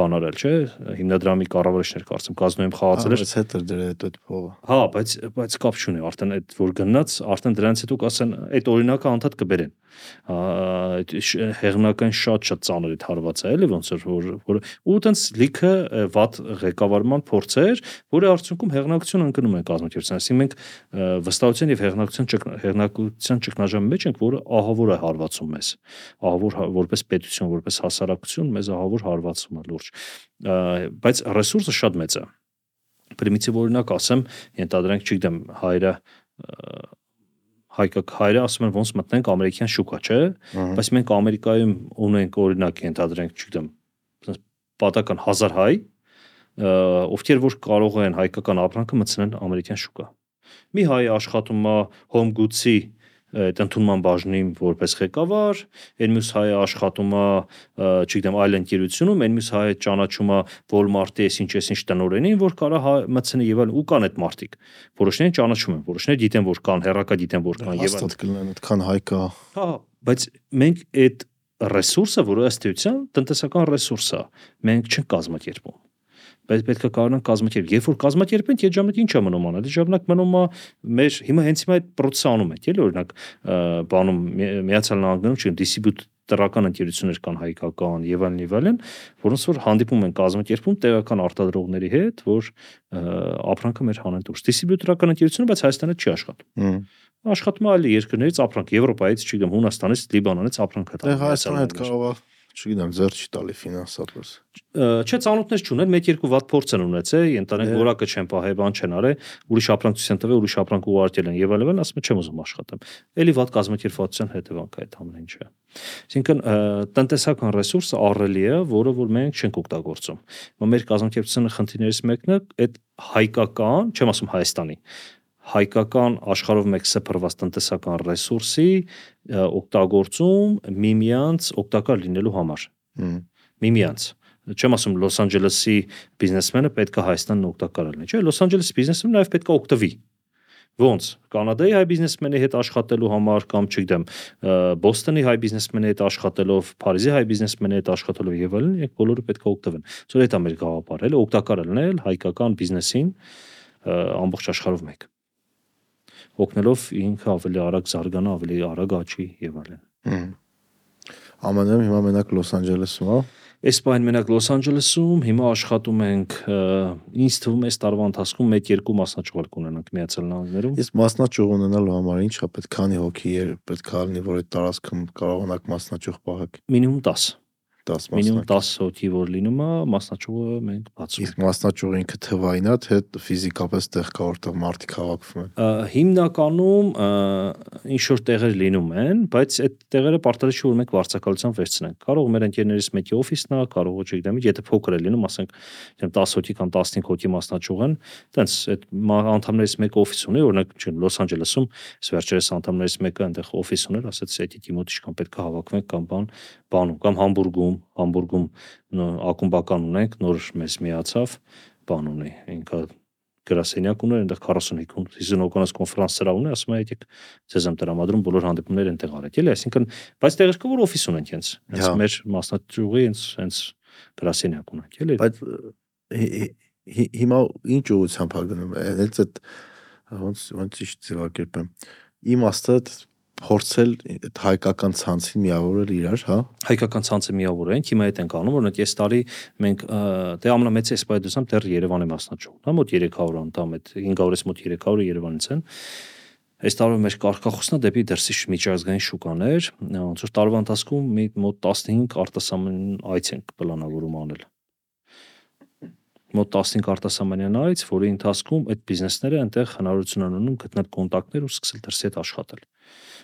բան արել, չէ, հիմնադրամի կառավարիչներ կարծեմ կազնոյում խաղացել էր։ Բայց հետո դրա հետ այդ փողը։ Հա, բայց բայց կապ չունի, արդեն այդ որ գնաց, արդեն դրանից հետո կասեն այդ օրինակը անդադ կբերեն այդ հեղնական շատ-շատ ծանր այդ հարվածը էլի ոնց որ որ ու տենց լիքը վատ ղեկավարման փորձեր, որը արդյունքում հեղինակություն ընկնում են կազմակերպության։ Այսինքն մենք վստահության եւ հեղինակության հեղինակության ճգնաժամի մեջ ենք, որը ահավոր է հարվածում մեզ։ Ահավոր որպես պետություն, որպես հասարակություն մեզ ահավոր հարվածում է լուրջ։ Բայց ռեսուրսը շատ մեծ է։ Պրիմիտիվ օրինակ ասեմ, ենթադրենք, չգիտեմ, հայրը հայկակ հայրը ասում են ոնց մտնենք ամերիկյան շուկա, չէ՞, բայց մենք Ամերիկայում ունենք օրինակ ենթադրենք, չգիտեմ, պատական 1000 հայ, ովքեր որ կարող են հայկական ապրանքը մտցնել ամերիկյան շուկա։ Մի հայ աշխատում է Home Goods-ի այդ ընդունման բաժնում որպես ղեկավար, այն մյուս հայը աշխատում է, չգիտեմ, այլ ընկերությունում, այն մյուս հայը ճանաչում է Walmart-ի այսինչ այսինչ տնօրենին, որ կարա մտցնի եւ այլ ու կան այդ մարտիկ։ Որոշները ճանաչում են, որոշները գիտեն, որ կան, հերակա գիտեն, որ կան եւ այլ։ Հաստատ կլինեն այդքան հայ կա։ Հա, բայց մենք այդ ռեսուրսը, որը ըստ էության տնտեսական ռեսուրս է, մենք չենք կազմակերպում բայց պետք է կարողանանք կազմակերպել։ Երբ որ կազմակերպենք, այդ ժամանակ ի՞նչ է մնում անել։ Այդ ժամանակ մնում է մեր հիմա հենց հիմա այդ process-ը անում ենք, էլի օրինակ բանում Միացյալ Նահանգներում չեմ դիստրիբյուտորական ընկերություններ կան հայկական եւ այլն եւ այլն, որոնց որ հանդիպում են կազմակերպում տեղական արտադրողների հետ, որ ապրանքը մեր հանեն դուրս։ Դիստրիբյուտորական ընկերությունը բայց Հայաստանը չի աշխատում աշխատում է այլ երկրներից ապրանք, Եվրոպայից, չգիտեմ, Հունաստանից, Լիբանանից ապրանք հա։ Դե Հայաստանը հետ կարող է չգիտեմ, ձեր չի տալի ֆինանսապես։ Չէ, ծանոթներ չուներ, 1-2 վատ փորձ են ունեցել, ընտանիք որակը չեն պահե, բան չեն արել, ուրիշ ապրանքություն տվել, ուրիշ ապրանք ուղարկել են եւ այլն, ասում եմ, չեմ ուզում աշխատեմ։ Էլի վատ կազմակերպվածության հետևանք է այդ ամեն ինչը։ Այսինքն տնտեսական ռեսուրսը ահռելի է, որը որ մենք չենք օգտագործում։ Մեր կազմակերպությունը խնդիրներից մեկն է այդ հայկական, չեմ ասում Հայաստանի, հայկական աշխարհով մեկ սփռված տնտեսական ռեսուրսի օգտագործում միմյանց օգտակար լինելու համար։ Միմյանց չեմ ասում Լոս Անջելեսի բիզնեսմենը պետք է Հայաստանն օգտակար լինի, չէ՞, Լոս Անջելեսի բիզնեսմենը նաև պետք է օգտվի Ոնց Կանադայի հայ բիզնեսմենի հետ աշխատելու համար կամ չգիտեմ Բոստոնի հայ բիզնեսմենի հետ աշխատելով, Փարիզի հայ բիզնեսմենի հետ աշխատելով եւ այլն, եք բոլորը պետք է օգտվեն։ Սա դա մեր գաղափարը, օգտակար լինել հայկական բիզնեսին ամբողջ աշխարհով մեկ օգնելով ինքը ավելի արագ զարգանա, ավելի արագ աճի եւ այլն։ ԱՄՆ-ում հիմա մենակ Լոս Անջելեսում, հա։ Այս պայն մենակ Լոս Անջելեսում հիմա աշխատում ենք ինձ թվում է այս տարվա ընթացքում 1-2 մասնաճյուղ կունենանք Միացյալ Նահանգներում։ Իսկ մասնաճյուղ ունենալու համար ինչա պետք քանի հոգի պետք է լինի, որ այդ տարածքում կարողանաք մասնաճյուղ պահեք։ Մինիմում 10 10 մինիմում 10 հոգի որ լինում է, մասնաճյուղը մենք բացում ենք։ Իսկ մասնաճյուղը ինքը թվային է, թե ֆիզիկապես տեղ կա որտեղ մարդիկ հավաքվում են։ Հիմնականում ինչ որ տեղեր լինում են, բայց այդ տեղերը պարտադիր չէ որ մենք վարձակալության վերցնենք։ Կարող մեր ընկերներից մեկի օֆիսն է, կարող ոչ չգիտեմ, եթե փոքր է լինում, ասենք 10 հոգի կամ 15 հոգի մասնաճյուղ են, տենց այդ անդամներից մեկը օֆիս ունի, օրինակ չգիտեմ Լոս Անջելեսում, վերջերս անդամներից մեկը այնտեղ օֆիս ուներ, ասաց էդիկի մոտ իշքան պետք է հավաքվենք կամ բան, բանում կամ Համբուրգում, Համբուրգում ակումբական ունենք, նոր մեզ միացավ, բան ունի, ինքը գրասենյակ ուներ, այնտեղ 45 50 հոգանոց կոնֆերանս սրահ ունի, ասում է եկեք ձեզ եմ տրամադրում բոլոր հանդիպումները այնտեղ արեք, էլի, այսինքն բայց տեղեր կա որ օֆիս ունենք հենց, հենց հա։ մեր մասնաճյուղի հենց հենց գրասենյակ ունենք, էլի։ Բայց հիմա ինչ ուղղությամբ է գնում, հենց այդ ոնց ոնց ձևակերպեմ։ Իմաստը փորձել այդ հայկական ցանցին միավորել իրար, հա։ Հայկական ցանցը միավորենք, հիմա այդ ենք անում, օրինակ այս տարի մենք դե ամենամեծ էսպայդոսամ դեռ Երևանի մասնաճյուղ, հա մոտ 300 անդամ, այդ 500-ից մոտ 300-ը Երևանից են։ Այս տարվա մեր կարգախոսն է դեպի դրսի միջազգային շուկաներ, ոնց որ տարվա ընթացքում մի մոտ 15 արտասահման այց ենք պլանավորում անել մոտ 15 արտասահմանյան այց, որի ընթացքում այդ բիզնեսները այնտեղ հնարավորություն ունեն գտնել կոնտակտներ ու սկսել դրսի հետ աշխատել։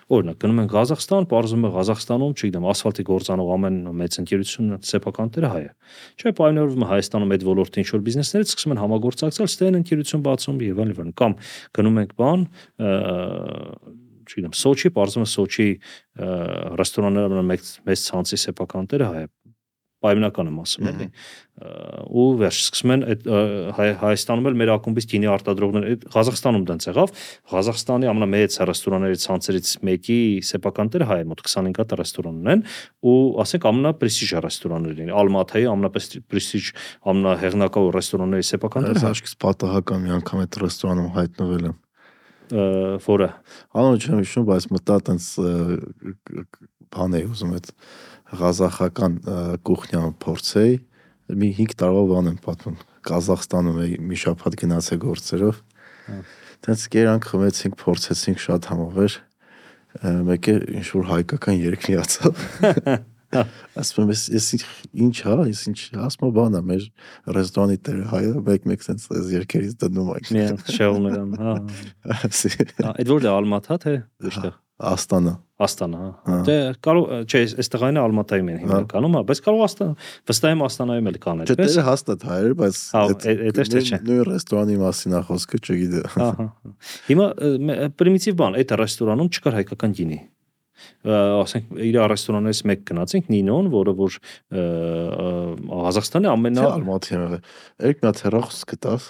Օրինակ գնում են Ղազախստան, parzum է Ղազախստանում, չգիտեմ, ասֆալտի գործանող ամեն մեծ ընկերությունը սեփական տերը հայ է։ Չէ, պայմանավորվում է Հայաստանում այդ ոլորտի ինչ որ բիզնեսներից սկսում են համագործակցել, ստեն ընկերություն բացում եւ այլն, կամ գնում ենք բան, չգիտեմ, Սոչի, parzum է Սոչի ռեստորանները մեծ մեծ ցանցի սեփական տերը հայ է պայմանական եմ ասում էլի ու վերջ սկսում են այդ Հայաստանում էլ մեր ակումբից գինի արտադրողներ Ղազախստանում դենց եղավ Ղազախստանի ամենամեծ ռեստորաններից ցանցերից մեկի սեփական տերը հայ մոտ 25 հատ ռեստորան ունեն ու ասենք ամենապրեստիժ ռեստորաններն են Ալմաթայի ամենապրեստիժ ամենահեղինակավոր ռեստորանների սեփական տերը հաշկից պատահական մի անգամ այդ ռեստորանում հայտնվել եմ որը անոնց չեմ հիշում բայց մտա տենց բան է ուզում այդ ղազախական կուխնյան փորձեի մի 5 տարվա բան եմ պատմում Կազախստանում էի մի շաբաթ գնացե գործերով Տենց կերանք խմեցինք, փորձեցինք շատ համով էր մեկը ինչ որ հայկական երգ լիացավ ասում եմ ես ինչ հա ես ինչ ասում բան է մեր ռեստորանի տերը հայը մեկ-մեկ sense այս երկերից դնում ենք միան շեղումներան հա այդ որտե ալմաթա թե որտեղ Աստանա։ Աստանա, հա։ Դե կարող չէ, այստեղ այն Ալմատայում են հիմնականում, հա, բայց կարող Աստան, վստահ եմ Աստանայում էլ կան այդպես։ Չէ, դե հաստատ հայեր, բայց այդ էստե չէ։ Նույն ռեստորանի մասին է խոսքը, չգիտեմ։ Ահա։ Հիմա պրիմիտիվ բան, այդ ռեստորանում չկար հայկական գինի ասենք իր ռեստորաններից մեկ գնացինք Նինոն, որը որ Ղազախստանի ամենա Ալմատի եղել։ մի հատ հեռախոս գտավ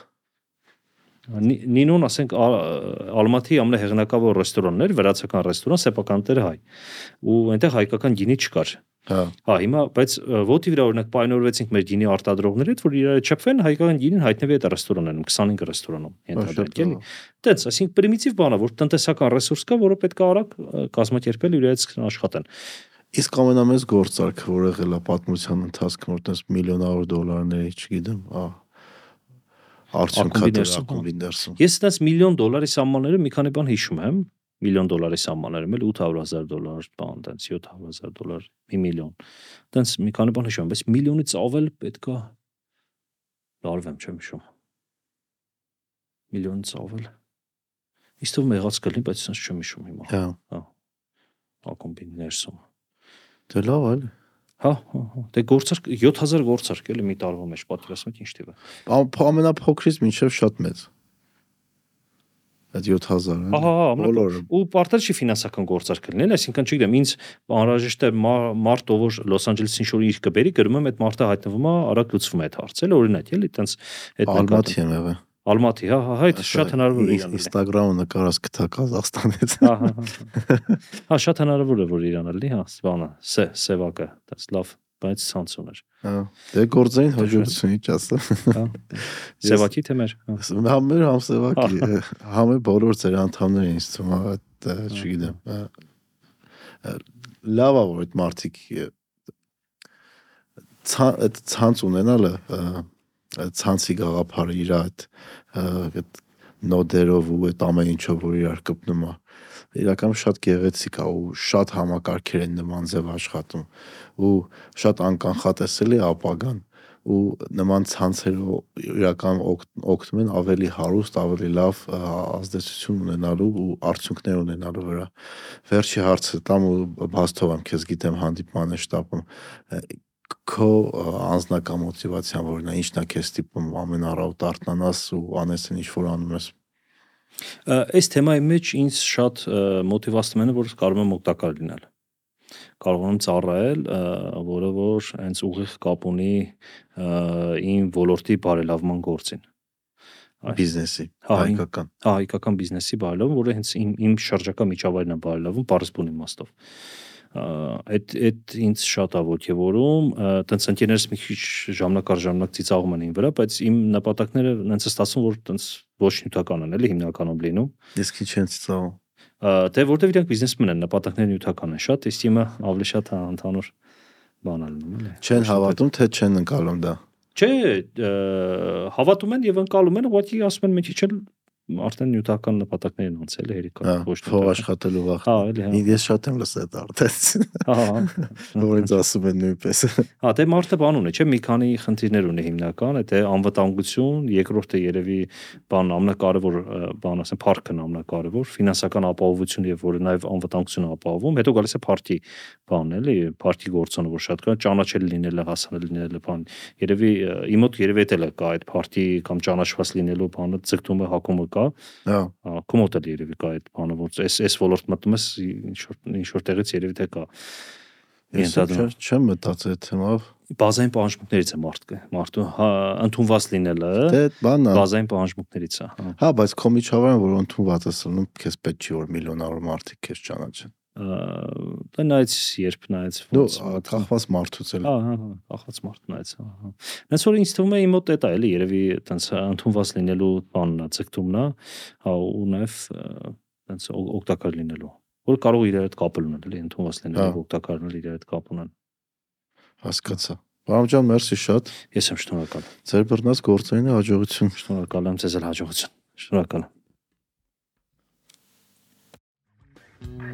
Նինոն, ասենք, Ալմատի ամենահեղինակավոր ռեստորանն էր, վրացական ռեստորան, սեփական տեր հայ։ Ու այնտեղ հայկական գինի չկար։ Հա։ Հա, հիմա, բայց ոտի վրա օրինակ պայմանավորվեցինք մեր գինի արտադրողների հետ, որ իրար չփվեն հայկական գինին հայտնվի այդ ռեստորաններում, 25 ռեստորանում ենթադրենք էլի։ Տենց, այսինքն պրիմիտիվ բան է, որ տնտեսական ռեսուրս կա, որը պետք է արագ կազմակերպել իր հետ աշխատեն։ Իսկ ամենամեծ գործարքը, որ եղել է պատմության ընթացքում, որ տես միլիոնավոր դոլարների, չգիտեմ, ահա արդյունքա դեր ակումբի ներսում։ Ես այդպես միլիոն դոլարի սահմանները մի քանի բան հիշում եմ, միլիոն դոլարի սահմաններում էլ 800000 դոլար, բան, տենց 7000 դոլար, մի միլիոն։ Տենց մի քանի բան հիշում եմ, բայց միլիոնից ավել պետքա լարվեմ, չեմ հիշում։ Միլիոնից ավել։ Իսկ թվում եղած կլինի, բայց sense չեմ հիշում հիմա։ Հա։ Հա։ Ակումբի ներսում։ Դե լավ այլ։ Հա, հա, հա։ Դե գործարք 7000 գործարք էլի մի տարվա մեջ պատկերացնում եք ինչ տիպ է։ Ամենափոքրից մինչև շատ մեծ։ Այդ 7000 է։ Ահա, բոլորը։ Ու պարտադիր չի ֆինանսական գործարք լինել, այսինքն չգիտեմ, ինձ անհրաժեշտ է մարդ, ով որ Լոս Անջելեսին շուր իր կբերի, գրում եմ այդ մարդը հայտնվում է, արագ լուծվում է այդ հարցը, օրինակ, էլի, տենց այդ Ալմատի եմ եղել։ Ալմատի, հա, հա, այդ շատ հնարավոր է իրանալ։ Instagram-ը նկարած կթա Կազախստանից։ Հա, հա, հա։ Հա, շատ հնարավոր է որ իրանալի, հա, սպանը, սե, սևակը, դաս լավ, բայց ցանց ուներ։ Հա։ Դե գործային հաջողություն ինչ ասա։ Հա։ Սևակի թե մեր։ հա։ Համ մեր համ սևակի, համ է բոլոր ծեր անդամները ինձ թվում է, այդ չգիտեմ։ Լավ է որ այդ մարդիկ այդ ցանց ունենալը ցանցի գաղափարը իր այդ այդ նոդերով ու այդ ամեն ինչով որ իրար կպնում է իրականում շատ գեղեցիկ է ու շատ համակարգեր են նման ձև աշխատում ու շատ անկանխատեսելի ապագան ու նման ցանցերով իրական օգնում են ավելի հարուստ, ավելի լավ ազդեցություն ունենալու ու արդյունքներ ունենալու վրա։ Վերջի հարցը տամ ու բացթով եմ քեզ գիտեմ հանդիպման շտապում քո անձնական մոտիվացիան որն է, ինչն է քեզ տիպում ամենառավտ արթնանաս ու անես ինչ որ անում ես։ Այս թեմայի մեջ ինձ շատ մոտիվացնում է, որ կարող եմ օգտակար լինել կարող եմ ծառայել, որը որ հենց ուղիղ կապ ունի իմ ոլորտի բարելավման գործին բիզնեսի հա, հայկական հա հայկական բիզնեսի բարելավում, որը հենց իմ իմ շրջակա միջավայրն է բարելավում, բարձ բուն իմաստով այդ այդ ինձ շատ է ոգևորում, տենց ընկերներս մի քիչ ժամանակ առ ժամանակ ծիծաղում են ին վրա, բայց իմ նպատակները նենց ստացվում, որ տենց ոչ նյութական են, էլի հիմնականում լինում։ Իսկ ինչ են ծիծաղում։ Դե որտեվ իրանք բիզնեսմեն են, նպատակները նյութական են շատ, իսկ իմը ավելի շատ ընդհանուր բան է լինում, էլի։ Չեն հավատում, թե չեն ընկալում դա։ Չէ, հավատում են եւ ընկալում են, ուղղակի ասում են մի քիչ էլ արդեն նյութական նպատակներին անցել է երիկա հա, ոչ թե փող աշխատելու վախ։ Հա, էլի հա։ Ես շատ եմ լսել դա արդեն։ Հա, հա, հա որից ասում են նույնպես։ Հա, դե մարդը բան ունի, չէ՞, մի քանի խնդիրներ ունի հիմնական, այդ է անվտանգություն, երկրորդը երևի բան ամենակարևոր բան ասեմ, парքն ամենակարևոր, ֆինանսական ապահովություն եւ որը նաեւ անվտանգությունը ապահովում, հետո գալիս է party բանն էլի, party գործոնը որ շատ կան, ճանաչել լինելը, հասանելի լինելը բան։ Երևի իմոտ երևի էլ է կա այդ party կամ ճանաչված լինելու բանը, ցկտումը, հակումը կա։ Հա։ Կոմոդը երևի կա այդ բանը, որ այս այս ոլորտ մտնում ես ինչ որ ինչ որ տեղից երևի թե կա։ Ես չեմ մտածել այդ թեմով։ Բազային պահանջմունքներից է մարդը, մարդու հա ընդունված լինելը։ Դե բանն է։ Բազային պահանջմունքներից է, հա։ Հա, բայց քո միջավայրը որ ընդունված է սրնում, քեզ պետք չի որ միլիոնավոր մարդիկ քեզ ճանաչեն դա նայած երբ նայած ոնց կախված մարդուց էլ հա հա կախված մարդ նայած հա հա որ ինձ թվում է իմ մոտ դա էլի երևի տենց ընդունված լինելու բանն է ցկտումն է հա ու նաև տենց օգտակար լինելու որ կարող իրար հետ կապ ունել էլի ընդունված լինելու օգտակարներ իրար հետ կապ ունեն հասկացա Բարամ ջան, մերսի շատ։ Ես եմ շնորհակալ։ Ձեր բռնած գործերին հաջողություն։ Շնորհակալ եմ ձեզ էլ հաջողություն։ Շնորհակալ եմ։